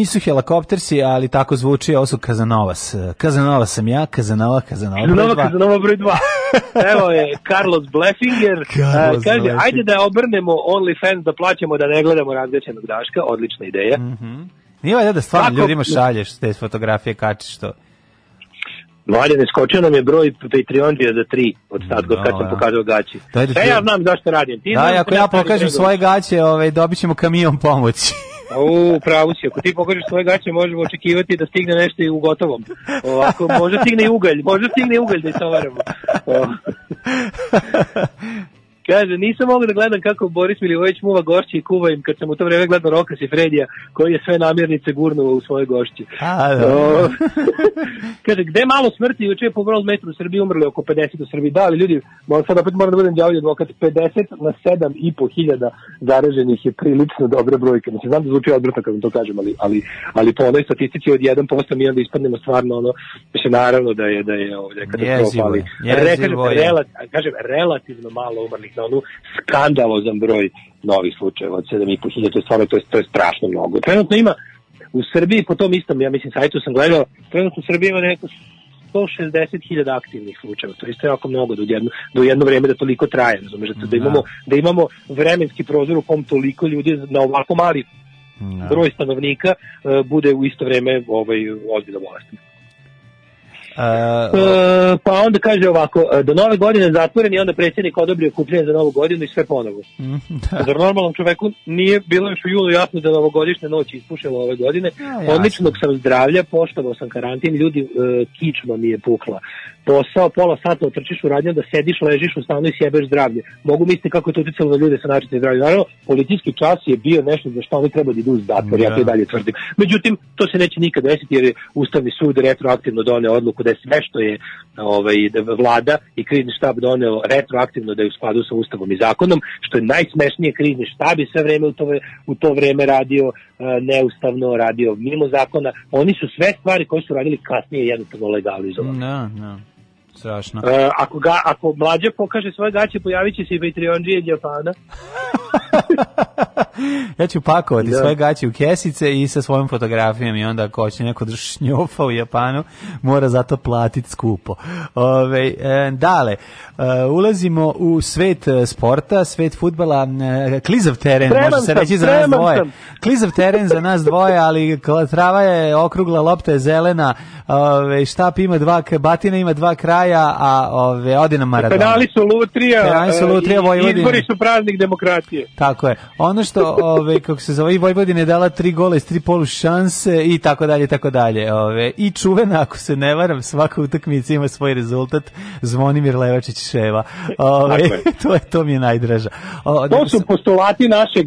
Nisu helikoptersi, ali tako zvuči, ovo su Kazanovas. Kazanova sam ja, Kazanova, Kazanova broj Kazanova, dva. Kazanova broj 2. Evo je Carlos Bleffinger. <laughs> Carlos kaže, Bleffinger. ajde da obrnemo OnlyFans da plaćamo da ne gledamo razgaćenog Daška. Odlična ideja. Nije valjda da stvarno Kako- ljudima šalješ te fotografije, kačiš to. Mladen, skočio nam je broj Patreonđija za tri od sad, No, kad sam ja. pokazao gaći. Dajde E, ti- ja znam zašto radim. Ti Da, ako da ja pokažem svoje gaće, ovaj, dobit ćemo kamion pomoći. U, pravo si. Ako ti pokažeš svoje gaće, možemo očekivati da stigne nešto i u gotovom. Ovako, možda stigne i ugalj. Možda stigne i ugalj da istovaramo. <laughs> Kaže, nisam mogao da gledam kako Boris Milivojević muva gošće i kuva im kad sam u to vreme gledao Rokas i Fredija koji je sve namirnice gurnuo u svoje gošće. A, da. O, <laughs> kaže, gde malo smrti, juče je po World Metru u Srbiji umrli oko 50 u Srbiji. Da, ali ljudi, mo- sad opet moram da budem đavolji advokat, 50 na 7 i po hiljada zaraženih je prilično dobra brojka. Mislim, znam da zvuči odvrtno kad vam to kažem, ali, ali, ali po onoj statistici od 1% mi onda ispadnemo stvarno ono, mislim, naravno da je, da je ovdje katastrofa, Jezivo ali je, re- jezivo kažem, je. rela- kažem, relativno malo umrlih na onu skandalozan broj novih slučajeva od 7,5 hiljada, to je stvarno, to je, to je strašno mnogo. Trenutno ima u Srbiji, po tom istom, ja mislim, sajtu sam gledao, trenutno u Srbiji ima neko 160.000 aktivnih slučajeva. To je isto jako mnogo da u jedno, da u jedno vreme da toliko traje, razumeš, da, da imamo da imamo vremenski prozor u kom toliko ljudi na ovako mali broj stanovnika e, bude u isto vreme ovaj ozbiljno bolestan. E, pa onda kaže ovako, e, do nove godine zatvoren i onda predsjednik odobrio kupljenje za novu godinu i sve ponovo. <laughs> Zar normalnom čoveku nije bilo još u julu jasno da novogodišnja noć ispušila ove godine? jasno. Odličnog sam zdravlja, poštovao sam karantin, ljudi, e, kičma mi je pukla. Posao, pola sata otrčiš u radnju da sediš, ležiš u stanu i sjebeš zdravlje. Mogu misliti kako je to uticalo na ljude sa načinim zdravljem. Naravno, policijski čas je bio nešto za što oni treba da idu u zatvor, ja to i Da. dalje tvrdim. Međutim, to se neće nikad desiti jer je Ustavni sud retroaktivno doneo odluku da je sve što je ovaj, da vlada i krizni štab doneo retroaktivno da je u skladu sa Ustavom i zakonom, što je najsmešnije krizni štab je sve vreme u to, u to vreme radio e, neustavno, radio mimo zakona. Oni su sve stvari koje su radili kasnije jednostavno legalizovali. Da, da. Strašno. E, ako, ga, ako mlađe pokaže svoje gaće, pojavit će se i Patreonđije iz Japana. <laughs> Ja ću pakovati Da. svoje gaće u kesice i sa svojom fotografijom i onda ako hoće neko da šnjofa u Japanu, mora zato platiti skupo. Ove, e, dale, e, ulazimo u svet e, sporta, svet futbala, e, klizav teren, može se sam, reći za nas dvoje. sam. Klizav teren za nas dvoje, ali trava je okrugla, lopta je zelena, ove, štap ima dva, batina ima dva kraja, a ove, ode na Maradona. Penali su lutrija, Penali su e, lutrija i- Vojvodine. izbori su praznik demokratije. Tako je. Ono što, ove, kako se zove, i je dala tri gola iz tri polu šanse i tako dalje, tako dalje. Ove, I čuvena, ako se ne varam, svaka utakmica ima svoj rezultat. Zvonimir Levačić Ševa. Ove, je. <laughs> to, je, to mi je najdraža. O, To nego su sam- postulati našeg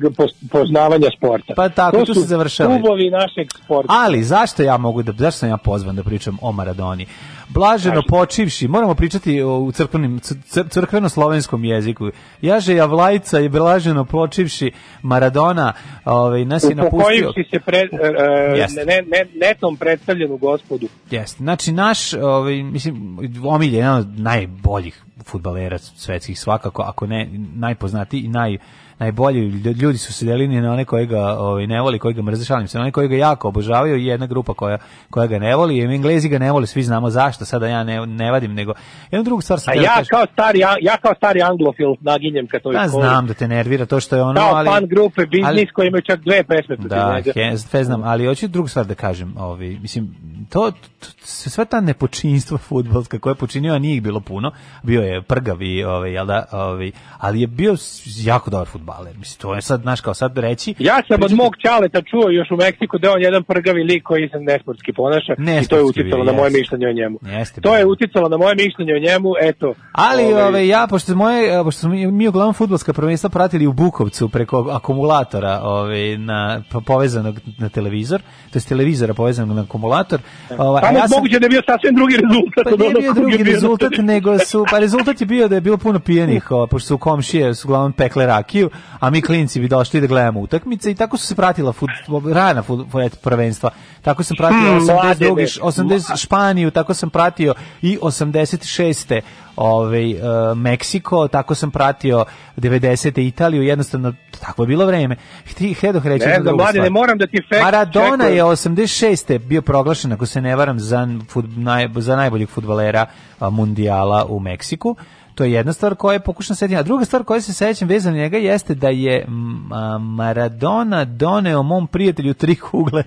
poznavanja sporta. Pa tako, to tu su se završava. Klubovi našeg sporta. Ali zašto ja mogu da zašto sam ja pozvan da pričam o Maradoni? Blaženo počivši, moramo pričati o crkvenim cr- crkveno slovenskom jeziku. Jaže Javlajca i blaženo počivši Maradona, ovaj nas je napustio. Upokojivši se pre, e, Jeste. ne, ne, netom predstavljenu gospodu. Jeste. Znači naš, ovaj mislim omiljen jedan od najboljih fudbalera svetskih svakako, ako ne najpoznatiji i naj najbolji Lju- ljudi su se delili na one koji ga ovaj ne voli, koji ga mrze, šalim se, na one koji ga jako obožavaju i jedna grupa koja koja ga ne voli, i Englezi ga ne vole, svi znamo zašto, sada ja ne, ne vadim, nego jednu drugu stvar sam A ja kažem. kao stari, ja kao stari anglofil naginjem ka toj Ja školi. znam da te nervira to što je ono, Kao ali... fan grupe biznis koji imaju čak dve pesme Da, he, sve znam, ali hoću drugu stvar da kažem, ovaj, mislim, to, to, sve ta nepočinstva fudbalska koje je počinio, a nije ih bilo puno, bio je prgavi, ovaj, jel da, ovaj, ali je bio jako dobar fudbaler, mislim, to je sad, znaš, kao sad reći... Ja sam od pričati- mog čaleta čuo još u Meksiku da je on jedan prgavi lik koji se nesportski ponaša i to je Nesportski uticalo na moje jeste. mišljenje o njemu. Jeste, to je uticalo na moje mišljenje o njemu, eto. Ali ovaj, ovaj, ja pošto moje pošto smo mi, mi uglavnom fudbalska prvenstva pratili u Bukovcu preko akumulatora, ovaj na po- povezanog na televizor, to jest televizora povezanog na akumulator. Ovaj, ja sam- moguće da je bio sasvim drugi rezultat. Pa od nije bio drugi rezultat, nego su, pa rezultat je bio da je bilo puno pijenih, <laughs> pošto su komšije su uglavnom pekle rakiju a mi klinci bi došli da gledamo utakmice i tako su se pratila fut, rana fut, prvenstva. Tako sam pratio Hmm, 82. mladene. 80 Španiju, tako sam pratio i 86. Ovaj uh, Meksiko, tako sam pratio 90. Italiju, jednostavno tako je bilo vreme. Htio htio reći Ne stvar. ne moram da ti fakt Maradona checkujem. je 86. bio proglašen, ako se ne varam, za, fut, naj, za najboljeg futbalera a, mundijala u Meksiku. To je jedna stvar koja je pokušana setiti. A druga stvar koja se sećam vezana na njega jeste da je Maradona doneo mom prijatelju tri kugle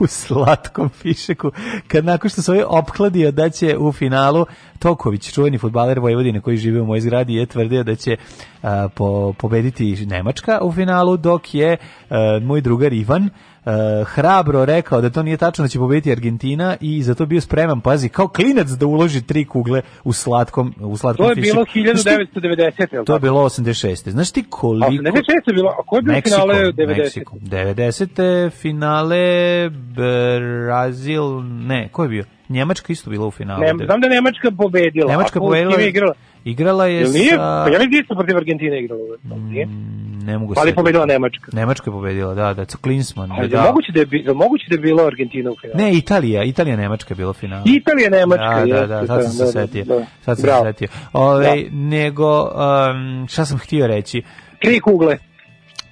u slatkom fišeku, kad nakon što se ovaj opkladio da će u finalu Toković, čuveni futbaler Vojvodine koji živi u mojoj zgradi, je tvrdio da će a, po, pobediti Nemačka u finalu, dok je a, moj drugar Ivan a, hrabro rekao da to nije tačno da će pobediti Argentina i zato bio spreman, pazi, kao klinac da uloži tri kugle u slatkom, u slatkom To je bilo Znaš ti- 1990. jel To je bilo 86. Znaš ti A koliko... 86 je bilo, a ko je bio Meksiko, finale 90? Meksiko. 90. finale Brazil, ne, ko je bio? Njemačka isto bila u finalu. Ne, znam da je Nemačka pobedila. Nemačka a ko- pobedila. je igrala? Igrala je Jel nije? sa... Pa ja mislim da isto protiv Argentine igrala. Nije? Ne mogu li je se- pobedila Nemačka? Nemačka je pobedila, da, da, Klinsman. A Da, da. moguće da je, moguće da je bilo Argentina u finalu? Ne, Italija, Italija Nemačka je bila u finalu. Italija, Nemačka, Da, da, jeste, da, sad sam se da, da, setio. da. Sad sam se setio. Ove, nego, um, šta sam htio reći? Tri kugle.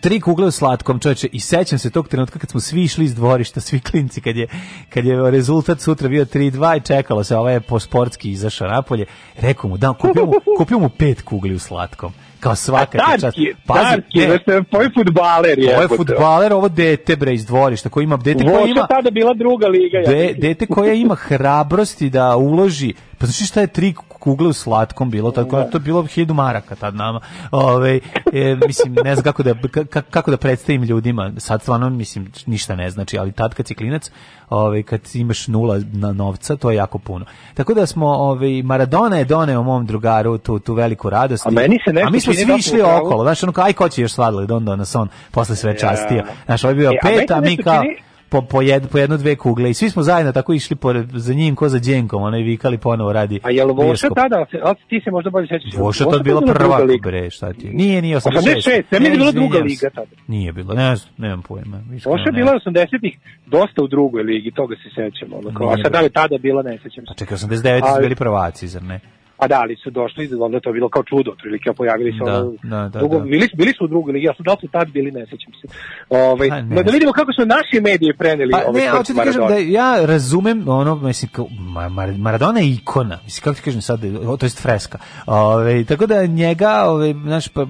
tri kugle u slatkom čoveče i sećam se tog trenutka kad smo svi išli iz dvorišta, svi klinci kad je kad je rezultat sutra bio 3:2 i čekalo se, ovaj je po sportski izašao napolje. Rekao mu, da kupio mu, kupio mu pet kugli u slatkom. Kao svaka ti čast. Pazi, Tarski, ne, da tvoj futbaler je. ovo je fudbaler, ovo dete bre iz dvorišta koji ima dete koji ima tada bila druga liga. ja de, mislim. dete koja ima <laughs> hrabrosti da uloži pa znači šta je tri kugle u slatkom bilo? Tako to je bilo 1000 maraka tad nama. Ovaj e, mislim ne znam kako da ka- kako da predstavim ljudima. Sad stvarno mislim ništa ne znači ali tad kad si klinac ovaj kad imaš nula na novca to je jako puno. Tako da smo ovaj Maradona je doneo mom drugaru tu tu veliku radost. A meni se nešto a mi smo svi da išli okolo. Znaš ono kao aj ko će još sladoled onda nas on posle sve častio znaš ovaj je bio E, a pet se a mi kao čini- po, po, jed, po jedno dve kugle i svi smo zajedno tako išli pored, za njim ko za dženkom, onaj vikali ponovo radi A jel Voša tada, a ti se možda bolje sećaš? Voša tad bila prva, bre, šta ti je? Nije, nije 86. 86, ja da je bila druga liga tada. Nije bilo, ne znam, nemam pojma. Voša je bila znam. 80-ih dosta u drugoj ligi, toga se sećam. Ono, a sad da li tada bila, ne sećam se. Pa čekaj, 89 su Ali- bili prvaci, zar ne? A da, ali su došli, onda to je bilo kao čudo, otprilike, pojavili se Da, ono, da, da, drugo, da. Bili, bili su u drugoj ligi, ja sam da li su tad bili, ne sećam se. Ovaj, Pa, ne da vidimo kako su naši mediji preneli Pa ovaj ne, hoću ti kažem da ja razumem ono, mislim, kao, Ma- Mar- Maradona je ikona, mislim, kako ti kažem sad, to jest freska. Ove, tako da njega, ove, znaš, pa,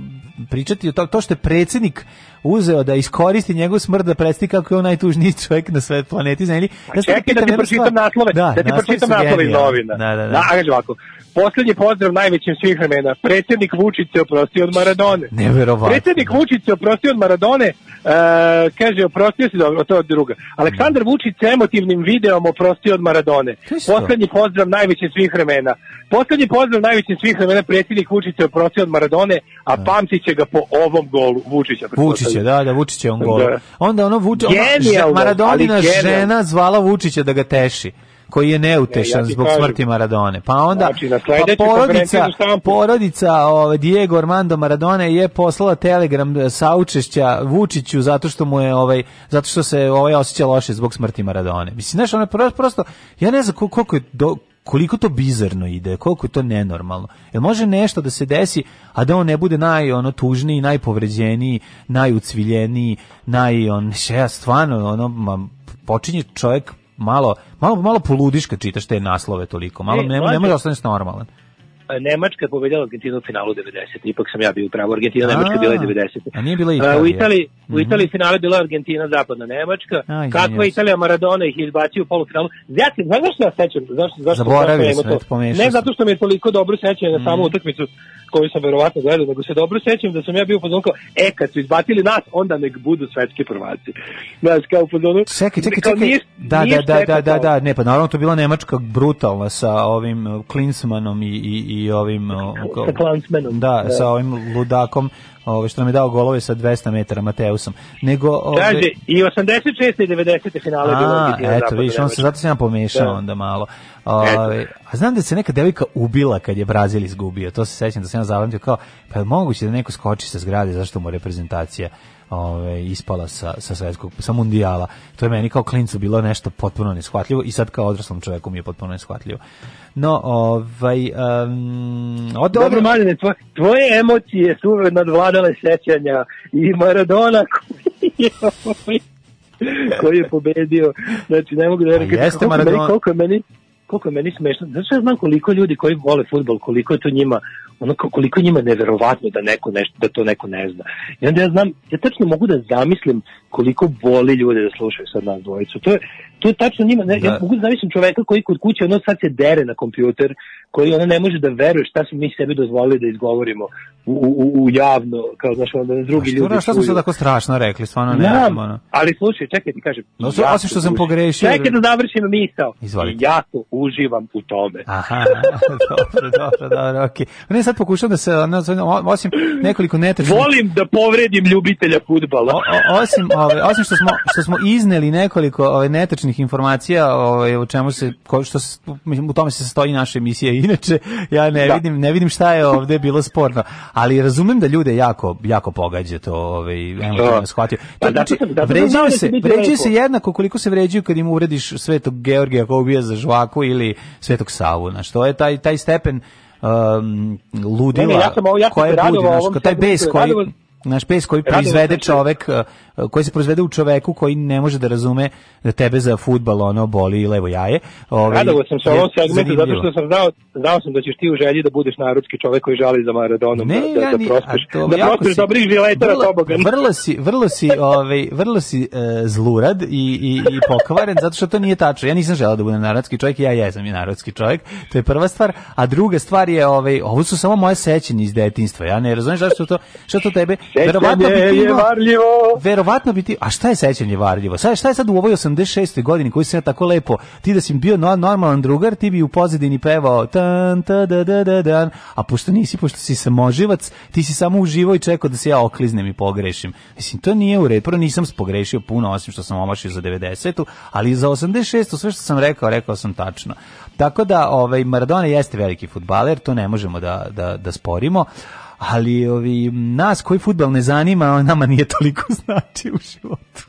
pričati o to, to što je predsjednik uzeo da iskoristi njegovu smrt da predstavi kako je on najtužniji čovjek na sve planeti zemlji. Pa čekaj da ti pročitam naslove, da, ti naslovi pročitam naslove iz novina. Da, da, da. Da, ovako. Poslednji pozdrav najvećim svih vremena. Predsjednik Vučić se oprostio od Maradone. Neverovatno. Predsjednik Vučić se oprostio od Maradone, e, kaže, oprostio se, dobro, to je druga. Aleksandar Vučić se emotivnim videom oprostio od Maradone. Poslednji pozdrav najvećim svih vremena. Poslednji pozdrav najvećim svih vremena, predsjednik Vučić se oprostio od Maradone, a pamtit će ga po ovom golu Vučića. Vučića, da, da, Vučić je on gol. Da. Onda ono Vučić, ona Maradonina žena zvala Vučića da ga teši koji je neutešan Ne, ja zbog kažem. smrti Maradone. Pa onda Znači, na pa porodica, porodica ove, Diego Armando Maradone je poslala telegram saučešća Vučiću zato što mu je ovaj zato što se ovaj osjeća loše zbog smrti Maradone. Mislim, znaš, ono je prosto, ja ne znam kol- koliko je do, koliko to bizarno ide, koliko je to nenormalno. Jel može nešto da se desi, a da on ne bude naj ono tužniji, najpovređeniji, najucviljeniji, naj on ja stvarno ono ma, počinje čovjek malo malo malo poludiš kad čitaš te naslove toliko. Malo E, ne, ne mlađe. može da ostaneš normalan. Nemačka je pobedila Argentinu u finalu 90. Ipak sam ja bio u pravu. Argentina Nemačka je bila i 90. A nije bila A, Italija. u Italiji, u Mhm. Italiji finale je bila Argentina, zapadna Nemačka. A, izvinjavam Kakva je. Italija Maradona ih je izbacio u polufinalu. Ja se, znaš zašto ja sećam? Zašto, zašto, Zaboravio sam, imam eto, pomešao Ne zato što mi je toliko dobro sećanje na samu utakmicu koju sam verovatno gledao, nego se dobro sećam da sam ja bio u fazonu kao, e, kad su izbacili nas, onda nek budu svetski prvaci. Znaš, kao u fazonu... Čekaj, čekaj, čekaj. nije- Da, nije da, da, da, da, da, ne, pa naravno to bila Nemačka brutalna sa ovim uh, Klinsmanom i, i, i ovim... uh, kao- Sa Klansmanom, Da, da. sa ovim ludakom ovaj, što nam je dao golove sa 200 metara Mateusom, nego... Ovaj, Kaže, i 86. i 90. finale je bilo Argentina, eto, vidiš, on se zato se ja pomešao Da. onda malo. Ove, a znam da se neka devojka ubila kad je Brazil izgubio. To se sećam da sam ja zapamtio kao, pa je moguće da neko skoči sa zgrade zašto mu reprezentacija ove, ispala sa, sa svetskog, sa mundijala. To je meni kao klincu bilo nešto potpuno neshvatljivo i sad kao odraslom čoveku mi je potpuno neshvatljivo. No, ovaj, um, od, Dobro, Maljane, tvoje, tvoje emocije su nadvladale sećanja i Maradona <laughs> koji je, ovaj, koji je pobedio. Znači, ne mogu da verujem. Pa jeste koliko Maradona. Meni, koliko je meni koliko je meni smešno. Znači, ja znam koliko ljudi koji vole fudbal, koliko je to njima ono ko- koliko njima neverovatno da neko nešto da to neko ne zna. I onda ja znam, ja tačno mogu da zamislim koliko boli ljude da slušaju sad nas dvojicu. To je to je tačno njima, ne, ja Da. mogu da zamislim čoveka koji kod kuće ono sad se dere na kompjuter, koji ono ne može da veruje šta smo mi sebi dozvolili da izgovorimo u, u, u javno, kao znaš, onda da drugi ljudi Šta, šta smo čuju. sad tako strašno rekli, stvarno ne Znam, ono. ali slušaj, čekaj ti kažem. No, so- osim što sam pogrešio- Čekaj da završim misao. Izvolite. I jako uživam u tome. Aha, <laughs> dobro, dobro, dobro, okej. Ne, sad pokušam da se, osim nekoliko netačnih Volim da povredim ljubitelja. O- o- osim ove, osim što smo što smo izneli nekoliko ove netačnih informacija ovaj o čemu se ko, što u tome se sastoji naša emisija inače ja ne Da. vidim ne vidim šta je ovde bilo sporno ali razumem da ljude jako jako pogađa to ovaj emotivno Da. shvatio Pa znači vređaju da će se vređaju se jednako koliko se vređaju kad im uvrediš Svetog Georgija koji ubija za žvaku ili Svetog Savu znači to je taj taj stepen um, ludila Ne, ne, ja sam ja sam se radovao budi, ovom taj bes koji naš pes koji proizvede čovek uh, koji se proizvede u čoveku koji ne može da razume da tebe za fudbal ono boli levo jaje. Ovaj, Radovao sam se ovom segmentu zato što sam znao, znao sam da ćeš ti u želji da budeš narodski čovek koji žali za Maradonom, Ne, da, da, da prospeš, to da prospeš si- dobrih žiletara vrlo- tobogan. <laughs> Vrlo si, vrlo si, ovaj, vrlo si e, zlurad i, i, i pokvaren, zato što to nije tačno. Ja nisam želeo da budem narodski čovjek, ja jesam i narodski čovjek. To je prva stvar, a druga stvar je ovaj, ovo su samo moje sećanje iz detinjstva. Ja ne razumem zašto to, što to tebe verovatno bi ti imao- varljivo. Verovatno bi ti, a šta je sećanje varljivo? Sad, šta je sad u ovoj 86. godini koji se ja tako lepo, ti da si bio no- normalan drugar, ti bi u pozadini pevao tan, ta, da, da, da, dan, a pošto nisi, pošto si samoživac, ti si samo uživao i čekao da se ja okliznem i pogrešim. Mislim, to nije u redu. Prvo nisam pogrešio puno, osim što sam omašio za 90. ali za 86. sve što sam rekao, rekao sam tačno. Tako da, ovaj, Maradona jeste veliki futbaler, to ne možemo da, da, da sporimo, ali ovi, nas koji futbal ne zanima, nama nije toliko <laughs> znači u životu.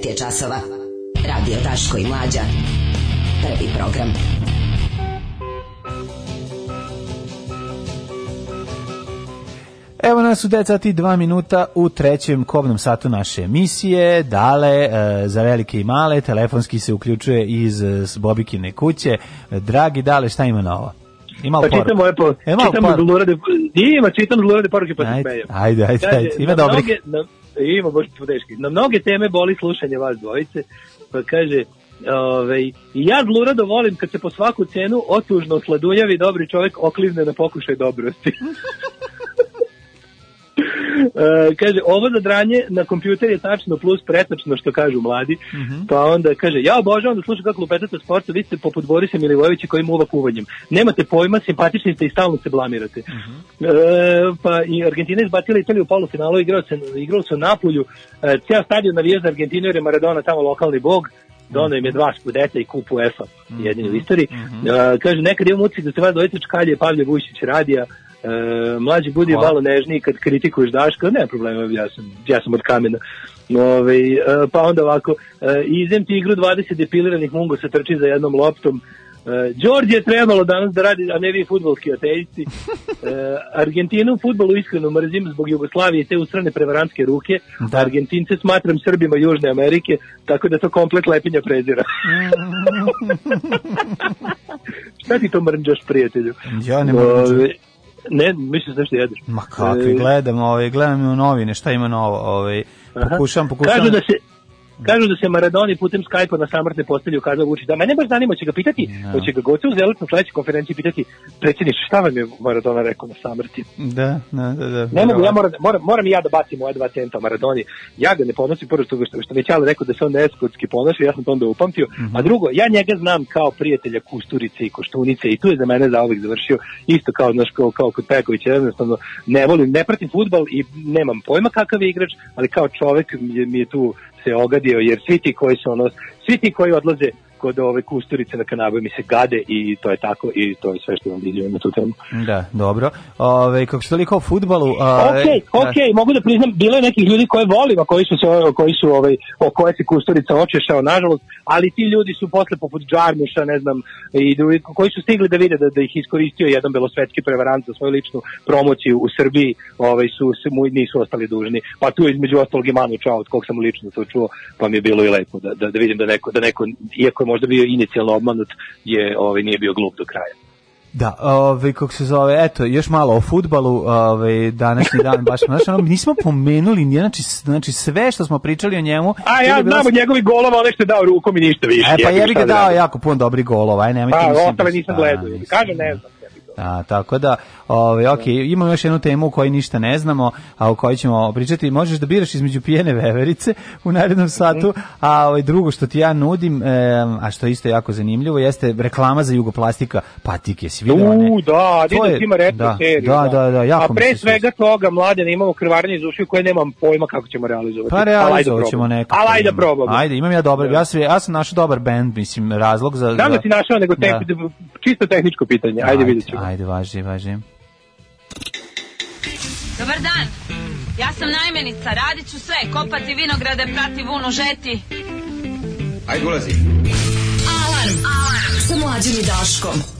9 je časova. Radio Daško i Mlađa. Prvi program. Evo nas u 9 sati i 2 minuta u trećem kobnom satu naše emisije. Dale, e, za velike i male, telefonski se uključuje iz e, s Bobikine kuće. Dragi Dale, šta ima novo? Ima Pa čitam moje po, E, čitam zlurade, ima, čitam zlurade poruke pa se Ajde, smejem. ajde, ajde, Kaže, ajde. Ima na dobrih. mnoge- na, ima baš teški. Na mnoge teme boli slušanje vas dvojice, pa kaže, Ove, i ja zlurado volim kad se po svaku cenu otužno sladunjavi dobri čovjek oklizne na pokušaj dobrosti. <laughs> E, kaže, ovo zadranje na kompjuter je tačno plus pretačno što kažu mladi, pa onda kaže, ja obožavam da slušam kako lupetate sporta, vi ste poput Borisa Milivojevića koji muva kuvanjem. Nemate pojma, simpatični ste i stalno se blamirate. E, pa i Argentina izbacila Italiju u polufinalu, igrao se, igrao se u Napolju, e, ceo stadion navija za Argentinu jer je Maradona tamo lokalni bog, donao im je dva skudeta i kupu UEFA, jedini u istoriji. E, kaže, nekad imam utisak da se vas dvojica čkalje Pavle Vujšić radija, e, mlađi budi Hvala. malo nežniji kad kritikuješ Daška, ne problema, ja sam, ja sam od kamena. Ove, e, pa onda ovako, e, izem ti igru 20 depiliranih mungosa trči za jednom loptom, E, Đorđe je trebalo danas da radi, a ne vi futbolski ateisti. E, Argentinu u futbolu iskreno mrzim zbog Jugoslavije i te usrane prevarantske ruke. Da. Argentince smatram Srbima Južne Amerike, tako da to komplet lepinja prezira. <laughs> Šta ti to mrnđaš, prijatelju? Ja ne mrnđam. Ne, mislim da što jedeš. Ma kakvi, E, gledam, ovaj, gledam u novine, šta ima novo, ovaj, pokušam, pokušam. Kažu da se Kažu da se Maradoni putem Skype-a na samrtne postelju ukazao Vučić. Da, mene baš zanima, će ga pitati, hoće ga goće u zeletnu sledeću konferenciji pitati, predsjedniče, šta vam je Maradona rekao na samrti? Da, da, da. da Ne mogu, ja moram, moram, moram ja da bacim moje dva centa Maradoni. Ja ga ne ponosim, prvo što, što, što već ali rekao da se on neskotski ponaša, ja sam to onda upamtio. A drugo, ja njega znam kao prijatelja Kusturice i Koštunice i tu je za mene zauvek završio isto kao, znaš, kao, kao kod Pekovića, jednostavno ne volim, ne pratim futbal i nemam pojma kakav je igrač, ali kao čovek mi je, mi je tu se ogadio, jer svi ti koji su ono, svi ti koji odlaze kod ove Kusturice na kanabu mi se gade i to je tako i to je sve što vam vidio na tu temu. Da, dobro. Ove, kako ste toliko o futbalu... ove, Ok, ok, mogu da priznam, bilo je nekih ljudi koje volim, a koji su se, koji su ovaj, o koje se Kusturica očešao, nažalost, ali ti ljudi su posle poput Džarmuša, ne znam, i koji su stigli da vide da, da ih iskoristio jedan belosvetski prevarant za svoju ličnu promociju u Srbiji, ovaj, su, mu nisu ostali dužni. Pa tu je između ostalog i Manu Čao, od kog sam lično to čuo, pa mi je bilo i lepo da, da, da vidim da neko, da neko, iako je možda bio inicijalno obmanut, je, ovaj, nije bio glup do kraja. Da, ove, kako se zove, eto, još malo o futbalu, ove, današnji dan, baš, znaš, ono, nismo pomenuli, nije, znači, znači, sve što smo pričali o njemu... A ja znam od njegovih golova, ono što je dao rukom i ništa više. E, pa Jebi ga da dao radim. jako puno dobrih golova, aj, nemojte... Pa, ostale da- nisam gledao. Kažem, ne znam. A, tako da, ovaj, ok, imamo još jednu temu u kojoj ništa ne znamo, a o kojoj ćemo pričati. Možeš da biraš između pijene veverice <laughs> u narednom satu, a ovaj, drugo što ti ja nudim, em, a što je isto jako zanimljivo, jeste reklama za jugoplastika patike. Si vidio one? U, da, je- ima da, seriju. da, da, da, jako A pre svega toga, mlade, ne imamo krvarnje iz ušiju koje nemam pojma kako ćemo realizovati. Pa Ali ajde realizovat ćemo nekako. Ali ajde da probamo. Ajde, imam ja dobar, ja, sam, ja sam našao dobar band, mislim, razlog za... Za- da si našao, nego tek, Da. čisto tehničko pitanje. Ajde, vidjet ćemo. Ajde, važi, važi. Dobar dan. Ja sam najmenica, radit ću sve, kopati vinograde, prati vunu, žeti. Ajde, ulazi. Alarm. Alarm. Sa mlađom i Daškom.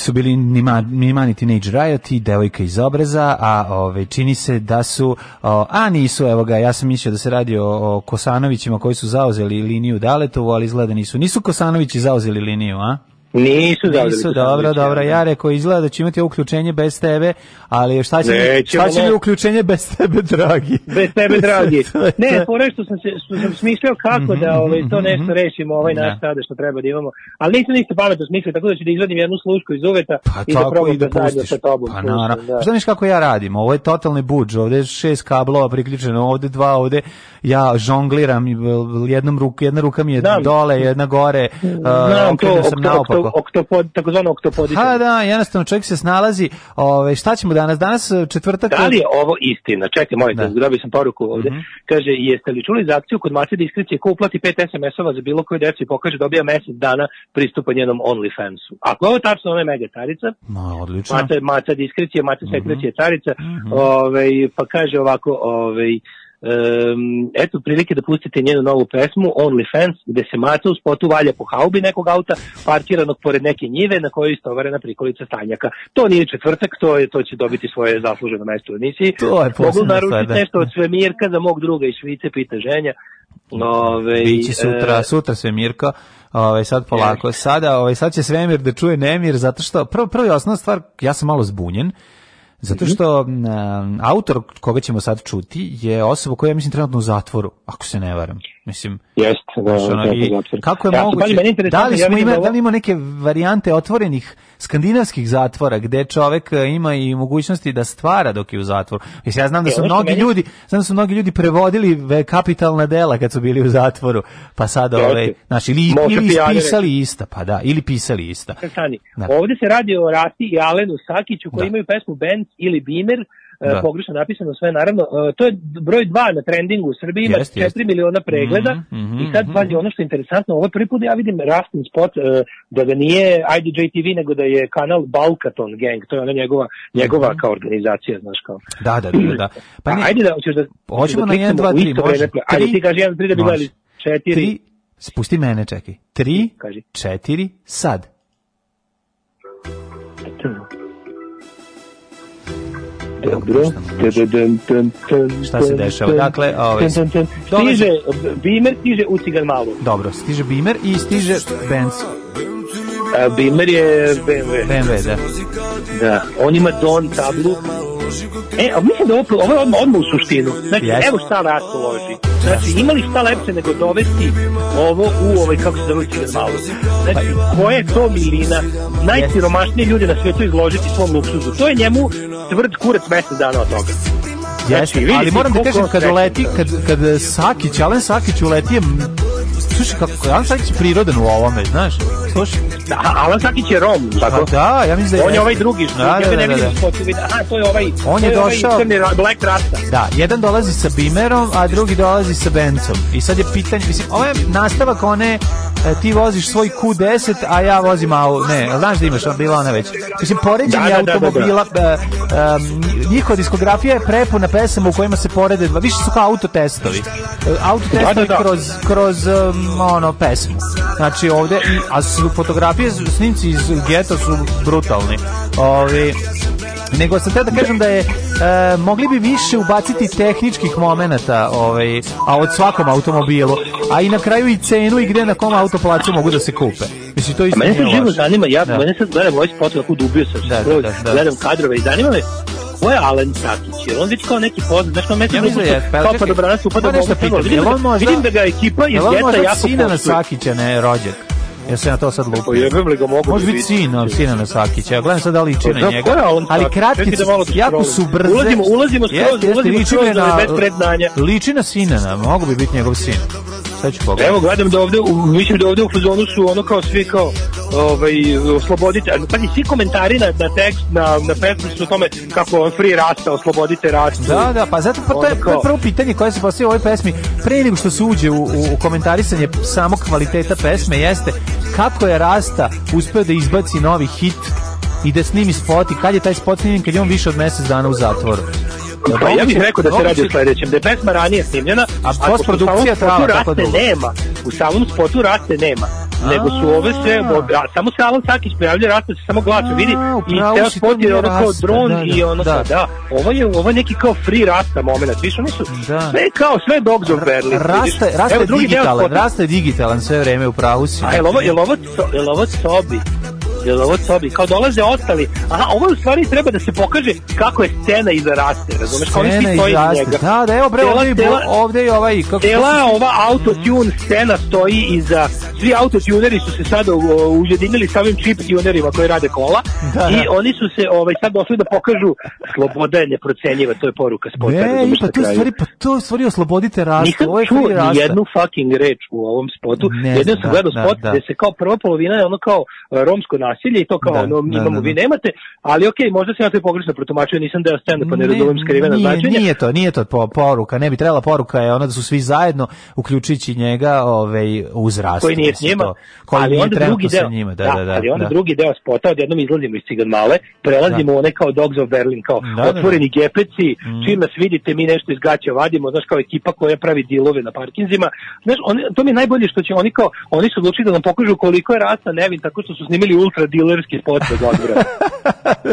su bili Nima- Nimani Teenage Riot i devojka iz obraza, a ove, čini se da su, o, a nisu, evo ga, ja sam mislio da se radi o, o Kosanovićima koji su zauzeli liniju Daletovu, ali izgleda nisu. Nisu Kosanovići zauzeli liniju, a? Nisu zauzeli Nisu, dobro, dobro. ja. Ja rekao, izgleda da će imati uključenje bez tebe, ali šta će, Nećemo, šta će mi uključenje bez tebe, dragi? Bez tebe, dragi. <laughs> Ne, fore što sam, se, što sam smislio kako da ovaj, to nešto rešimo, ovaj naš Da. sada što treba da imamo. Ali nisam ništa pametno smislio, tako da ću da izvadim jednu slušku iz uveta Pa i da probam i da da sa tobom. Pa naravno. da. Šta kako ja radim? Ovo je totalni budž, ovde je šest kablova priključeno, ovde dva, ovde ja žongliram, jednom ruku, jedna ruka mi je Znam. dole, jedna gore, uh, to, okrenuo sam naopako. Tako? oktopod, takozvano oktopodica. Ha da, jednostavno čovjek se snalazi. Ove, šta ćemo danas? Danas e, četvrtak. Da li je ovo istina? Čekaj, molim Da. Dobio sam poruku ovde. Kaže, jeste li čuli za akciju kod Mace Diskrecije ko uplati 5 SMS-ova za bilo koju decu i pokaže dobija mesec dana pristupa njenom OnlyFansu. Ako je ovo tačno, ona je mega carica. Ma, odlično. Maca, maca diskrecije, maca Mhm. sekrecije carica, ovaj, pa kaže ovako, ovaj, Um, eto prilike da pustite njenu novu pesmu OnlyFans gde se maca u spotu valja po haubi nekog auta parkiranog pored neke njive na kojoj je istovarena prikolica stanjaka. To nije četvrtak, to je to će dobiti svoje zasluženo mesto u emisiji. To je Mogu naručiti da. nešto od svemirka za mog druga iz Švice, pita ženja. Ove, Biće sutra, e, sutra sve Mirko. Ovaj sad polako. Sada, ovaj sad će svemir da čuje nemir zato što prvo prvo i osnovna stvar, ja sam malo zbunjen. Zato Mhm. što autor koga ćemo sad čuti je osoba koja je mislim trenutno u zatvoru, ako se ne varam. Mislim, Jeste, da, Znaš, ono, da, i da, da. kako je Ja, moguće? Da li ja smo vidim ima, ovo- da li ima neke varijante otvorenih skandinavskih zatvora gde čovek e, ima i mogućnosti da stvara dok je u zatvoru. Mislim, ja znam da E, su mnogi meni- ljudi, znam da su mnogi ljudi prevodili ve- kapitalna dela kad su bili u zatvoru. Pa sada Jeste. ovaj, znači ili, ili ispisali ista, pa da, ili pisali ista. Stani. Da. Ovde se radi o Rati i Alenu Sakiću koji Da. imaju pesmu Benz ili Beamer, e, Da. pogrešno napisano sve naravno. E, To je broj 2 na trendingu u Srbiji, ima Jeste, 4 jeste. miliona pregleda Mhm, mhm, i sad mhm. pazi ono što je interesantno, ovo prvi put da ja vidim Rastin spot e, da ga nije IDJ-TV nego da je kanal Balkaton Gang, to je ona njegova, njegova Mhm. kao organizacija, znaš kao. Da, da, da, da. <clears throat> Pa Pa ne, ajde da, hoćeš da, Hoćemo da na kliknemo 1, 2, u 3, isto može. vreme. Ajde ti kaži 1, 3 da bi gledali 4. tri, spusti mene, čekaj. Tri, Kaži. četiri, sad. Šta se dešava? Dakle, ovaj, Stiže, Bimer stiže u cigan malu. Dobro, stiže Bimer i stiže Benz. A, Bimer je BMW. BMW, da. Da. On ima Don tablu. E, a mislim da ovo, ovo je odmah, odmah u suštinu. Znači, Jeste. evo šta Rasto loži. Znači, imali šta lepše nego dovesti ovo u ovaj, kako se zove cigan malu. Znači, koja je to milina? Najsiromašnije ljude na svijetu izložiti svom luksuzu. To je njemu tvrd kurac mesec dana od toga. Jeste, vidi ali moram da kažem, kad uleti, kad, kad Sakić, Alen Sakić uleti je, slušaj, kako, Alen Sakić je prirodan u ovome, znaš, slušaj. Da, a Alan Sakić je Rom, Pa tako? da, ja mislim da je... On je ovaj drugi, što Da, da, ga da, ne da, vidim da. spotu, vidim, aha, to je ovaj, On to je ovaj došao- crni ra- Black Rasta. Da, jedan dolazi sa Bimerom, a drugi dolazi sa Bencom. I sad je pitanje, mislim, ovo je nastavak one, e, ti voziš svoj Q10, a ja vozim au, ne, znaš da imaš, bila ona već. Mislim, poređenje Da, da, da, da, da. automobila, e, em, njihova diskografija je prepuna pesama u kojima se porede, više su kao autotestovi. E, Autotestovi Da, da, da. kroz, kroz em, ono, pesmu. Znači ovde, i, a su fotografije, snimci iz geta su brutalni. Ovi, nego sam te da kažem da je e, mogli bi više ubaciti tehničkih momenata ovaj, a od svakom automobilu a i na kraju i cenu i gde na kom autoplacu mogu da se kupe mislim to isto Mene nije živo zanima, ja Da. mene sad gledam ovaj spot, kako dubio sam Da, se, da, da, da. gledam kadrove i zanima me ko je Alen Sakić, jer on već kao neki poznat, znaš kao meni Ja mislim da je, pa, pa čekaj, dobranac upada u ovom vidim, on da, možda- vidim da ga ekipa iz Jel on geta možda jako sina na poštuje. Sakića, ne rođak? Ja se na to sad lupim. Pa jebem li ga mogu Može da biti sin, sina na Sakića. Ja gledam sad da li liči na Znam njega. ko je Alan Ali kratki, da da jako su brze. Ulazimo- ulazimo skroz, ulazimo skroz, na- bez predznanja. Liči na Sinana, mogu bi biti njegov sin. Sad ću pogledati. Evo gledam da ovde, mislim da ovde u fazonu su ono kao svi kao ovaj, oslobodite, pa svi komentari na, na tekst, na, na pesmu su o tome kako free rasta, oslobodite rastu. Da, da, pa zato pa to je, to je prvo pitanje koje se postavlja u ovoj pesmi pre nego što se uđe u, u, komentarisanje samog kvaliteta pesme jeste kako je Rasta uspeo da izbaci novi hit i da snimi spot i kad je taj spot snimljen kad je on više od mesec dana u zatvoru. Pa ja bih rekao da se radi o sledećem, da je pesma ranije snimljena, A postprodukcija trava tako dugo. nema. U samom spotu raste nema. Nego su ove sve, samo se Alan Sakić prijavlja raste se samo glas vidi i ceo spot je ono kao rasta, dron da, da, i ono da. da. da. Ovo je ovo je neki kao free rasta moment. Viš oni su Da. sve kao sve dogs of Berlin. Rasta, rasta je digitalan. Rasta je digitalan sve vreme u pravu si. A jel ovo, jel ovo, jel ovo Cobi? Jel ovo sobi? Kao dolaze ostali. Aha, ovo u stvari treba da se pokaže kako je scena iza raste, razumeš? Kao oni svi iza njega. Da, da, evo bre, Cela- ovde, ovde je ovaj... Kako Cela ova autotune scena stoji iza, svi autotuneri su se sada ujedinili sa ovim chip tunerima koji rade kola Da, i da. oni su se ovaj, sad došli da pokažu sloboda je neprocenjiva, to je poruka spota. Ne, pa to stvari, pa to stvari oslobodite rastu. Nisam Ovo je čuo ni jednu fucking reč u ovom spotu. Ne Jedino znam, sam da, gledao da, spot da. gde se kao prva polovina je ono kao romsko nasilje i to kao Da, ono da, imamo da, vi da. nemate, ali okej, možda sam ja to i pogrešno protumačio, nisam deo scene pa ne, razumem skrivena nije, značenja. Nije to, nije to po, poruka, ne bi trebala poruka je ona da su svi zajedno, uključujući njega, ovaj, uz rastu. koji nije s mislim, njima, to. koji ali nije onda drugi sa deo, njima, da, da, da. ali onda da. drugi deo spota, odjednom izlazimo iz Cigan Male, prelazimo u one kao Dogs of Berlin, kao Da, da, da. otvoreni gepeci, Mm. čim nas vidite, mi nešto iz gaća vadimo, znaš, kao ekipa koja pravi dilove na parkinzima, znaš, oni, to mi je najbolje što će oni kao, oni su odlučili da nam pokažu koliko je rasta nevin, tako što su snimili ultra dilerski spot za.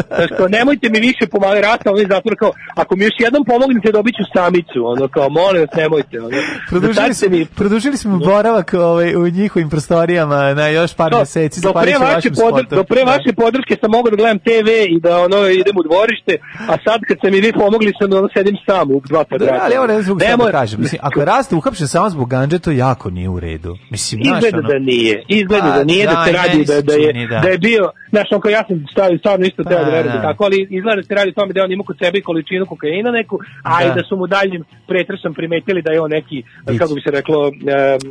Znaš, kao, nemojte mi više pomagati rasta, oni zatvor kao, ako mi još jednom pomognete dobit ću samicu, ono, kao, molim vas, nemojte, ono. Produžili, smo, mi produžili smo boravak ovaj, u njihovim prostorijama na još par Do- meseci. do pre vaše podr- do pre Da. vaše podrške sam mogao da gledam TV i da ono idem u dvorište, a sad kad ste mi vi pomogli sam ono sedim sam u dva kvadrata. Da, ali evo ne znam šta Nemoj- da kažem. Mislim, ako je raste uhapšen samo zbog ganđe, to jako nije u redu. Mislim, Izgleda ono- da nije. Izgleda Pa, da nije da, da, se radi da, da, je, da. da. Je bio, znaš, onko ja sam stavio stvarno isto teo da Pa, verujem da tako, ali izgleda da se radi o tome da on ima kod sebe količinu kokaina neku, a Da. i da su mu daljim pretresom primetili da je on neki, Vidi. kako bi se reklo, um,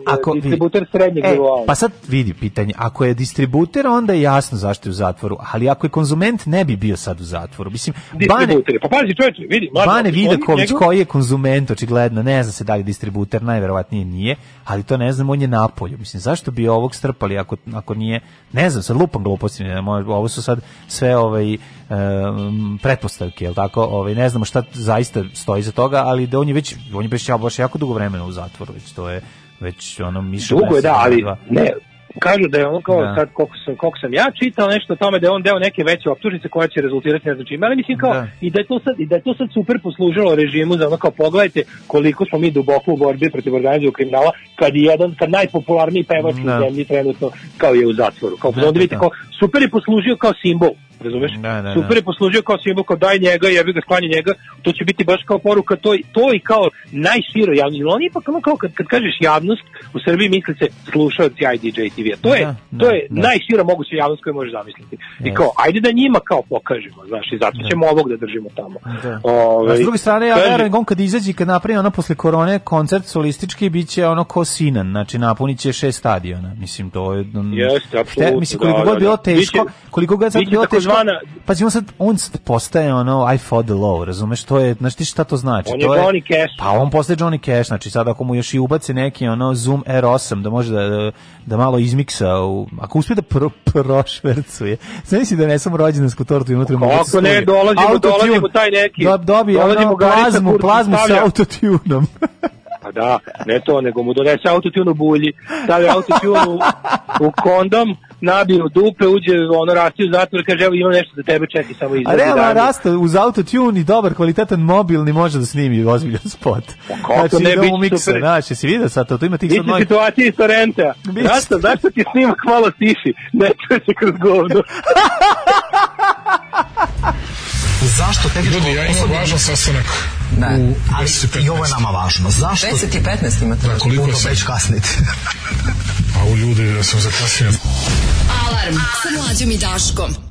Ako- distributer srednjeg E, nivoa. pa sad vidi pitanje, ako je distributer, onda je jasno zašto je u zatvoru, ali ako je konzument, ne bi bio sad u zatvoru. Mislim, Bane. Pa pazi, čovječe, vidi, mlađe, Bane Vidaković, njegov- koji je konzument, očigledno, ne zna se da li je distributer, najverovatnije nije, ali to ne znam, on je napolju. Mislim, zašto bi ovog strpali ako, ako nije, ne znam, sad lupam gluposti, ovo su sad sve ovaj, um, pretpostavke, jel tako, ovaj, ne znamo šta zaista stoji za toga, ali da on je već, on je baš, jako dugo vremena u zatvoru, već to je, već ono, miša Dugo je, da, ali dva. ne, kažu da je on kao Da. sad koliko sam, koliko sam ja čitao nešto o tome da je on deo neke veće optužnice koja će rezultirati ne znam čime, ali mislim kao Da. i da je to sad i da je to sad super poslužilo režimu za ono kao pogledajte koliko smo mi duboko u borbi protiv organizovanog kriminala kad je jedan kad najpopularniji pevač Da. u zemlji trenutno kao je u zatvoru. Kao Da, da, da, vidite da. kao super je poslužio kao simbol razumeš? Da, da, da. Super je poslužio kao simbol, kao daj njega, jebi ga, sklanje njega, to će biti baš kao poruka, to, i- to i kao najširo javnost. On je ipak ono kao kad, kad kažeš javnost, u Srbiji misli se slušalci IDJ TV. To je, Da, to da, je da. najšira moguća javnost koju možeš zamisliti. I Jeste. kao, ajde da njima kao pokažemo, znaš, i zato ćemo ovog da držimo tamo. Da. Ovaj, A s druge strane, ja verujem on kad izađe i kad napravi ono posle korone koncert solistički biće ono ko Sinan, znači napunit će šest stadiona. Mislim to je mm, Jeste, apsolutno, mislim koliko da, god da, bilo da. teško, koliko god sad bilo teško. Takozvana- Pa on sad on sad postaje ono I fought the law, razumeš? To je, znaš ti šta to znači? On je to Johnny Cash. Pa on postaje Johnny Cash, znači sad ako mu još i ubace neki ono Zoom R8 da može da, da, malo izmiksa, u, ako uspije da pro, prošvercuje. Znači da ne sam rođendansku tortu i unutra mu Kako ne, dolazimo, dolazimo taj neki. Da, dobije Dolazimo ono plazmu, plazmu sa autotunom. <laughs> Pa da, ne to, nego mu donese autotune u bulji, stavi autotune u, u kondom, nabije u dupe, uđe, ono, rasti u zatvor, kaže, evo imam nešto za tebe, čekaj, samo A izvedi. realno rasta uz autotune i dobar kvalitetan mobilni može da snimi ozbiljan spot. kako znači, ne, da bit će umiksa, super. znači, si vidio sad to, tu ima tih sad novih... situacija iz Torrenta. <laughs> Rasta, zašto ti snimak malo tiši? Ne čuje se kroz govno. <laughs> Zašto tehničko Ljudi, ja imam važan sastanak Ne, u ali 10 i ovo je nama važno. Zašto? 10 i 15 imate. Da, koliko je sad? već kasnite. A u ljudi, ja sam zakasnio. Alarm sa mlađom i Daškom.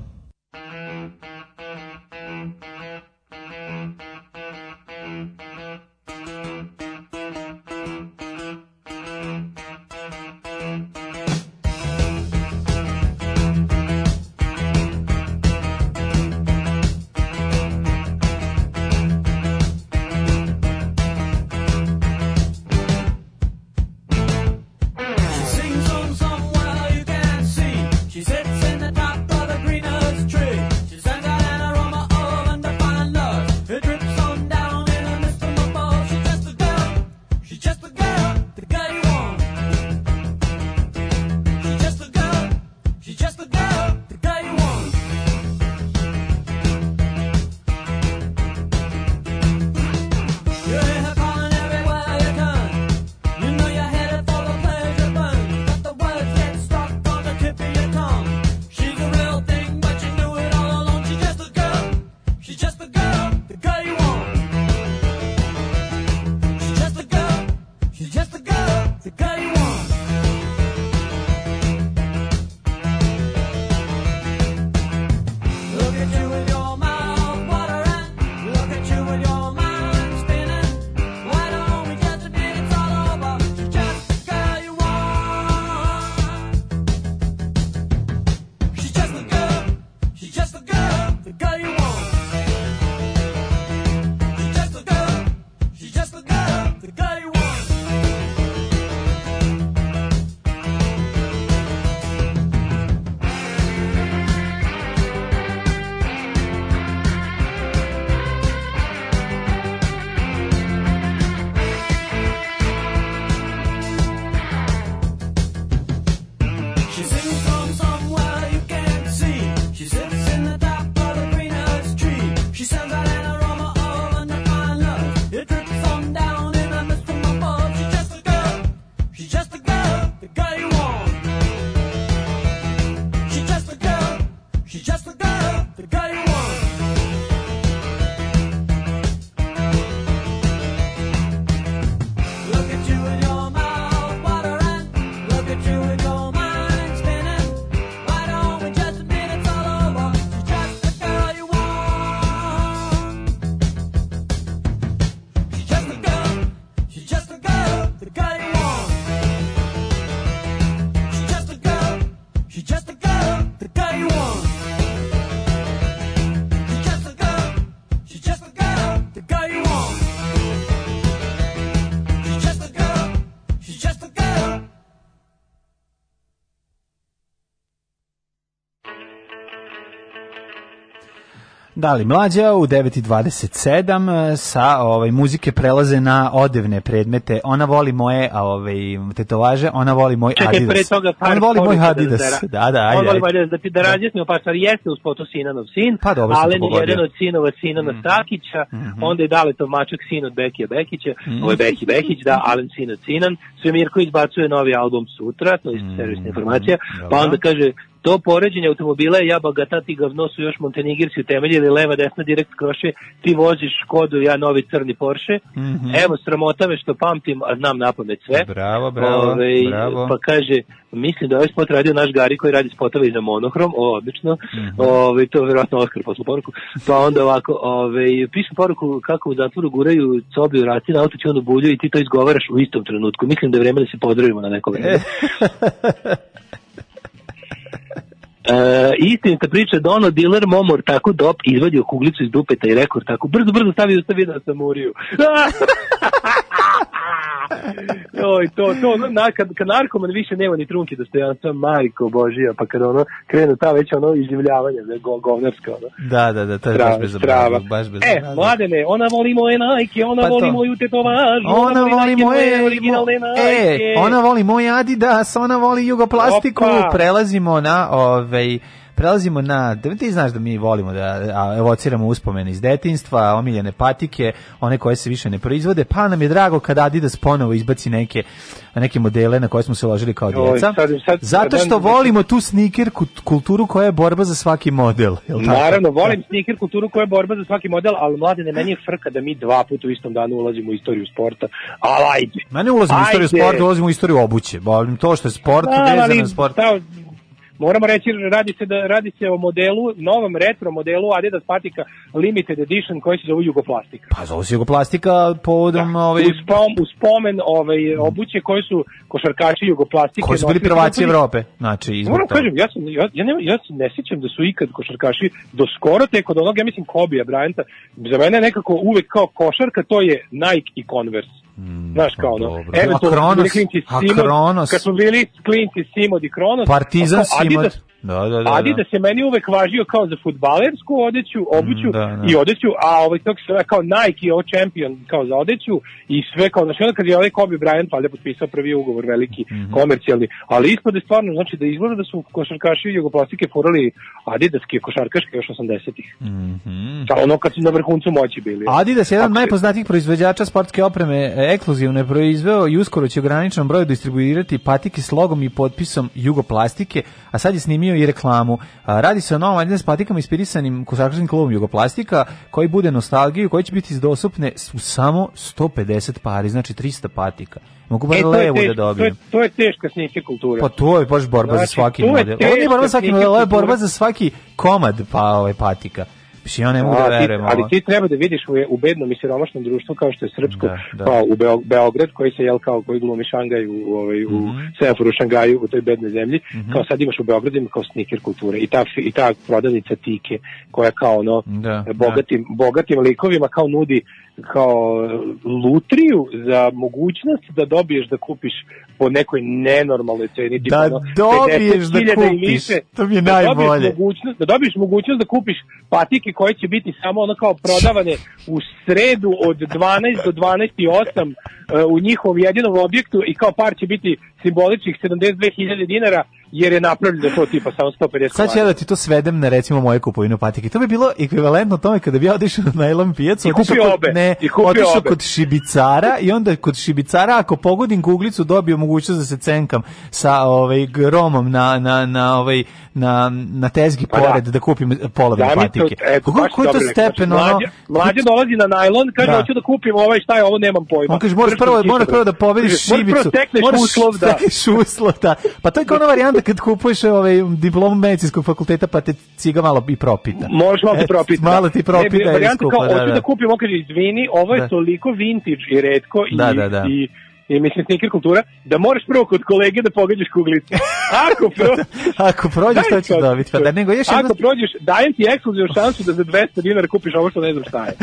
Da li mlađa u 9:27 e, sa ovaj muzike prelaze na odevne predmete. Ona voli moje a ovaj tetovaže, ona voli moj Čekaj, Adidas. pre toga par ona voli moj da- Adidas. da- Da, da, ajde. On voli ajde. moj Adidas, da ti da razjasnimo par stvari. Jeste uz foto Sinanov sin, Pa dobro Alen je pogodio. jedan od sinova Sinana Stakića, onda je Daletov mačak sin od Bekija Bekića, Mhm. ovo je Beki Bekić, da, Alen sin od Sinan. Svemirko izbacuje novi album sutra, to je isto servisna informacija, pa Mhm. dobro. onda kaže, to poređenje automobila je jaba ga ti gavno su još montenegirski utemeljili leva desna direkt kroše ti voziš Škodu ja novi crni Porsche Mhm. evo sramota me što pamtim a znam na pamet sve Bravo, bravo, Ovaj, bravo. pa kaže mislim da je ovaj spot radio naš Gari koji radi spotove i za monohrom o odlično Mhm. ovaj, to je vjerojatno Oskar poslu poruku pa onda ovako ovaj, pišu poruku kako u zatvoru guraju cobi u raci na autotunu bulju i ti to izgovaraš u istom trenutku mislim da je vreme da se pozdravimo na neko vreme <laughs> <laughs> E, istinita priča da ono diler momor tako dop izvadio kuglicu iz dupeta i rekord tako brzo brzo stavi ustavi da sam uriju <laughs> <laughs> Oj, to, to, na, kad, kad narkoman više nema ni trunke dostojanstva, majko Božija, pa kad ono, krenu ta već ono izživljavanje, ne, go, govnarska, ono. Da, da, da, to je baš bez strava. baš bez E, mladene, ona voli moje najke, ona Pa voli to. moju tetovažu, Ona voli najke moje originalne E, najke. ona voli moj Adidas, ona voli jugoplastiku. Opa. Prelazimo na ovaj prelazimo na, da ti znaš da mi volimo da evociramo uspomene iz detinjstva, omiljene patike, one koje se više ne proizvode, pa nam je drago kada Adidas ponovo izbaci neke, neke modele na koje smo se ložili kao djeca. zato što volimo tu sneaker kut- kulturu koja je borba za svaki model. Naravno, volim sneaker kulturu koja je borba za svaki model, ali mladene, meni je frka da mi dva puta u istom danu ulazimo u istoriju sporta. Ali ajde. Mene ulazimo u istoriju sporta, ulazimo u istoriju obuće. Volim to što je sport, Da, vezano sport. ta- moramo reći radi se da radi se o modelu novom retro modelu Adidas patika limited edition koji se zove Jugoplastika. Pa zove se jugoplastika povodom ovaj, U, spom, u spomen ovaj, obuće koji su košarkaši Jugoplastike. koji su bili prvaci Evrope. Znači, izbog Moram toga. kažem, ja, sam, ja, ja, ne, ja se ne sjećam da su ikad košarkaši do skoro tek od onog, ja mislim Kobija Bryanta, za mene nekako uvek kao košarka to je Nike i Converse. Znaš kao ono, dobro. eventualno kad smo bili Kronos? klinci Simod, Simod i Kronos, Partizan a kao Adidas, Simod. Da, da, da. da. Adidas je meni uvek važio kao za futbalersku odeću, obuću Mm, da, da. i odeću, a ovaj tog se kao Nike i ovo Champion kao za odeću i sve kao, znači onda kad je ovaj Kobe Bryant valjda potpisao prvi ugovor veliki Mhm. komercijalni, ali ispod je stvarno, znači da izgleda da su košarkaši jugoplastike furali adidaske košarkaške još 80-ih. Mhm. Kao ono kad su na vrhuncu moći bili. Adidas je jedan od najpoznatijih proizvođača sportske opreme, e, ekskluzivno je proizveo i uskoro će u ograničenom broju distribuirati patike s logom i potpisom Jugoplastike, a sad je snimio i reklamu. A, radi se o novom Adidas patikama ispirisanim košarkaškim klubom Jugoplastika, koji bude nostalgiju, koji će biti dostupne u samo 150 pari, znači 300 patika. Mogu bar E, levu da teška, to, je, dobijem. to je teška snike kultura. Pa to je baš borba za Znači, svaki to je model. Ovo nije borba za svaki model, ovo je borba za svaki komad pa ovaj patika. Mislim, ja ne mogu da verujem ali ti treba da vidiš u, u bednom i siromašnom društvu kao što je srpsko, Da, da. kao u Beo- Beograd koji se jel kao koji glumi Šangaj u, ovaj, u. Semaforu u Šangaju u toj bednoj zemlji, kao sad imaš u Beogradu ima kao sneaker kulture i ta, i ta prodavnica Tike koja kao ono Da, bogatim, bogatim likovima kao nudi kao lutriju za mogućnost da dobiješ da kupiš po nekoj nenormalnoj ceni Da ono, dobiješ da 50.000 i kupiš, više, to mi je da dobiješ najbolje. mogućnost, da dobiješ mogućnost da kupiš patike koje će biti samo ono kao prodavane u sredu od 12 do 12 i 8 e, u njihovom jedinom objektu i kao par će biti simboličnih 72.000 dinara jer je napravljeno to tipa samo 150 Sad ću ja da ti to svedem na recimo moje kupovinu patike. To bi bilo ekvivalentno tome kada bi ja otišao na najlon pijacu, I kupio kod, obe. ne, I kupio otišao obe. kod šibicara i onda kod šibicara ako pogodim kuglicu dobio mogućnost da se cenkam sa ovaj gromom na na na ovaj na na tezgi Pa da. pored da, kupim polovne patike. eto, Kako je to stepen ono? Mlađa, mlađa dolazi na najlon, kaže Da. hoću da kupim ovaj šta je ovo, nemam pojma. On kaže moraš prvo kišobran. moraš prvo da pobediš Kaže, moraš šibicu. Prvo uslov da. stekneš uslov, da. Pa to je kao ona varijanta kad kupuješ ovaj diplomu medicinskog fakulteta pa te ciga malo i propita. Možeš malo ti <laughs> E, propiti. Malo ti propita. Ne, varijanta kao, da, hoću da. da kupim, on kaže, izvini, ovo je Da. toliko vintage i redko i, Da, da, da. i i mislim sneaker kultura, da moraš prvo kod kolege da pogađaš kuglicu. Ako, <laughs> pro... Ako prođeš, to ćeš dobiti. Pa da nego još jedna... Ako prođeš, dajem ti ekskluzivnu šansu da za 200 dinara kupiš ovo što ne znam šta je. <laughs>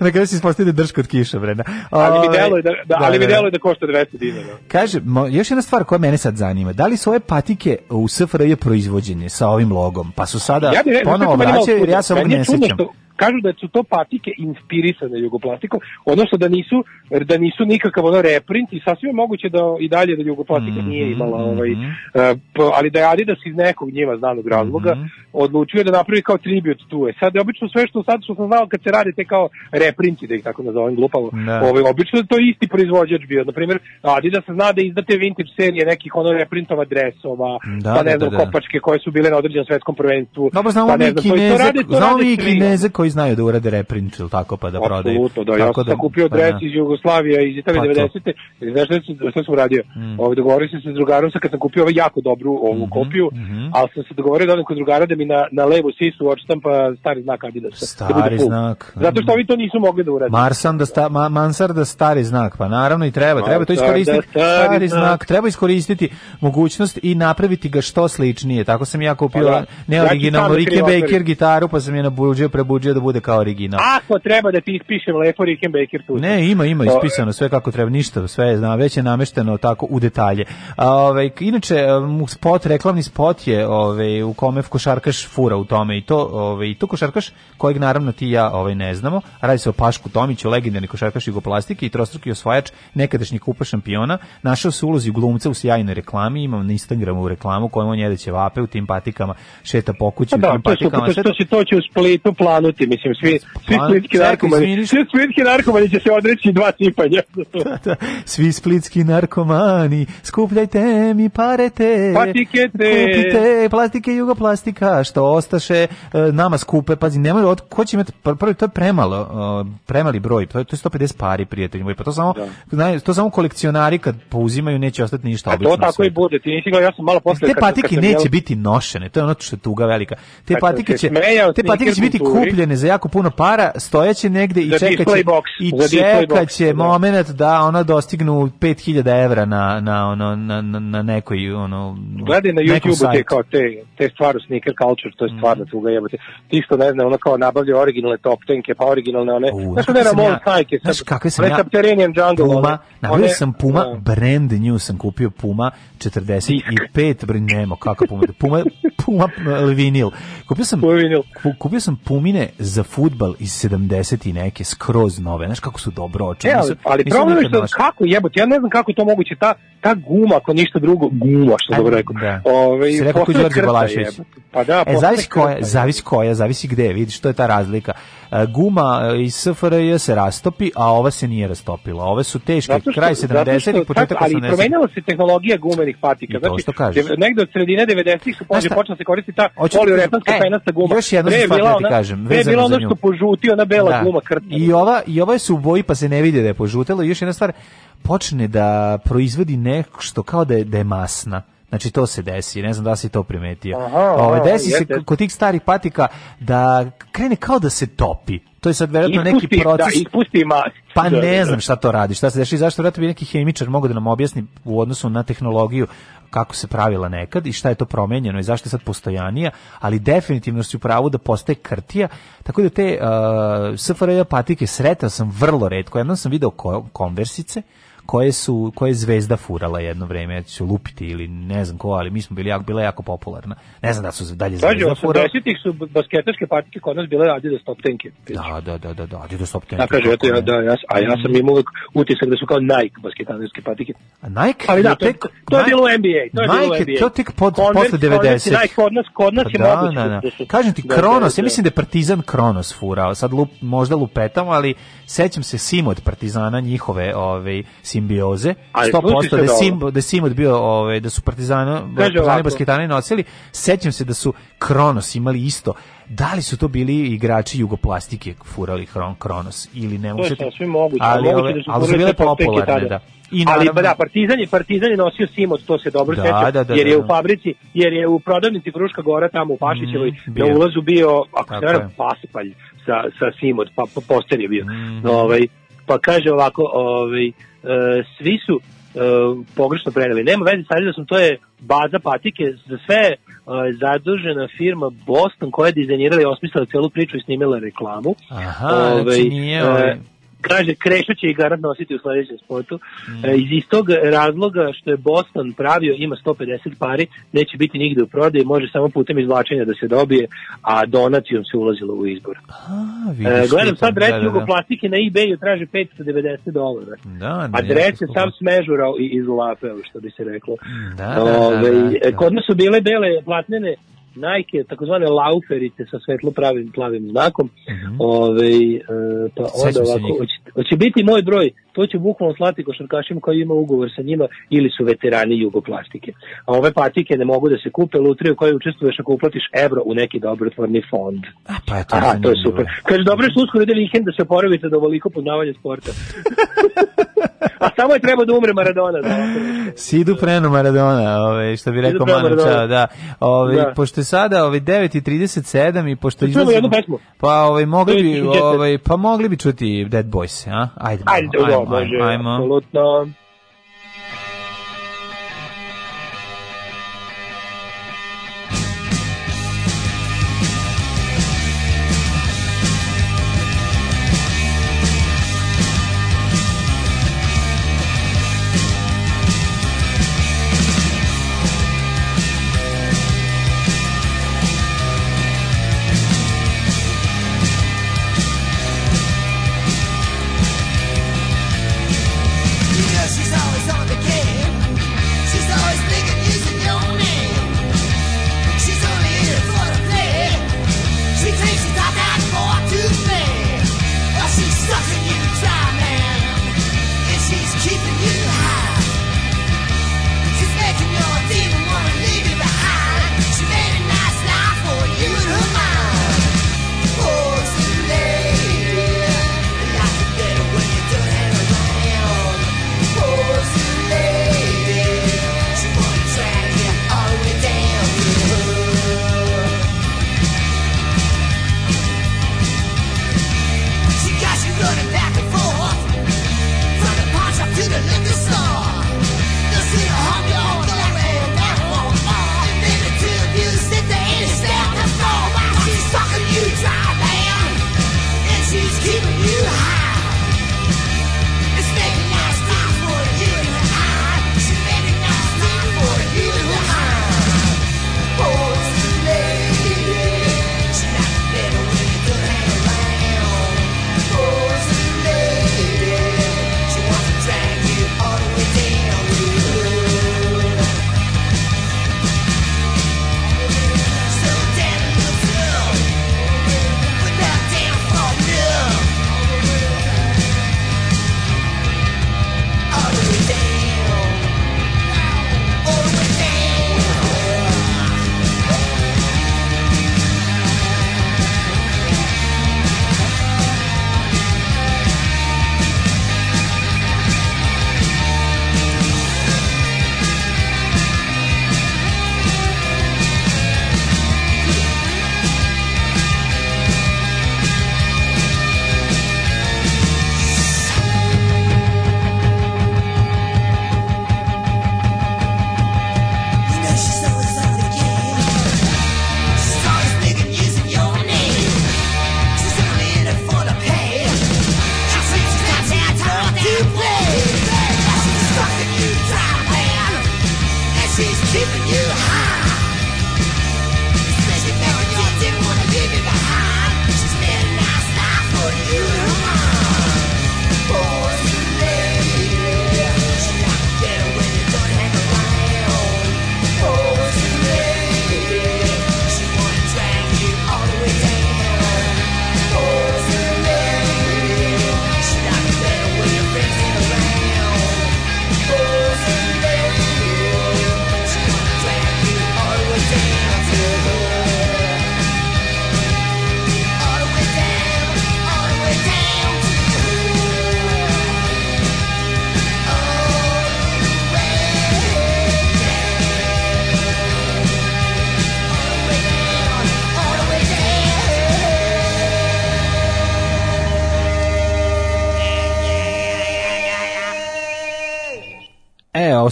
Na kraju se ispostavio da je drška od kiša, bre. Ali mi Ovaj, deluje da, da, ali mi deluje da košta 200 dinara. Kaže, mo, još jedna stvar koja mene sad zanima. Da li su ove patike u SFRJ proizvođenje sa ovim logom? Pa su sada Ja rekao, ponovo malo vraćaju, jer ja se ovog ne sećam. što Kažu da su to patike inspirisane jugoplastikom, odnosno da nisu da nisu nikakav ono reprint i sasvim je moguće da i dalje da jugoplastika Mhm, nije imala ovaj e, p- ali da je Adidas iz nekog njima znanog razloga Mhm. odlučio da napravi kao tribute tu. E sad je obično sve što sad što sam znao kad se radi te kao reprinti da ih tako nazovem glupavo. Da. Ovaj obično je to isti proizvođač bio. Na primjer, Adidas zna da izdate vintage serije nekih ono reprintova dresova, Da, pa ne da, znam da, da. kopačke koje su bile na određenom svetskom prvenstvu. Dobro, znamo pa ne mi znam, to- to kineze, rade- to znamo rade mi i svi. kineze koji znaju da urade reprint ili tako pa da prodaju. Apsolutno, da. Ja Tako sam kupio pa dres da. iz Jugoslavije iz Italije Pa to. 90. I znaš šta, sam- šta sam uradio? Mm. Ovaj, dogovorio sam se s drugarom sa kad sam kupio ovaj jako dobru ovu Mhm, kopiju, ali sam se dogovorio da odem kod drugara da mi na, na levu sisu odštampa stari znak Adidasa. da Stari full. znak. Zato što ovi to nisu mogli da urade. Marsan da sta, ma, Mansar da stari znak, pa naravno i treba, treba to iskoristiti, stari stari znak. znak, treba iskoristiti mogućnost i napraviti ga što sličnije. Tako sam ja kupio Pa da. neoriginalnu Ja da Rickenbacker krivotvorim. gitaru, pa sam je nabuđio, prebuđio da bude kao original. Ako treba da ti ispišem lepo Rickenbacker tu. Ne, ima, ima ispisano sve kako treba, ništa, sve je, zna, već je namešteno tako u detalje. A, ovaj, inače, um, spot, reklamni spot je ovaj, u kome košarkaš fura u tome i to, ovaj, i to košarkaš kojeg naravno ti i ja ovaj, ne znamo. Radi se o Pašku Tomiću, legendarni košarkaš jugoplastike i trostruki osvajač nekadašnji kupa šampiona. Našao se u ulozi glumca u sjajnoj reklami, imam na Instagramu reklamu kojom on jede ćevape u tim patikama, šeta po kući Pa u da, tim patikama. to, će, to će u Splitu planuti, mislim, svi, svi splitski narkomani, svi splitski narkomani će se odreći dva cipanja. <laughs> Svi splitski narkomani, skupljajte mi parete. Patike te. Kupite plastike jugoplastika, što ostaše e, nama skupe. Pazi, nemoj, od, ko će imati, pr- prvo, to je premalo, e, premali broj, to je, to je 150 pari, prijatelji moji, pa to samo, znaju, to samo kolekcionari kad pouzimaju neće ostati ništa A obično. to tako i bude, ti nisi gledao, ja sam malo posle... Te patike neće jel- biti nošene, to je ono što je tuga velika. Te patike će, te patike će biti kulturi. Kupljene za jako puno para, stojeće negde i Za čekat će, display box, i za display čekat box, će da. da ona dostignu 5000 evra na, na, ono, na, na, na nekoj ono, Gledaj na nekom YouTube te kao te, te stvari sneaker culture, to je Mhm. stvarno tuga jebote. Ti što ne zna, ono kao nabavlja originalne top tenke, pa originalne one, U, znaš one na ja- sajke, Znaš kakve sam ja Subterranean Jungle, Puma, nabavio sam Puma, da. brand new sam kupio Puma 45, broj nemo, kako Puma, Puma, Puma vinil. Kupio sam, ku- kupio sam Pumine za futbal iz 70 i neke, skroz nove, znaš kako su dobro oču. E, ali, ali problem je što kako jebote, ja ne znam kako je to moguće, ta, ta guma, ako ništa drugo, guma, što dobro rekao. da. Ove, Si rekao ko postane Đorđe krta, Balašević. Pa da, e, zavisi koja, krta, zavisi koja, zavisi gde, vidiš, to je ta razlika. E, guma e, iz SFRJ se rastopi, a ova se nije rastopila. Ove su teške, Zato što- kraj zato 70-ih, što- početak Ali 80-ih. promenila se tehnologija gumenih patika. Znači, što kažeš. negde od sredine 90-ih su šta? počela se koristiti ta kažem, e, penasta guma. još jednu je stvar da ti kažem, pre je bila ono što požuti, ona bela Da. guma krtna. I ova, I ova su u boji pa se ne vidi da je požutelo. I još jedna stvar, počne da proizvodi nešto kao da je, da je masna. Znači to se desi, ne znam da si to primetio. Aha, Ove, aha, desi se jeste. k- kod tih starih patika da krene kao da se topi. To je sad verovatno neki Ispusti, proces. Da, ispusti mast. Pa Da, da, ne da. znam šta to radi, šta se dešava i zašto vjerojatno bi neki hemičar mogao da nam objasni u odnosu na tehnologiju kako se pravila nekad i šta je to promenjeno i zašto je sad postojanija, ali definitivno si u pravu da postaje krtija, tako da te uh, SFRJ patike sretao sam vrlo redko, jednom sam video ko, konversice, koje su koje je zvezda furala jedno vreme, ja ću lupiti ili ne znam ko, ali mi smo bili jako, bila jako popularna. Ne znam da su dalje zvezda furala. 80-ih su basketaške patike kod nas bile Adidas top tenke. Da, da, da, da, da, Adidas Top Ten. Ja kaže, eto, ja, da, ja, a ja sam imao uvek utisak da su kao Nike basketanarske patike. A Nike Ali da, je to, tek- to je bilo NBA. To je bilo Nike, NBA. to tek pod, posle 90. Converse i Nike kod nas, kod nas je Pa da, moguće. da, da. da Kažem ti, da, Kronos, da, ja mislim da je Partizan Kronos furao, sad lup, možda lupetam, ali sećam se Simod Partizana, njihove ove, simbioze, Ali 100% slušaj se da. Simbo, da Simod bio, ove, da su Partizana, Partizani basketani nosili, sećam se da su Kronos imali isto, da li su to bili igrači jugoplastike furali Kron, Kronos ili ne možete sasvim moguće. ali, moguće da su ali su bile popularne da I ali naravno- da, Partizan je, Partizan je nosio Simod, to se dobro Da, seća, da, da, jer da, je da. u fabrici, jer je u prodavnici Fruška Gora tamo u Pašićevoj Mm, bio. na ulazu bio, ako se ne varam, paspalj sa, sa Simod, pa, pa poster je bio. Mm. Ovaj, pa kaže ovako, ovaj, svi su pogrešno preneli. Nema veze sa Adidasom, to je baza patike za sve e, zadužena firma Boston koja je dizajnirala i osmislila celu priču i snimila reklamu. Aha, Ovaj, znači nije... e, Ovaj, Kaže, Krešo će i garant nositi u sledećem spotu. Mm. E, iz istog razloga što je Boston pravio, ima 150 pari, neće biti nigde u prodaji, može samo putem izvlačenja da se dobije, a donacijom se ulazilo u izbor. a, E, gledam sad dres da, da, da. jugoplastike na ebayu traže 590 dolara. Da, A ne, dres je to- sam smežurao i izlapeo, što bi se reklo. Da, da, da, Ove, da, da. Kod nas su bile bele platnene Nike, takozvane lauferice sa svetlo pravim plavim znakom. Ove, e, pa onda Mhm. Ovako, njih. hoće, hoće biti moj broj, to će bukvalno slati košarkašima koji ima ugovor sa njima ili su veterani jugoplastike. A ove patike ne mogu da se kupe, lutrije u kojoj učestvuješ ako uplatiš evro u neki dobrotvorni fond. Pa je to Aha, to je super. Kaže, dobro je što uskoro ide vikend da se oporavite do ovoliko poznavanja sporta. <laughs> A samo je treba da umre Maradona. Da. Sidu prenu Maradona, ove, što bi rekao Manu. Čao, da. Ove, Da. Pošto je sada ove, 9.37 i pošto Da čujemo jednu pesmu. Pa ovaj, mogli bi, 9.37. ovaj, pa mogli bi čuti Dead Boys, a? Ajde, Ajde, ajmo, dobro, ajmo, može, ajmo.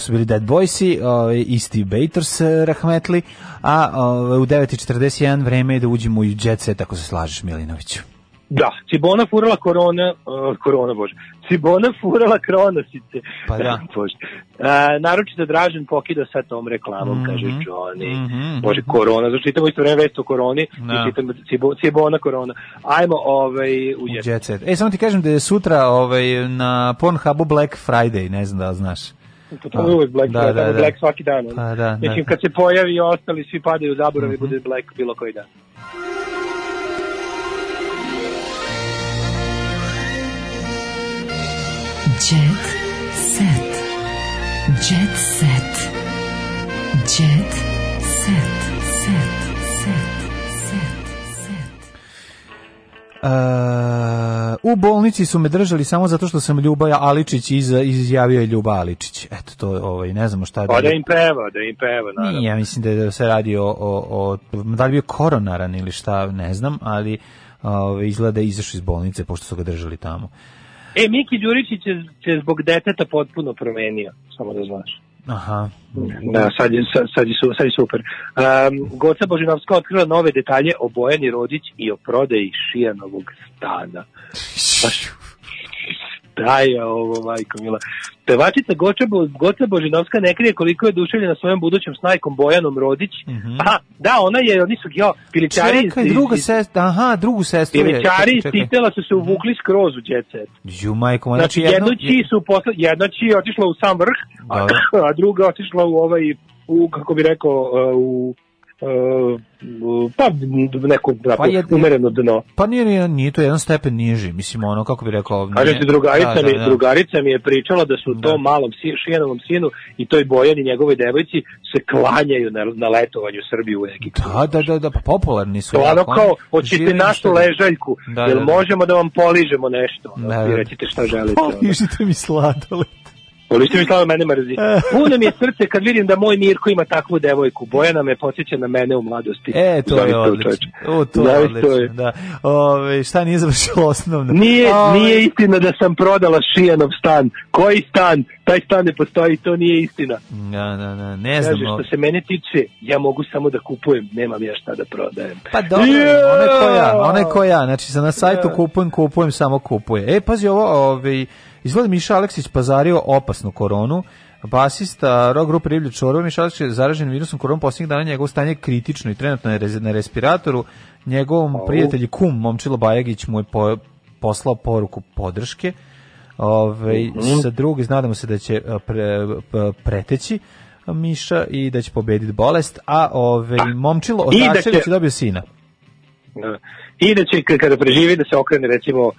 Su bili Dead Boysi, ovaj, i Steve Bators, eh, rahmetli, a ovaj, u 9.41 vreme je da uđemo u jet set, ako se slažeš, Milinoviću. Da, Cibona furala korona, uh, korona bože, Cibona furala kronosice. Pa da. <laughs> bože. Uh, naročito Dražen pokida sa tom reklamom, Mhm. kaže Johnny. Mhm. Bože, korona, znači čitamo isto vreme vest o koroni, Da. i čitamo Cibo, Cibona korona. Ajmo ovaj, u U jet. jet set. E, samo ti kažem da je sutra ovaj, na Pornhubu Black Friday, ne znam da li znaš. To, to je uvek Black, Da, da, da, da. Black svaki dan. Pa da, Mislim, da. kad se pojavi i ostali, svi padaju u zaborav i Mhm. bude Black bilo koji dan. Jet set. Jet set. Jet set. Uh, u bolnici su me držali samo zato što sam Ljuba Aličić iz, izjavio je Ljuba Aličić. Eto, to je, ovaj, ne znamo šta je Pa da im peva, da im peva, naravno. Nije, ja mislim da, je- da se radi o, o, o da li bio koronaran ili šta, ne znam, ali ovaj, izgleda da je izašao iz bolnice pošto su ga držali tamo. E, Miki Đuričić je, je zbog deteta potpuno promenio, samo da znaš. Aha. Da, sad je, sad, je, sad je super. Um, Goca Božinovska otkrila nove detalje o Bojani Rodić i o prodaji Šijanovog stana. Pa je ovo, majko mila? Pevačica Goca, Bo, Goca Božinovska ne krije koliko je oduševljena svojom budućom snajkom Bojanom Rodić. Aha, da, ona je, oni su, jo, pilićari iz- Čekaj, druga sestra, aha, drugu sestru je. Pilićari iz titela su se uvukli skroz u jet set. Ju, majko, ma, Znači, jedno či su posle, jedna či je otišla u sam vrh, a, Dobro. <laughs> a druga otišla u ovaj, u, kako bi rekao, uh, u- pa neko Pa pa je- umereno dno. Pa nije, nije, nije to jedan stepen niži, mislim, ono, kako bi rekao... Kaže nije- ti drugarica, da, da, mi, da. drugarica mi je pričala da su tom malom si, Šijanovom sinu i toj Bojani njegovoj devojci se klanjaju na, na letovanju u Srbiju u Egiptu. Da, da, da, da, pa popularni su. To ono kao, hoćete našu ležaljku, Da, jel da, da. možemo da vam poližemo nešto? Ono, Da, vi da. recite šta želite. Poližite mi sladole. Polište mi slava mene mrzi. <laughs> Puno mi je srce kad vidim da moj Mirko ima takvu devojku. Bojana me podsjeća na mene u mladosti. E, to je Zaista, odlično. O, to je odlično, je. da. Ove, šta nije završilo osnovno? Nije, Ove, nije istina da sam prodala Šijanov stan. Koji stan? Taj stan ne postoji, to nije istina. Da, da, da, ne Kaže, znam. što se mene tiče, ja mogu samo da kupujem, nemam ja šta da prodajem. Pa dobro, Ja! onaj ko ja, onaj ko ja, znači sa na sajtu kupujem, kupujem, samo kupuje. E, pazi ovo, ovaj, izgleda Miša Aleksić pazario opasnu koronu, basista rock grupe Riblje Čorova, Miša Aleksić je zaražen virusom koronom posljednjih dana, njegovo stanje je kritično i trenutno je na respiratoru, njegovom prijatelji kum, Momčilo Bajagić, mu je po- poslao poruku podrške, Ove, Mhm. sa druge, nadamo se da će pre, p- preteći Miša i da će pobediti bolest, a ove, Momčilo I da će- dobio sina. Da. I da će k- kada preživi da se okrene recimo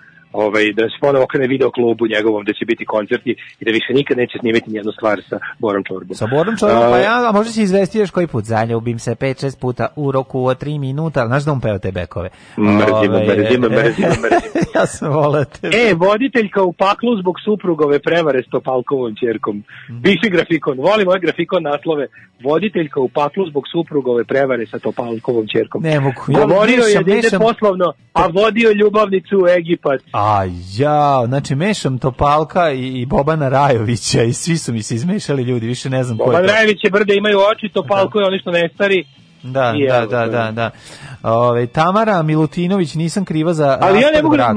ovaj, da se ponovo okrene video klubu njegovom, da će biti koncerti i da više nikad neće snimiti nijednu stvar sa Borom Čorbom. Sa Borom Čorbom, pa ja, a možda si izvesti još koji put, zaljubim se 5-6 puta u roku od 3 minuta, znaš da on peva te bekove. Mrzim, Ove, mrzim, <laughs> mrzim, mrzim. ja sam volao te. E, voditeljka u paklu zbog suprugove prevare s Topalkovom čerkom. Mhm. Bivši grafikon, volim ovaj grafikon naslove. Voditeljka u paklu zbog suprugove prevare sa Topalkovom čerkom. Ne mogu, ja Govorio je mešam, da ide poslovno, a vodio ljubavnicu u Egipat. A ja, znači mešam Topalka i, i Bobana Rajovića i svi su mi se izmešali ljudi, više ne znam ko je Boban to. Rajević je brde, imaju oči, Topalko je oni što ne stari. Da, I da, evo, da, da, je. da. Ove, Tamara Milutinović, nisam kriva za Ali ja ne mogu da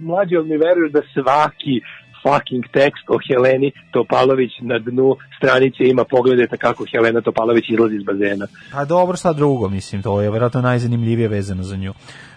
mlađi od mi veruju da svaki fucking tekst o Heleni Topalović na dnu stranice ima pogledajte kako Helena Topalović izlazi iz bazena. Pa dobro, šta drugo, mislim, to je vjerojatno najzanimljivije vezano za nju.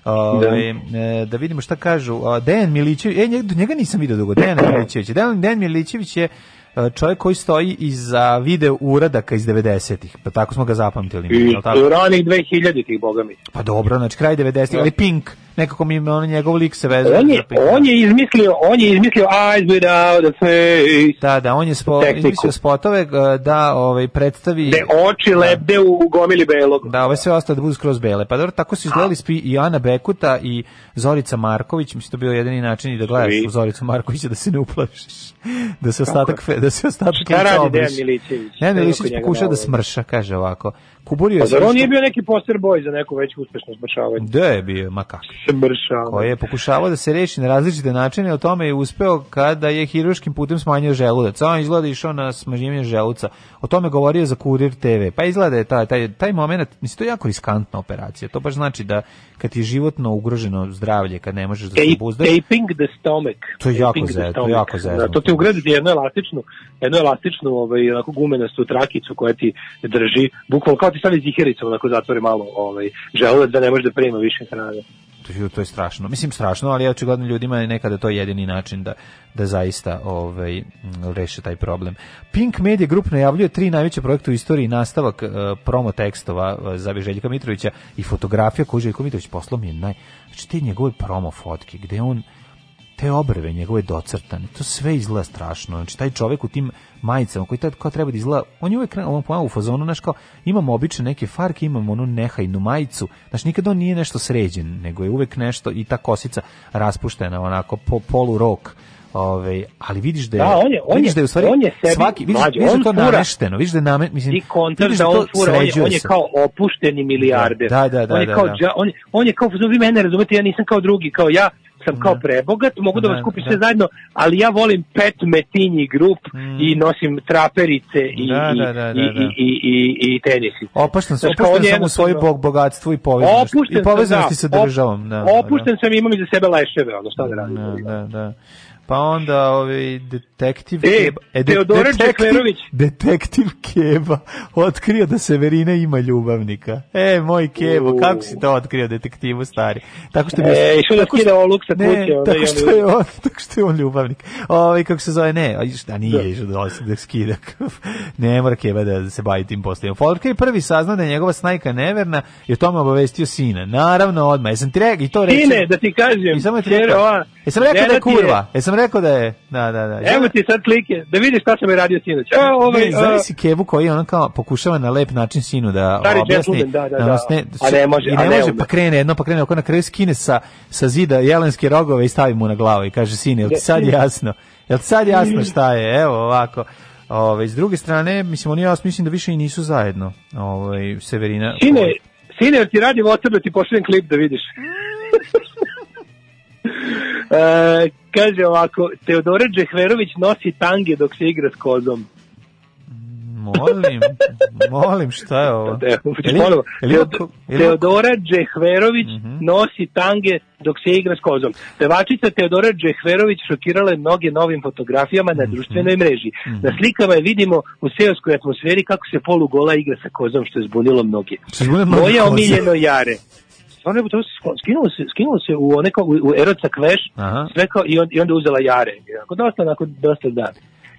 Ove, e, da vidimo šta kažu. A, Dejan Milićević, e, njega, njega nisam vidio dugo, Dejan <laughs> Milićević. Dejan, Dejan Milićević je e, čovjek koji stoji iza video uradaka iz 90-ih, pa tako smo ga zapamtili. I ranih 2000-ih, boga mi. Pa dobro, znači kraj 90-ih, ali Pink, nekako mi ono njegov lik se vezuje. On je, on je izmislio, on je izmislio Eyes Without a Face. Da, da, on je spo, izmislio spotove da ovaj, predstavi... Gde oči lebde u gomili belog. Da, ove sve ostale da budu skroz bele. Pa dobro, tako su izgledali spi i Ana Bekuta i Zorica Marković. Mislim, to bio jedini način i da gledaš u Zoricu Markovića da se ne uplašiš. <laughs> Da se ostatak, da se ostatak Šta radi. Dejan Milićević? Dejan Milićević pokušao da smrša, kaže ovako. Kuburio je Pa zar on nije bio neki poster boy za neko već uspešno zbašavanje? Da je bio, ma kako. se mršao. koji je pokušavao da se reši na različite načine, o tome je uspeo kada je hiruškim putem smanjio želudac. On izgleda išao na smanjivanje želuca. O tome govorio za Kurir TV. Pa izgleda je taj, taj, taj moment, mislim, to je jako riskantna operacija. To baš znači da kad ti je životno ugroženo zdravlje, kad ne možeš da se obuzdaš, Taping the stomach. To je jako zezno, to je jako zezno. Da, to ti ugraditi jednu elastičnu, jednu elastičnu ovaj, onako gumenastu trakicu koja ti drži, bukvalno kao ti stavi zihericu, onako zatvori malo ovaj, želudac da ne može da prima više hrane. to to je strašno. Mislim strašno, ali očigledno ljudima je nekada to jedini način da da zaista ovaj reše taj problem. Pink Media Group najavljuje tri najveće projekte u istoriji nastavak e, promo tekstova e, za Željka Mitrovića i fotografija koju Željko Mitrović poslao mi je naj znači te njegove promo fotke gde on te obrve njegove docrtane, to sve izgleda strašno. Znači, taj čovjek u tim majicama koji tad kao treba da izgleda, on je uvek on pomalo u fazonu, znaš kao, imamo obične neke farke, imamo onu nehajnu majicu, znači nikad on nije nešto sređen, nego je uvek nešto, i ta kosica raspuštena, onako, po, polu rok, Ove, ali vidiš da je, Da, on je- on vidiš da je u stvari on je sebi- svaki, vidiš, mlađe, vidiš da to fura- namešteno, vidiš da je namet, mislim, Ti vidiš da on to fura, on je, on je kao opušteni milijarder. Da, da, da, on je da, kao, da. dža- on, je- on je kao, vi mene razumete, ja nisam kao drugi, kao ja sam kao prebogat, mogu da vas Da, kupim da. sve zajedno, ali ja volim pet metinji grup i nosim traperice i, Mm. Da, da, da, da, i, da. i, i, i, i tenisice. Opašten sam, on opušten sam u svoju bog, bogatstvu i povezanosti, Opušten i povezanosti sa da. državom. Da, Opušten sam i imam iza sebe leševe, ono šta da radim. Da, da, da. Pa onda ovaj detektiv E, Keba, de- Teodora detektiv-. Detektiv Keba otkrio da Severina ima ljubavnika. E, moj Kebo, U. kako si to otkrio detektivu stari? Tako što bi E, išao da skida oluk sa ne, kuće, onda tako što je on, tako što je on ljubavnik. Ovaj kako se zove, ne, a nije Da. išao da, da skida. <laughs> ne mora Keba da se bavi tim poslovima. Folker je prvi saznao da je njegova snajka neverna i o tome obavestio sina. Naravno, odmah. Jesam ti rekao i to reći. Sine, da ti kažem, I samo ti rekao. Jesam rekao da je- kurva. Jesam rekao da je, da, da, da. Evo ti sad klike, da vidiš šta sam je radio sinoć. A, ovaj, ne, a, znaš si Kevu koji ono kao pokušava na lep način sinu da Stari objasni. gentleman, da, da, ono da. sne- A ne može, I a ne ne može, ume. pa krene jedno, pa krene oko na kraju skine sa, sa zida jelenske rogove i stavi mu na glavu i kaže, sine, jel ti sad jasno? Jel ti sad jasno šta je? Evo ovako. Ove, s druge strane, mislim, oni ja mislim da više i nisu zajedno. Ove, Severina. Sine, sine, jer ti radi WhatsApp da ti pošaljem klip da vidiš. <laughs> e, kaže ovako, Teodora Džehverović nosi tange dok se igra s kozom. Molim, molim, šta je ovo? Evo, Jel ima- ponovo. jel ima Teod- ko- jel ima- Teodora Džehverović nosi tange dok se igra s kozom. Pevačica Teodora Džehverović šokirala je mnoge novim fotografijama na društvenoj mreži. Na slikama je vidimo u seoskoj atmosferi kako se polugola igra sa kozom, što je zbunilo mnoge. Moje omiljeno jare. Stvarno je to skinulo se, skinulo se u onako u, u Eroca Kveš, sve kao, i, on, i onda uzela jare. Onako, dosta, onako, dosta da.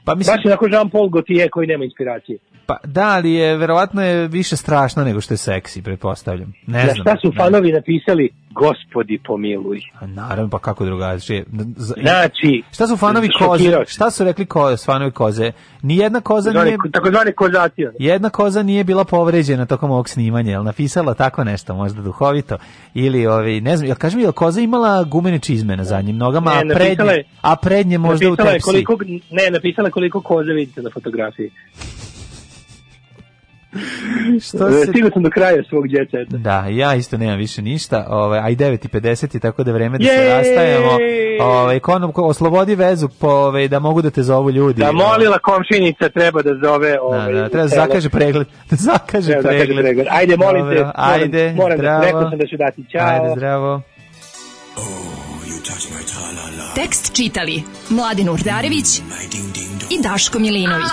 Pa mislim, Baš onako Jean-Paul Gaultier koji nema inspiracije. pa da, ali je verovatno je više strašna nego što je seksi, pretpostavljam. Ne Za znam. šta su ne. fanovi napisali Gospodi pomiluj. A naravno, pa kako drugačije. Znači, Šta su fanovi koze? Šta su rekli ko, fanovi koze? Nijedna koza nije... takozvane kozacije. Jedna koza nije bila povređena tokom ovog snimanja, jel napisala tako nešto, možda duhovito, ili ovi, ne znam, jel kažem, jel koza imala gumene čizme na zadnjim nogama, Ne, a prednje, je- a prednje možda u je tepsi. koliko, ne, napisala je koliko koze vidite na fotografiji. Što se- Stigao sam do kraja svog djeceta. Da, ja isto nemam više ništa, ovaj, a i 9.50 i tako da je vreme da se Jej! rastajemo. Ovaj, konom, ko, oslobodi vezu po, ovaj, da mogu da te zovu ljudi. Da molila komšinica treba da zove Da, ovaj, da, treba da telo. zakaže pregled. <laughs> Da zakaže Treba da zakaže pregled. pregled. Ajde, molim te, Dobro, moram- Ajde, moram da- zdravo. rekao sam da ću dati. Ćao. Ajde, zdravo. Tekst čitali Mladin Urdarević i Daško Milinović.